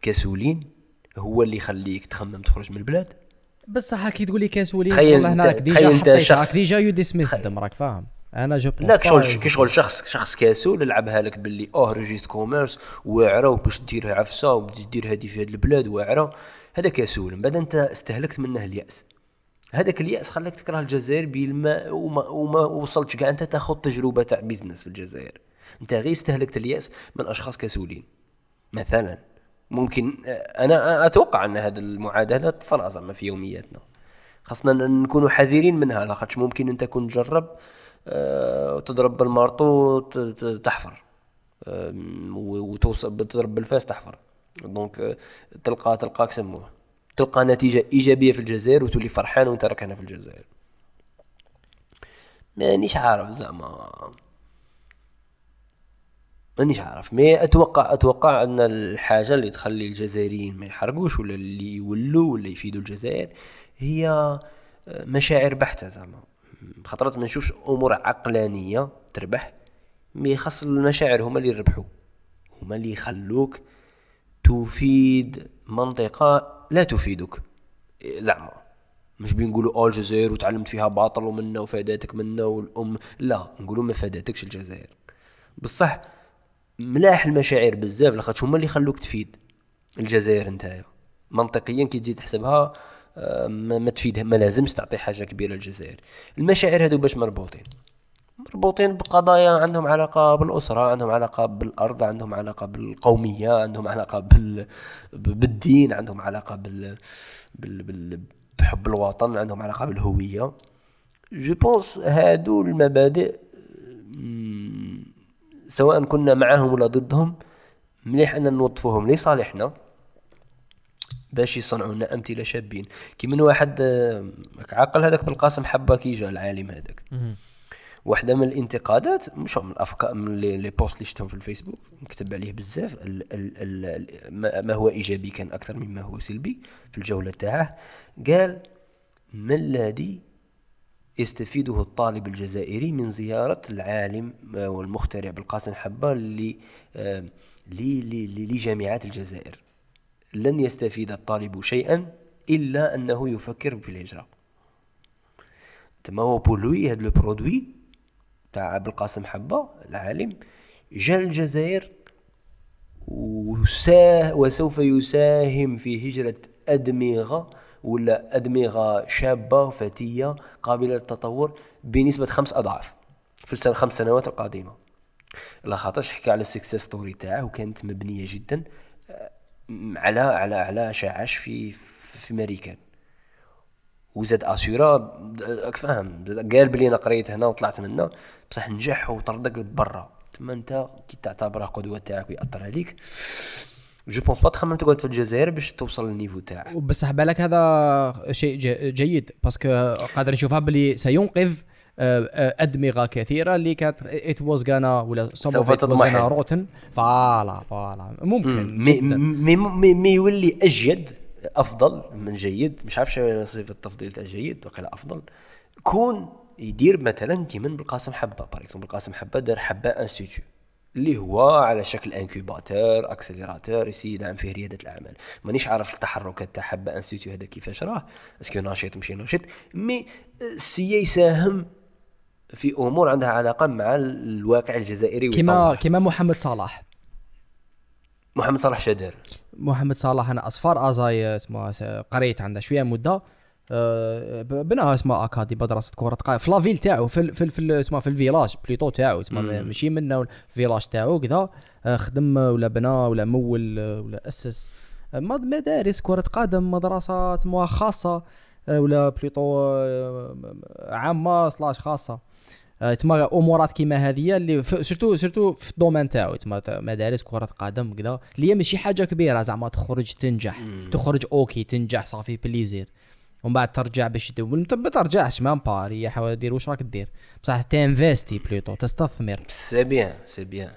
C: كسولين هو اللي يخليك تخمم تخرج من البلاد؟
B: بصح كي تقول لي كاسولين
C: تخيل
B: والله هنا راك
C: déjà
B: أنت
C: شخص-
B: déjà you dismiss them راك فاهم؟ أنا جو
C: لا كشغل كشغل شخص شخص كاسول لعبها لك باللي أوه registre commerce واعرة وباش دير عفسة وباش دير هذه في هذه البلاد واعرة. هذا كاسول. من بعد أنت استهلكت منه اليأس. هذاك اليأس خلاك تكره الجزائر بالما وما, وما وصلتش كاع. أنت تاخذ تجربة تاع business في الجزائر. أنت غير استهلكت اليأس من أشخاص كسولين مثلا. ممكن أنا أتوقع أن هذه المعادلة تصنع زعما في يومياتنا. خاصنا نكونوا حذرين منها لاخاطش ممكن أنت تكون تجرب آه، وتضرب بال marteau تحفر. وتوصل بتضرب بالفاس تحفر. donc آه، تلقى تلقى كسموه تلقى نتيجة إيجابية في الجزائر وتولي فرحان وانت راك هنا في الجزائر. مانيش عارف زعما. مانيش عارف. mais أتوقع أتوقع أن الحاجة اللي تخلي الجزائريين ما يحرقوش ولا اللي يولوا ولا يفيدوا الجزائر هي آه، مشاعر بحتة زعما. خطرات ما نشوفش أمور عقلانية تربح mais خاص المشاعر هما اللي يربحوا. هما اللي يخلوك تفيد منطقة لا تفيدك. زعما. مش بنقولوا آه الجزائر وتعلمت فيها باطل ومنا وفاداتك منا والأم. لا نقولوا ما فادتكش الجزائر. بصح ملاح المشاعر بزاف لاخاطش هما اللي خلوك تفيد الجزائر نتايا. منطقيا كي تجي تحسبها آه، ما, تفيدها ما لازمش تعطي حاجة كبيرة للجزائر. المشاعر هذو باش مربوطين. مربوطين بقضايا عندهم علاقة بالأسرة عندهم علاقة بالأرض عندهم علاقة بالقومية عندهم علاقة بال... بالدين عندهم علاقة بال... بال... بال... بحب الوطن عندهم علاقة بالهوية. je pense هادو المبادئ سواء كنا معهم ولا ضدهم مليح أن نوظفوهم. لصالحنا باش يصنعوا لنا أمثلة شابين. كي من واحد آه، عاقل هذاك بالقاسم حبة كي جا العالم هذاك. واحدة من الانتقادات مش من الأفكار من لي بوست اللي شفتهم في الفيسبوك نكتب عليه بزاف. ال ال ال ما ما هو إيجابي كان أكثر مما هو سلبي في الجولة تاعه. قال ما الذي يستفيده الطالب الجزائري من زيارة العالم آه، والمخترع بالقاسم حبة ل- آه، لجامعات الجزائر. لن يستفيد الطالب شيئا إلا أنه يفكر في الهجرة. تما هو بولوي هاد لو برودوي تاع بالقاسم حبة العالم جا الجزائر وساه وسوف يساهم في هجرة أدمغة ولا أدمغة شابة فتية قابلة للتطور بنسبة خمس أضعاف في السنة خمس سنوات القادمة. لا خاطرش حكى على ال success story تاعه وكانت مبنية جدا آه، على على على شعاش في في ماريكان. وزاد اسيورا راك فاهم قال بلي أنا قريت هنا وطلعت منا بصح نجح وطردك برا تما أنت كي تعتبره قدوة تاعك ويأثر عليك. je pense با تخمم تقعد في الجزائر باش توصل لل niveau تاعك.
B: بصح بالك هذا شيء جيد parce que قادر نشوفها بلي سينقذ آه، آه، أدمغة كثيرة اللي كانت it was gonna ولا
C: سوف تضمحل.
B: rotten voilà فوالا. ممكن
C: مي. مي, مي, مي يولي أجيد أفضل من جيد. مش عارف صفه التفضيل تاع جيد وقيلا أفضل. كون يدير مثلا كيما بالقاسم حبة. par exemple بلقاسم حبة دار حبة institut اللي هو على شكل incubateur accélérateur يسي يدعم فيه ريادة الأعمال. مانيش عارف التحركات تاع حبة institut هذا كيفاش راه. اسكو ناشط مشي ناشط. مي سي يساهم في أمور عندها علاقة مع الواقع الجزائري ويطوره.
B: كيما محمد صلاح.
C: محمد صلاح شادر.
B: محمد صلاح أنا أصفار أزاي اسمه قريت عنده شوية مدة. بناها اسمها آكادي مدرسه كرة قدم. في لافيل تاعو في في في اسمها في الفيلاج بليتو تاعو تسمى ماشي منه الفيلاج تاعو كذا. آه، خدم ولا بنى ولا مول ولا أسس. آه، مد- مدارس كرة قدم مدرسه تسمى خاصة آه، ولا plutôt آه، عامة slash خاصة. تسمى أمورات كيما هذه اللي surtout surtout في ال domaine تاعو تسمى ت- مدارس كرة قدم كذا. اللي هي ماشي حاجة كبيرة زعما تخرج تنجح. تخرج okay تنجح ça fait plaisir. ومن بعد ترجع باش تدوم انت ما ترجعش با هي حاول دير واش راك دير؟ بصح ت investir plutôt تستثمر.
C: c'est bien c'est bien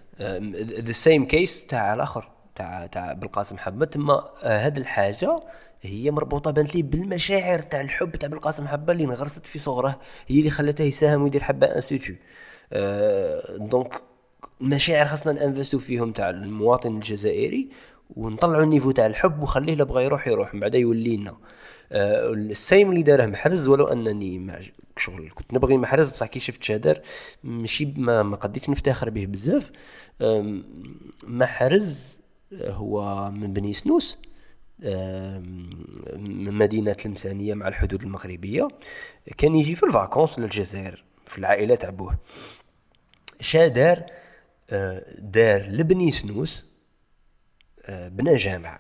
C: the same case تاع الآخر تاع تاع بالقاسم حبة تما هاد الحاجة هي مربوطة بانت لي بالمشاعر تاع الحب تاع بالقاسم حبة اللي انغرست في صغره هي اللي خلته يساهم ويدير حبة institute donc المشاعر خاصنا ن investi و فيهم تاع المواطن الجزائري ونطلعوا ال niveau تاع الحب وخليه لا بغى يروح يروح. من بعد يولي لنا ال same اللي داره محرز ولو أنني مع شغل كنت نبغي محرز بصح كي شفت شادر ماشي ما, ما قديتش نفتخر به بزاف. محرز هو من بني سنوس من مدينة المسانية مع الحدود المغربية. كان يجي في الفاكونس للجزائر في العائلة تاع بوه شادر آه، دار لبني سنوس آه، بنى جامع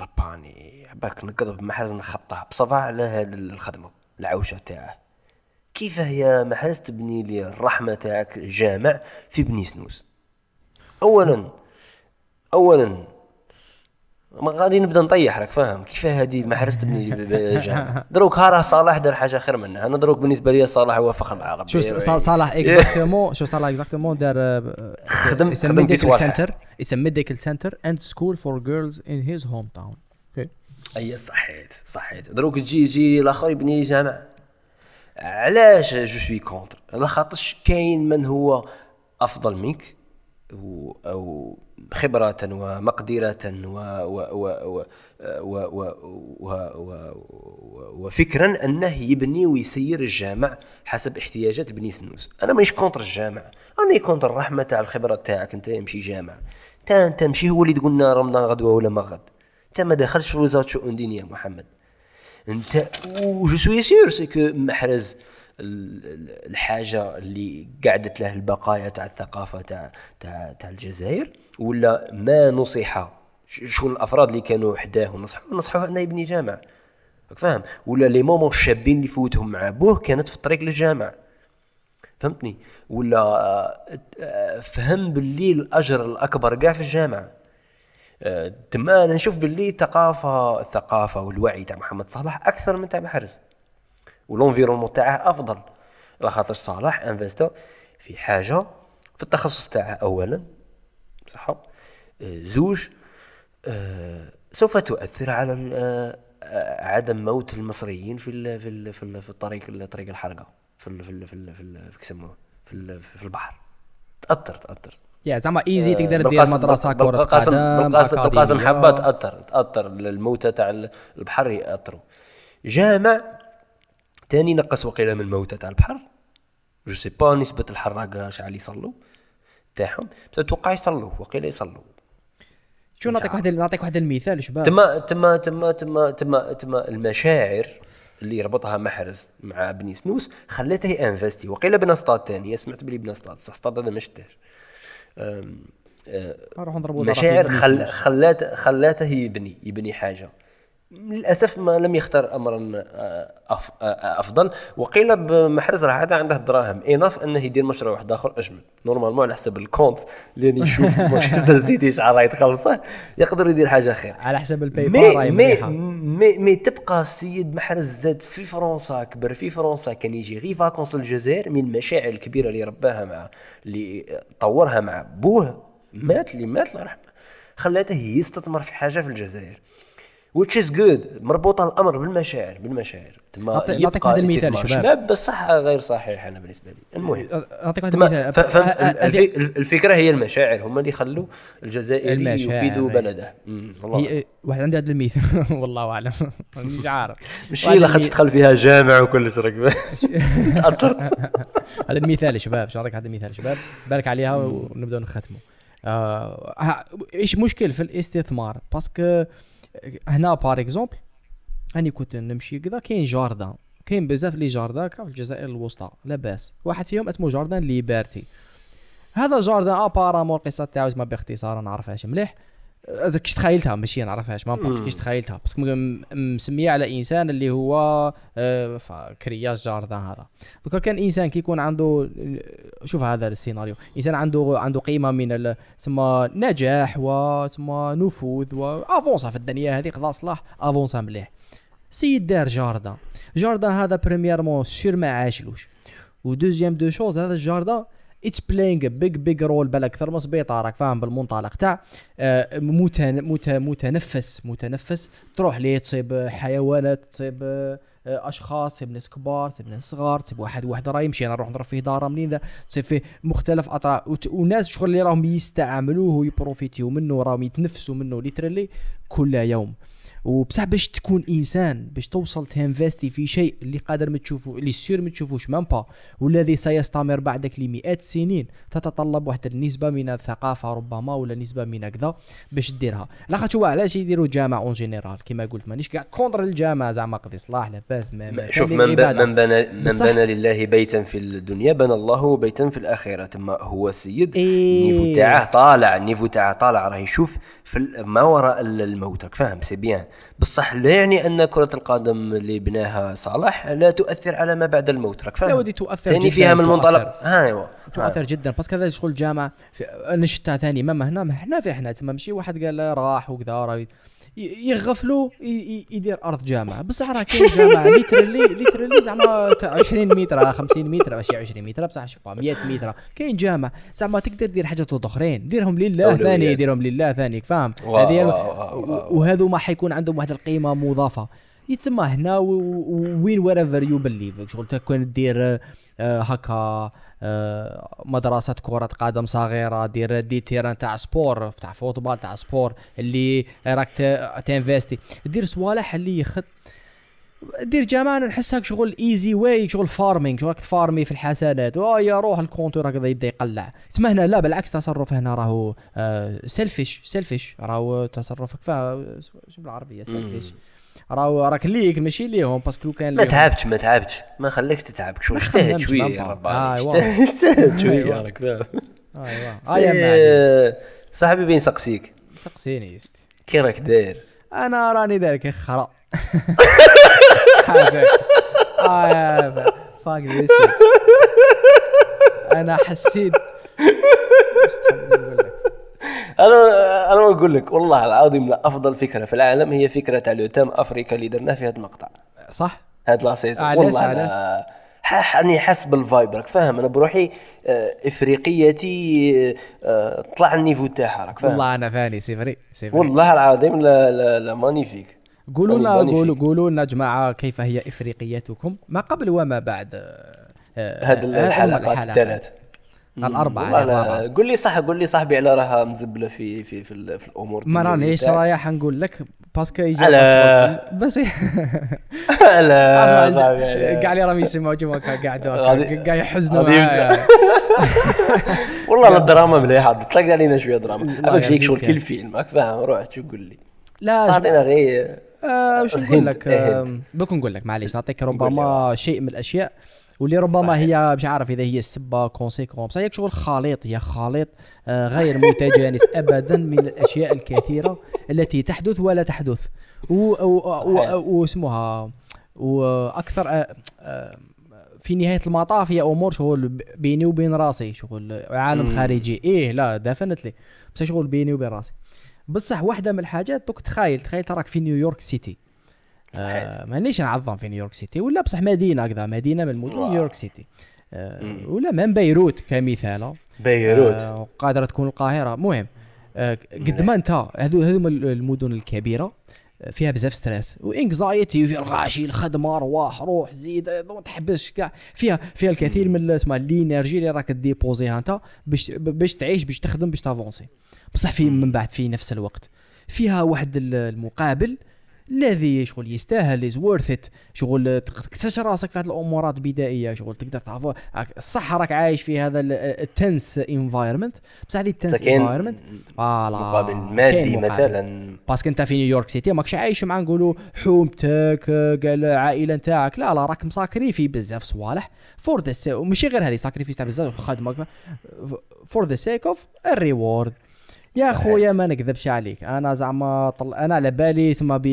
C: رباني عباك نقرب محرز نخطه. بصفا على هاد الخدمة العوشة تاعه. كيف يا محرز تبني لي الرحمة تاعك جامع في بني سنوس؟ اولا اولا ما غادي نبدا نطيح راك فاهم؟ كيف هذه ما حرستني بجهه دروك ها راه صلاح دار حاجة خير منها. أنا دروك بالنسبة لي صلاح هو فخر العرب
B: شو صلاح اكزاكتومون شو صلاح اكزاكتومون دار
C: خدم خدم في
B: centre يسمي medical center and school for girls in his hometown
C: أي صحيت صحيت. دروك تجي تجي الآخر يبني جامع. علاش je suis contre لاخاطش كاين من هو أفضل منك و أو خبرة ومقدرة و و و و و و و وفكرا أنه يبني ويسير الجامع حسب احتياجات بني سنوس. أنا مانيش contre الجامع. أنا contre الرحمه تاع الخبرة تاعك. أنت يمشي جامع. تا أنت مشي هو اللي تقولنا رمضان غدوه ولا ما غد. انت ما دخلش في وزارة شؤون دينية محمد. أنت وجو سوي سيور سي كو محرز ال- ال- الحاجة اللي قعدت له البقايا تاع الثقافة تاع تاع تاع الجزائر ولا ما نصح. ش- شو الأفراد اللي كانوا حداه ونصحوه نصحوه انه يبني جامع. فاهم؟ ولا لي مومون الشابين اللي فوتهم مع بوه كانت في الطريق للجامع. فهمتني؟ ولا آه، فهم باللي الأجر الأكبر كاع في الجامعة آه، تما أنا نشوف باللي الثقافه الثقافة والوعي تاع محمد صلاح أكثر من تاع محرز وال environnement تاعه أفضل. على خاطر صلاح investi في حاجة في التخصص تاعه اولا. صح آه، زوج؟ آه، سوف تؤثر على آه، عدم موت المصريين في ال في ال في, ال في الطريق طريق الحرقة في ال في ال في ال في, ال في يسموه في, ال في البحر. تأثر تأثر.
B: يا زعما ايزي تقدر دير مدرسة كرة
C: بالقاسم
B: قدم
C: بالقاسم بالقاسم. حبة تاثر تأثر. الموتى تاع البحر يأثروا. جامع تاني نقص وقيله من الموتى تاع البحر. جو سي با نسبة الحراقة شحال يصلوا تاعهم. بس أتوقع يصلوا وقيله يصلوا.
B: شو نعطيك واحد نعطيك واحد المثال شباب.
C: تما تما تما تما تما تما المشاعر اللي ربطها محرز مع بني سنوس خلته ي investi. وقيل بنا سطاد تاني سمعت بلي بنا سطاد بصح سطاد أنا ما شفتهش أم، أه، مشاعر خل خلات خلاته يبني يبني حاجة. للأسف ما لم يختار امرا آه، آه، أفضل. وقيل بمحرز راه عاد عنده الدراهم اناف أنه يدير مشروع واحد آخر. أجمل. normalement على حسب ال compte اللي يشوف مانشستر سيتي شحال راهي تخلصه يقدر يدير حاجة خير
B: على حسب ال
C: paye
B: mais mais.
C: مي, مي تبقى السيد محرز زاد في فرنسا كبر في فرنسا كان يجي غير vacances للجزائر من المشاعر الكبيرة اللي رباها مع اللي طورها مع بوه. مات اللي مات الله يرحمه خلاته يستثمر في حاجة في الجزائر. Which is good. مربوطة الأمر بالمشاعر بالمشاعر. تما
B: نعطي- نعطيك واحد المثال شباب.
C: بصح غير صحيح أنا بالنسبة لي. المهم.
B: نعطيك
C: تما
B: المثال
C: الفكرة هي المشاعر. هم اللي يخلوا الجزائري
B: أي.
C: بلده. والله.
B: واحد عنده هذا المثال والله أعلم. مش عارف.
C: هي لاخاطش
B: المي-
C: تدخل فيها جامع وكلش راك تاثرت
B: هذا المثال شباب. شو نعطيك هذا المثال شباب؟ بالك عليها ونبداو نختموا آه إيش مشكل في الاستثمار؟ parce que هنا par exemple اني كنت نمشي كذا كاين jardin كاين بزاف les jardins في الجزائر الوسطى لاباس واحد فيهم اسمه jardin liberté. هذا جاردان ابارامون القصة تاعو ما باختصار نعرفهاش مليح. هذا كيش تخيلتها ماشي نعرفهاش ما باسكو كيش تخيلتها. باسكو مسمية على إنسان اللي هو آه، كرياس جاردان هذا. دوكا كان إنسان كيكون عنده شوف هذا السيناريو. إنسان عنده عنده قيمة من تسمى نجاح وتسمى نفوذ وافونسا في الدنيا هذه قضى صلاح أفونسا مليح. سيد دار جاردان. جاردان هذا بريميرمون سير ما عاشلوش و deuxième des choses هذا ال jardin it's playing big big role بل أكثر. من سبيطار راك فاهم بالمنطلق تاع آه، متن- مت- متنفس متنفس. تروح ليه؟ تصيب حيوانات تصيب آه، أشخاص تصيب ناس كبار تصيب ناس صغار تصيب واحد واحد راه يمشي. أنا نروح نضرب فيه دارة منين؟ ذا تصيب فيه مختلف اطراف وناس شغل اللي راهم يستعملوه وي profiti و منه راهم يتنفسوا منه literally كل يوم. وبصح باش تكون إنسان باش توصل ت investi في شيء اللي قادر ما تشوفه اللي sûr ما تشوفوش même pas. والذي سيستمر بعدك لمئات السنين. تتطلب واحد النسبة من الثقافة ربما ولا نسبة من كذا باش ديرها لاخاطش هو علاش يديروا جامع en général؟ كما قلت مانيش كاع contre الجامع زعما قضي صلاح لاباس ما
C: شوف من, بنى من بنى لله بيتا في الدنيا بنى الله بيتا في الآخرة. تما هو السيد
B: إيه.
C: ال niveau تاعه طالع ال niveau تاعه طالع راه يشوف في ما وراء ال- الموت راك فاهم؟ c'est bien. بصح لا يعني أن كرة القدم اللي بناها صلاح لا تؤثر على ما بعد الموت راك فاهم؟
B: لا ودي تؤثر
C: ثاني فيها من
B: تؤثر.
C: منطلق ها ايوا
B: تؤثر جدا. parce que هذا شغل الجامعة شفتها ثاني ما هنا ما إحنا في إحنا تما ماشي واحد قال راح وكذا راه يغفلوا يدير أرض جامعة. بصح راه كاين جامعة literally literally زعما ت- 20 متر 50 متر ماشي 20 متر بصح شوف 100 متر. كاين جامع زعما تقدر دير حاجات اخرين ديرهم لله. ثاني ديرهم لله ثاني فاهم؟ هذه. وهذو ما حيكون عندهم واحد القيمة مضافة. يتسمى هنا وين wherever you believe شغل تكون دير آه، هكا آه، مدرسة كرة قدم صغيرة دير des terrains تاع sport تاع football تاع sport اللي راك ت- ت investi دير صوالح اللي يخد دير جامعة نحسها شغل easy way شغل farming شغل راك ت farm ي في الحسنات. آه يا روح ال compteur هكذا يبدأ يقلع. اسمه هنا لا بالعكس تصرف هنا راهو selfish selfish راهو تصرفك شو بالعربية selfish راهو راك ليك ماشي ليهم باسكو كان
C: ما تعبتش ما تعبتش. ما خليكش تتعب. شو اجتهد
B: شوية.
C: يا رب
B: آه،. أيوا.
C: اجتهد-
B: شوية.
C: راك فاهم
B: ايوا
C: صاحبي بين سقسيك.
B: سقسيني يستي
C: كي راك داير؟
B: أنا راني ذلك خرا. حاجة. آه أنا حسيت إيش تحب نقول لك؟
C: بقول لك والله العظيم لا أفضل فكرة في العالم هي فكرة تاع le thème أفريكا اللي درناه في هذا المقطع.
B: صح؟
C: هاد la
B: saison
C: والله
B: علاش؟
C: أنا ح- راني حاس بال vibe راك فاهم؟ أنا بروحي آه، إفريقيتي آه، طلع ال niveau تاعها راك فاهم؟
B: والله أنا فاني c'est vrai c'est vrai.
C: والله العظيم لا لا لا magnifique.
B: قولوا لنا قولوا. قولوا لنا جماعة كيف هي إفريقيتكم؟ ما قبل وما بعد آه، آه،
C: الحلقات الثلاث
B: الأربعة.
C: لا قول لي صح قول لي صاحبي على راها مزبلة في في في, في الأمور
B: ما رانيش. رايح نقول لك؟ باسكو يجي
C: على-
B: بس. كاع اللي راهم يسمعوا جوا قاعدوا
C: غادي-
B: كاع يحزنوا
C: والله الدراما مليحه طلق علينا شوية دراما. عملت شيك شغل. كل فيلم راك فاهم؟ روح شو قول لي.
B: لا
C: تعطينا غير.
B: آه، وش نقول لك؟ دوك نقول لك معليش نعطيك ربما شيء من الأشياء. واللي ربما
C: صحيح.
B: هي مش عارف إذا هي السبة conséquence بصح هي شغل خليط هي خليط آه، غير متجانس ابدا من الأشياء الكثيرة التي تحدث ولا تحدث. و- واسمها وأكثر آه، آه، في نهاية المطاف هي أمور شغل بيني وبين راسي شغل عالم
C: مم.
B: خارجي. إيه لا definitely بس شغل بيني وبين راسي. بصح واحدة من الحاجات دوك تخيل تخيل تراك في نيويورك سيتي. آه مانيش نعظم في نيويورك سيتي ولا بصح مدينة كذا مدينة من
C: واو.
B: نيويورك سيتي. آه. ولا من بيروت كمثال
C: بيروت.
B: آه قادره تكون القاهرة. مهم. آه قد ما انت هذو هذوما المدن الكبيرة آه، فيها بزاف stress. و anxiety فيها الغاشي الخدمة رواح روح زيد ما تحبش كاع. فيها فيها الكثير من اسمها ال energy اللي راك dépensi ها انت باش باش تعيش باش تخدم باش ت avanci. بصح في من بعد في نفس الوقت. فيها واحد ال- المقابل الذي شغل يستاهل is worth it شغل تكتشف راسك في هذه الأمورات البدائية. شغل تقدر تعرف الصح راك عايش في هذا ال tense environment بصح هذه ال
C: tense
B: environment
C: مقابل مادي مثلا.
B: parce que انت في نيويورك سيتي ماكش عايش مع نقولوا حومتك قال العائله نتاعك. لا لا راك م sacrifié بزاف صوالح. for the وماشي غير هذه sacrifice تاع بزاف. خدمك for the sake of ال reward يا خويا ما نكذبش عليك. أنا زعما طل... أنا على بالي تسمى ب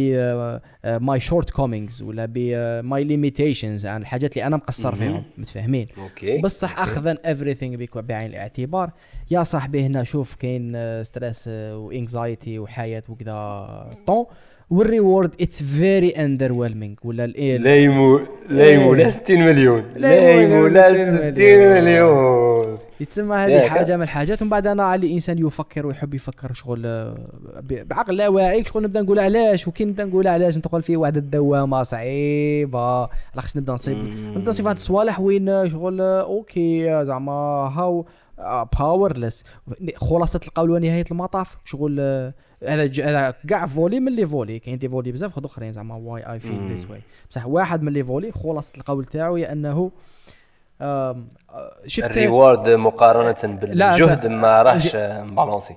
B: my shortcomings ولا ب my limitations يعني الحاجات اللي أنا مقصر فيهم متفاهمين؟
C: أوكي.
B: بصح اخذا everything بعين الاعتبار. يا صاحبي هنا شوف كاين stress و anxiety وحياه وكذا طون. وال reward it's very underwhelming ولا
C: لا يمو لا يمو لا 60 مليون. لا يمو لا 60 مليون.
B: يتسمى هذه حاجة من الحاجات ومن بعد أنا على الانسان يفكر ويحب يفكر شغل آه، بعقل لا واعي شغل نبدأ نقول علاش وكي نبدأ نقول علاش ندخل في واحد الدوامة صعيبة. خصني نبدأ نصيب نبدأ نصيب هاد الصوالح وين شغل آه، أوكي زعما how powerless خلاصة القول ونهايه المطاف شغل هذا هذا كاع volet من les volets. كاين des volets بزاف أخرين زعما why I feel this way بصح واحد من les volets خلاصه القول تاعو هي أنه
C: شفت ال reward مقارنة بالجهد ما راهش م
B: balancé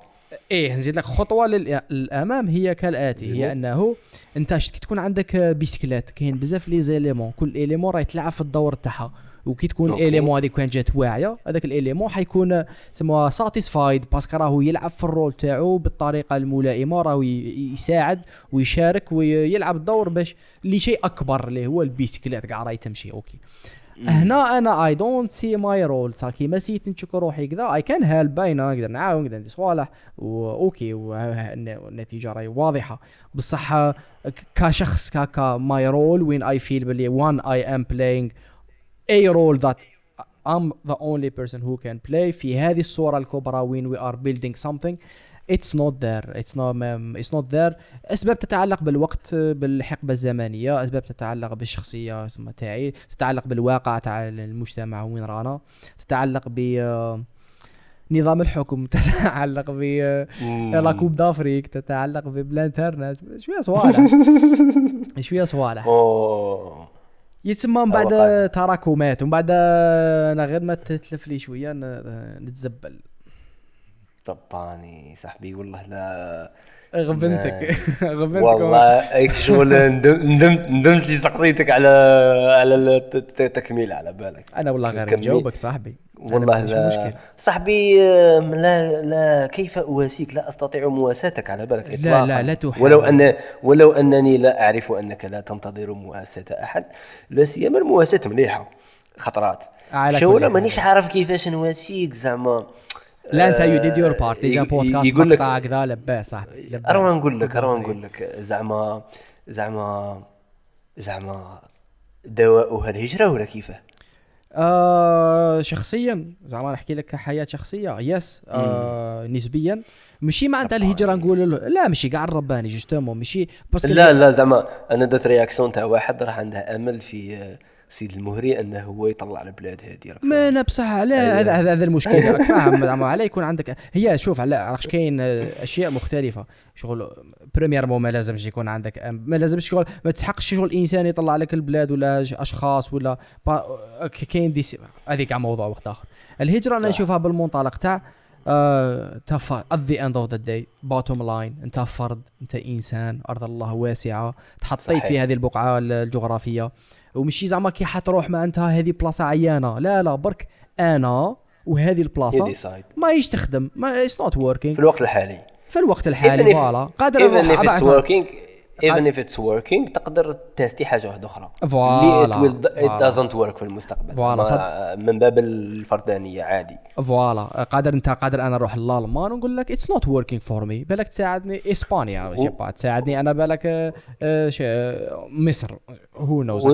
B: إيه نزيد لك خطوة للأمام هي كالآتي هي أنه أنت كي تكون عندك بيسكلات كاين بزاف les éléments كل élément راه يتلعب في الدور تاعها وكي تكون ال élément هذيك كان جات واعية هذاك ال élément حيكون سموها satisfied parce que راهو يلعب في ال rôle تاعو بالطريقة الملائمة راهو يساعد ويشارك ويلعب الدور باش لشيء أكبر اللي هو البيسكليت كاع راهي تمشي أوكي. هنا أنا I don't see my role صافي ما سيت نشك روحي كذا I can help باينة نقدر نعاون نقدر ندير صوالح واوكي والنتيجه راهي واضحة. بصح كشخص كا my role وين I feel بلي when I am playing a role that I'm the only person who can play. في هذه الصورة الكبرى when we are building something. It's not there. It's not it's not there. أسباب تتعلق بالوقت بالحقبة الزمنية أسباب تتعلق بالشخصية اسمها تاعي تتعلق بالواقع تاع المجتمع وين رانا تتعلق ب نظام الحكم تتعلق ب لا كوب دافريك تتعلق بالانترنت شوية صوالح. شوية صوالح. يتسمى من بعد تراكمات ومن بعد أنا غير ما تتلف لي شوية نتزبل.
C: طباني صاحبي والله لا
B: غبنتك. غبنتك
C: والله شغل؟ ندمت ندمت لي سقسيتك على على التكميله على بالك.
B: أنا والله غير نجاوبك صاحبي.
C: والله لا. صاحبي لا لا كيف أواسيك؟ لا أستطيع مواساتك على بالك.
B: اطلاقا. لا لا لا تحاول.
C: ولو ان ولو أنني لا أعرف أنك لا تنتظر مواساة أحد لا سيما المواساة مليحة خطرات. شو مانيش عارف كيفاش نواسيك زعما؟
B: لا أنت يو ديد يور بارت جا بودكاست يقول لك كذا لباه صاحبي
C: اروى نقول لك اروى نقول لك. زعما زعما زعما دواؤها الهجره ولا كيفاه؟
B: آه شخصيا. زعما نحكي لك حياة شخصية. يس آه نسبيا. ماشي معناتها الهجرة نقول له لا ماشي كاع الرباني جوستومون ماشي
C: لا لا زعما أنا درت réaction تاع واحد راه عنده أمل في سيد المهري أنه هو يطلع البلاد هذه
B: ما أنا بصح على. هذا هذا المشكل. فاهم على يكون عندك هي شوف على عرفت كاين أشياء مختلفة. شغل premièrement لازمش يكون عندك ما لازمش شغل ما تسحقش شغل إنسان يطلع لك البلاد ولا أشخاص ولا كاين دي هذيك موضوع وقت آخر. الهجرة أنا نشوفها بالمنطلق تاع at the end of the day bottom line انت فرد انت إنسان أرض الله واسعة تحطيت في هذه البقعة الجغرافية. ومشي زعما كي حتروح معناتها هذه بلاصة عيانة. لا لا برك أنا وهذه البلاصة ما يش تخدم. mais it's not working
C: في الوقت الحالي.
B: في الوقت الحالي voilà.
C: قادر نروح even if it's working تقدر تستي حاجة واحدة أخرى. voilà it doesn't work في المستقبل. voilà من باب الفردانية عادي.
B: voilà. قادر انت قادر أنا نروح للألمان ونقول لك it's not working for me بالك تساعدني إسبانيا و... تساعدني أنا بالك آه، آه، مصر. هو نوز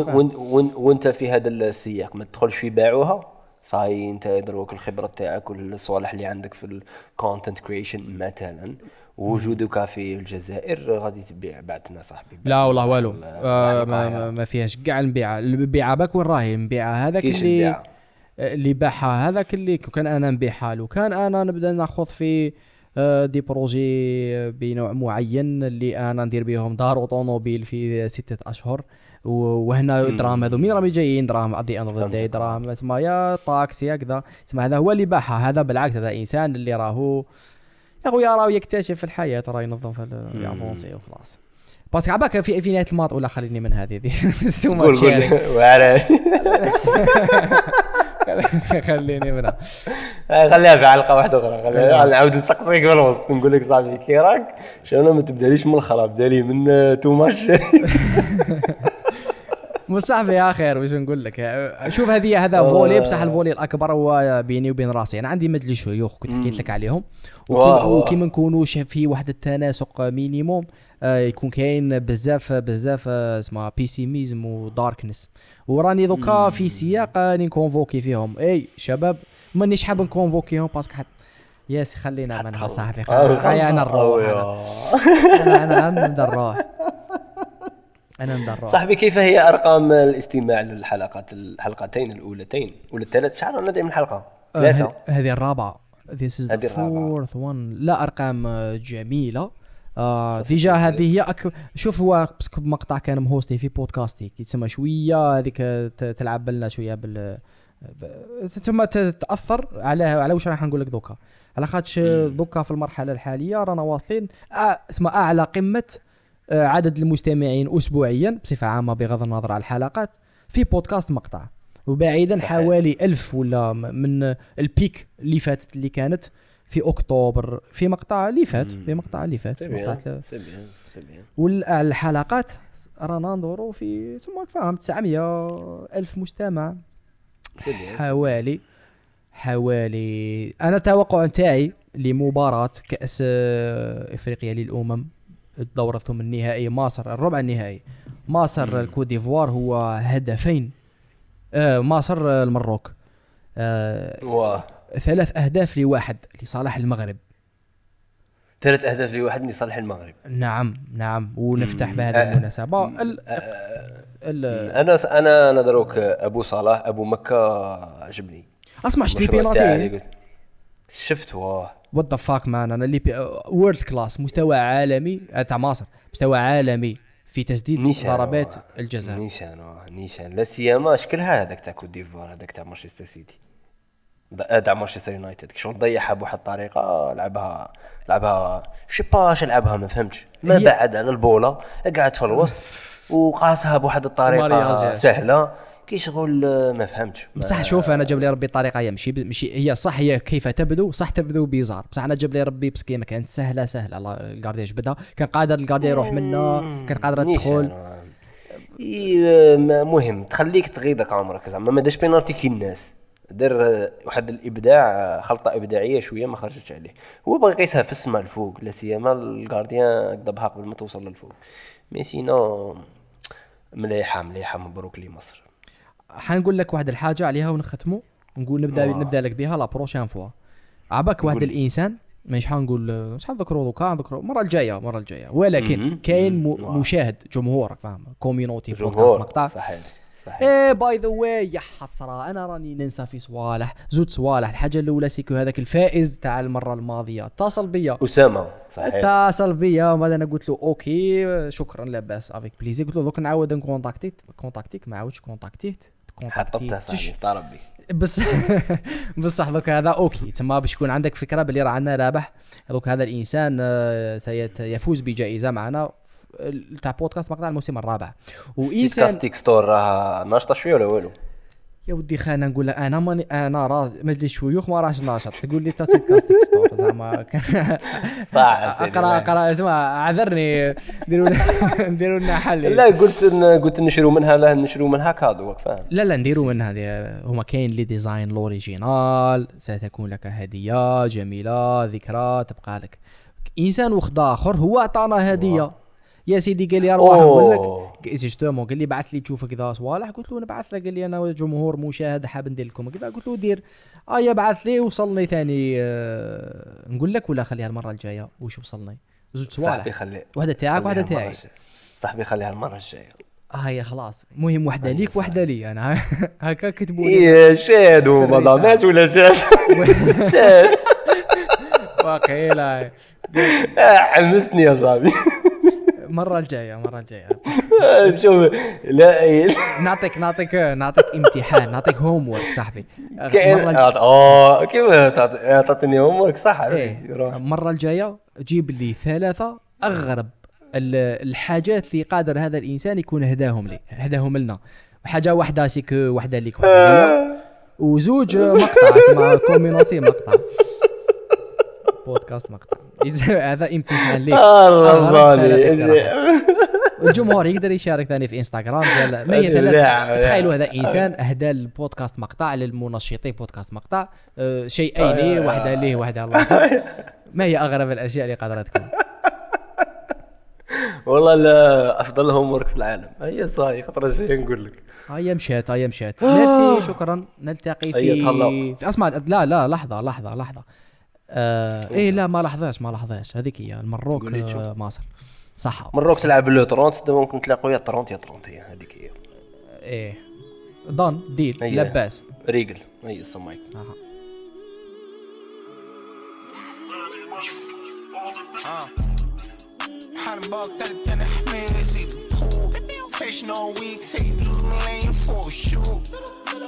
C: وأنت في هذا السياق ما تدخلش في باعوها؟ صاي أنت دروك الخبرة تاعك والصوالح اللي عندك في الكونتنت كريشن مثلا. وجودك في الجزائر غادي تبيع بعتنا صاحبي
B: لا والله والو. آه ما, ما فيهاش. كاع البيعه البيعه باك وين راهي؟ نبيعها هذاك اللي. اللي باعها هذاك اللي كان أنا نبيعها له كان أنا نبدأ ناخذ في آه، دي بروجي بنوع معين اللي أنا ندير بهم دار وطوموبيل في ستة أشهر. وهنا. دراهم هذو. مين راهم جايين؟ دراهم ذا اند. دراهم تسمى يا طاكسي هكذا. تسمى هذا هو اللي باعها هذا بالعكس هذا إنسان اللي راهو يا خويا راهو يكتشف الحياة راه ينظم في. يافونسي وخلاص. باسكو عباك في في نهاية الماط ولا خليني من هذه دي؟
C: قول قول. وعلى
B: خليني منها
C: خليها في حلقة واحدة أخرى. خليها نعاود نسقسيك في الوسط نقول لك صاحبي كي راك شنو ما تبداليش من الآخر بدالي من تو ماتش
B: مصاحبي يا خير وش نقول لك. شوف هذه هذا
C: والله.
B: فولي بصح الفولي الأكبر هو بيني وبين راسي. أنا عندي مجلس شيوخ كنت حكيت لك عليهم.
C: واه، واه.
B: وكي, وكي ما نكونوش في واحد التناسق مينيموم آه، يكون كاين بزاف بزاف آه، اسمها بيسيميزم وداركنس وراني دوكا في سياق راني نكونفوكي فيهم. إي شباب مانيش حاب نكونفوكيهم باسكو حت ياسي خلينا منها صاحبي
C: آه،
B: خلي أنا نروح. أنا أنا نبدأ نروح. أنا نبدا نروح
C: صاحبي كيف هي أرقام الاستماع للحلقات الحلقتين الأولتين ولا الثلاث؟ شحال رانا دايما حلقه
B: آه،
C: ثلاثة
B: هذه- هذه الرابعة. This is the
C: هذه الرابعة.
B: fourth one. لا أرقام آه، جميلة آه ديجا هذه هي أك... شوف هو بسكو مقطع كان مهوستي في بودكاستي. يتسمى شوية هذيك تلعب لنا شوية بال ثم تاثر على على واش راح نقول لك دوكا. على خاطش دوكا في المرحلة الحالية رانا واصلين أ- اسمها أعلى قمة آه، عدد المستمعين اسبوعيا بصفة عامة بغض النظر على الحلقات في بودكاست مقطع. وبعيدا
C: صحيح.
B: حوالي ألف ولا من البيك اللي فاتت اللي كانت في أكتوبر في مقطع اللي فات في مقطع اللي فات والحلقات رانا ندورو في تسمى فاهم 900 ألف مستمع. حوالي حوالي أنا التوقع نتاعي لمباراة كأس آه، إفريقيا للأمم الدورة ثم النهائي مصر الربع النهائي مصر الكوت ديفوار هو هدفين. آه مصر آه، المروك. آه
C: واه
B: ثلاث أهداف لواحد لصالح المغرب.
C: ثلاث أهداف لواحد لصالح المغرب.
B: نعم نعم ونفتح. بهذه المناسبة. ال ال
C: أنا أنا أنا دروك أبو صلاح أبو مكة عجبني.
B: أسمع شتي
C: قلت شفت واه.
B: what the fuck man أنا اللي world class مستوى عالمي آه، تاع مصر. مستوى عالمي في تسديد ضربات. الجزاء
C: نيشان نيشان. لا سيما شكلها هذاك تاع كوت ديفوار هذاك تاع مانشستر سيتي. آه، تاع مانشستر يونايتد. شغل ضيعها بواحد الطريقة لعبها لعبها شي باش لعبها ما فهمتش. ما بعد على البولة قعد في الوسط وقاسها بواحد
B: الطريقة.
C: سهلة. كي شغل ما فهمتش.
B: بصح شوف أنا جاب لي ربي طريقة هي ماشي ماشي هي صح هي كيف تبدو صح تبدو بيزار. بصح أنا جاب لي ربي بس ما كانت سهلة سهلة. الله الكارديا جبدها كان قادر الكارديا يروح منه كان قادر تدخل.
C: مهم. تخليك تغيضك عمرك زعما. ما داش بينالتي كي الناس. دار آه، واحد الإبداع آه، خلطة إبداعية شوية ما خرجتش عليه. هو بغى يقيسها في السماء الفوق لا سيما الكارديان قدبها قبل ما توصل للفوق. مي سينو مليحة مليحة مبروك لمصر.
B: حنقول لك واحد الحاجة عليها ونختموا نقول نبدا
C: آه.
B: نبدأ لك بها لا بروشان فوا عباك واحد. الإنسان مش حنقول مش حنذكروا دوكا نذكروا المرة الجاية المرة الجاية. ولكن. كاين. مشاهد جمهورك فاهم؟ كوميونيتي بودكاست
C: جمهور
B: مقطع.
C: صحيح. صحيح.
B: إيه باي ذا واي يا حسرة أنا راني ننسى في صوالح. زود صوالح. الحاجة الأولى سيكو هذاك الفائز تاع المرة الماضية. اتصل بيا.
C: أسامة. صحيح.
B: اتصل بيا. وبعد أنا قلت له أوكي شكرا لاباس افيك بليزي قلت له دوك نعاود نكونتاكتيت كونتاكتيك ما عاودش كونتاكتيت
C: حطبتها صحيح طال ربي
B: بس بصح دوك هذا أوكي. تسمى باش يكون عندك فكرة باللي راه عندنا رابح. دوك هذا الإنسان آه، سيفوز بجائزة معنا. تاع بودكاست مقطع الموسم الرابع. وانسان
C: كاستيك ستور راه ناشطة شوية ولا والو؟
B: يا ودي خلينا نقول لك أنا ماني أنا راس مجلس شيوخ ما راش ناشط. تقول لي تاسيت كاستيك ستور زعما.
C: صح أقرأ.
B: أقرأ اسمع اعذرني ديروا ديروا لنا حل.
C: لا قلت قلت نشرو منها لا نشرو منها كادو فاهم
B: لا لا نديروا من هذه. هما كاين لي ديزاين لوريجينال ستكون لك هدية جميلة ذكرى تبقى لك. إنسان وخد آخر هو عطانا هدية. يا سيدي قال لي أروح. نقول. لك جوستومون قال لي بعث لي تشوف كذا صوالح. قلت له نبعث له. قال لي أنا جمهور مشاهد حاب ندير لكم كذا قلت له دير. آه بعث لي وصلني ثاني. آه نقول لك ولا خليها المرة الجاية؟ وش وصلني؟ زوج
C: صاحبي
B: صوالح
C: خلي
B: واحدة تاعك
C: واحدة
B: تاعي.
C: صاحبي خليها المرة الجاية.
B: آه هي خلاص. مهم واحدة
C: هي
B: ليك
C: صح.
B: واحدة لي أنا. هكا كتبوا لي.
C: إيه شاد. ومدامات ولا شاد؟ شاد.
B: واقيلا
C: آه، حمسني يا صاحبي.
B: المره الجاية المره الجاية.
C: شوف لا إيه.
B: نعطيك نعطيك نعطيك امتحان نعطيك هوم ورك صاحبي
C: كاين آه كيف تعطي- تعطيني هوم ورك صح.
B: المره الجاية جيب لي ثلاثة أغرب ال- الحاجات اللي قادر هذا الإنسان يكون هداهم لي هداهم لنا. حاجة واحدة سيكو واحدة ليك وزوج مقطع اسمها كوميونيتي مقطع. بودكاست مقطع. هذا امتحان ليك.
C: آه،.
B: والجمهور يقدر يشارك ثاني في إنستغرام
C: لا.
B: تخيلوا هذا إنسان أهدى البودكاست مقطع للمنشطي بودكاست مقطع. آه، شيئين
C: آه.
B: ليه واحدة ليه واحدة الله. ما هي أغرب الأشياء اللي قادره تكون
C: والله لا أفضل هوم ورك في العالم. هي صاحي خطره جاية نقول لك.
B: هيا مشات هيا مشات ميرسي شكرا. نلتقي في. في أسمع لا لا لحظة لحظة لحظة. آه إيه لا ما لاحظاش ما لاحظاش هذيك هي المروك
C: شو.
B: آه مصر صح
C: مروك تلعب لو 30 دابا ممكن تلاقوا يا 30 يا 30 هي هذيك هي
B: إيه ضن ديل
C: هي.
B: لباس
C: ريقل هي السمايك
B: آه.
D: حنبقى قلب أنا.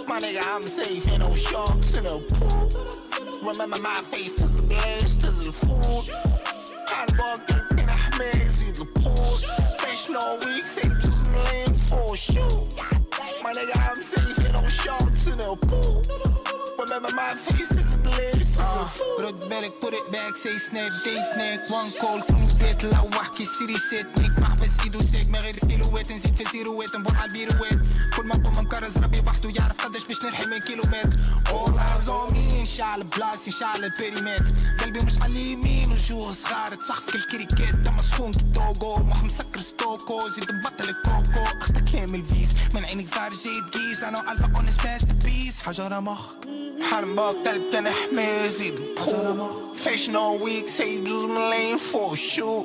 D: My nigga, I'm safe, ain't no sharks in the pool. Remember my face to the best, to the food. Handball, get in a maze, in the pool. Fresh no weeks same to the lane for sure. My nigga, I'm safe, you don't sharks in the pool. Remember my face to the blast, to the food.
E: رد بالك put it back say snap date نيك وان كول كل بيت لوح كي سيري سيت نيك محبس ايدو سيك ما غير ستيلوات نزيد في زيروات نبور على البيروات كل ما نقوم مكرز ربي وحده يعرف قداش باش نرحي من كيلومتر all eyes on me نشعل بلاصي نشعل البيريمتر قلبي مش على اليمين وجوه صغار تصحف كل كريكات دم سخون كالتوغو مخ مسكر ستوكو زيد نبطل الكوكو اختا كامل فيس من عينك ظهر جاي تقيس أنا الفا اونس باست بيس حجره مخك
D: حنبقى قلب كان حماسي البحور Fish no week, say lose my lane for sure.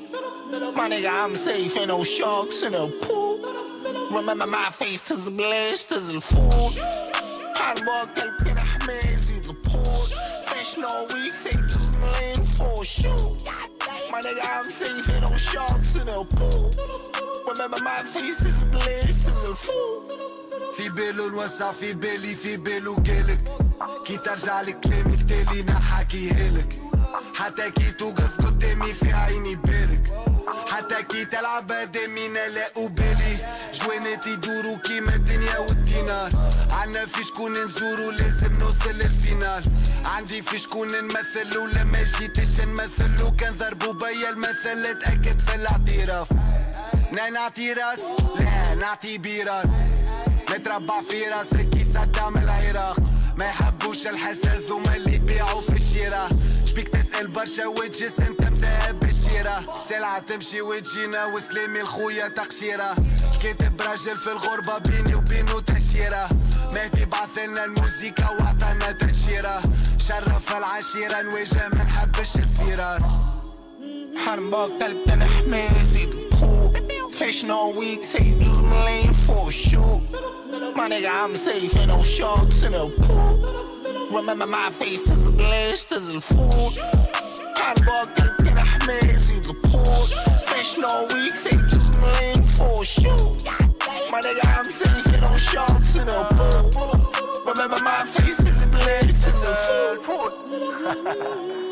D: My nigga, I'm safe, ain't no sharks in the pool. Remember my face to the blast, to the food. حنبقى قلب كان حماسي البحور Fish no week, say lose my lane for sure. My nigga, I'm safe, ain't no sharks in the pool. Remember my face to the blast, to the food.
F: في بالو الوسع في بالي في بالو قالك كي ترجع لكلامي التالي نحكيه لك حتى كي توقف قدامي في عيني بارك حتى كي تلعب قدامي لا أبالي جواناتي يدوروا كيما الدنيا والدينار عنا في شكون نزورو لازم نوصل للفينال عندي في شكون نمثل ولا ما جيتش نمثل وكان ضربوا بيا المثل اتأكد في الاعتراف لا نعطي راس لا نعطي بيران نتربع في راسك كي صدام العراق. ما يحبوش الحسد ثم اللي يبيعوا في الشراء شبيك تسأل برشا وتجس انت مذهب بالشيرة. سلعة تمشي وتجينا وسلامي الخويا تقشيرة. الكاتب راجل في الغربة بيني وبينه تأشيرة. مهدي بعثلنا الموسيقى وعطانا تأشيرة. شرف العشيرة نواجه ما نحبش الفرار
D: حنبقى قلب كان حماسي البحور Fish no week, say lose my lane for sure. My nigga, I'm safe, ain't no sharks in the pool. Remember my face to the blast, to the food. حنبقى قلب كان حماسي البحور Fish no week, say lose my lane for sure. My nigga, I'm safe, ain't no sharks in the pool. Remember my face to the blast, to the food.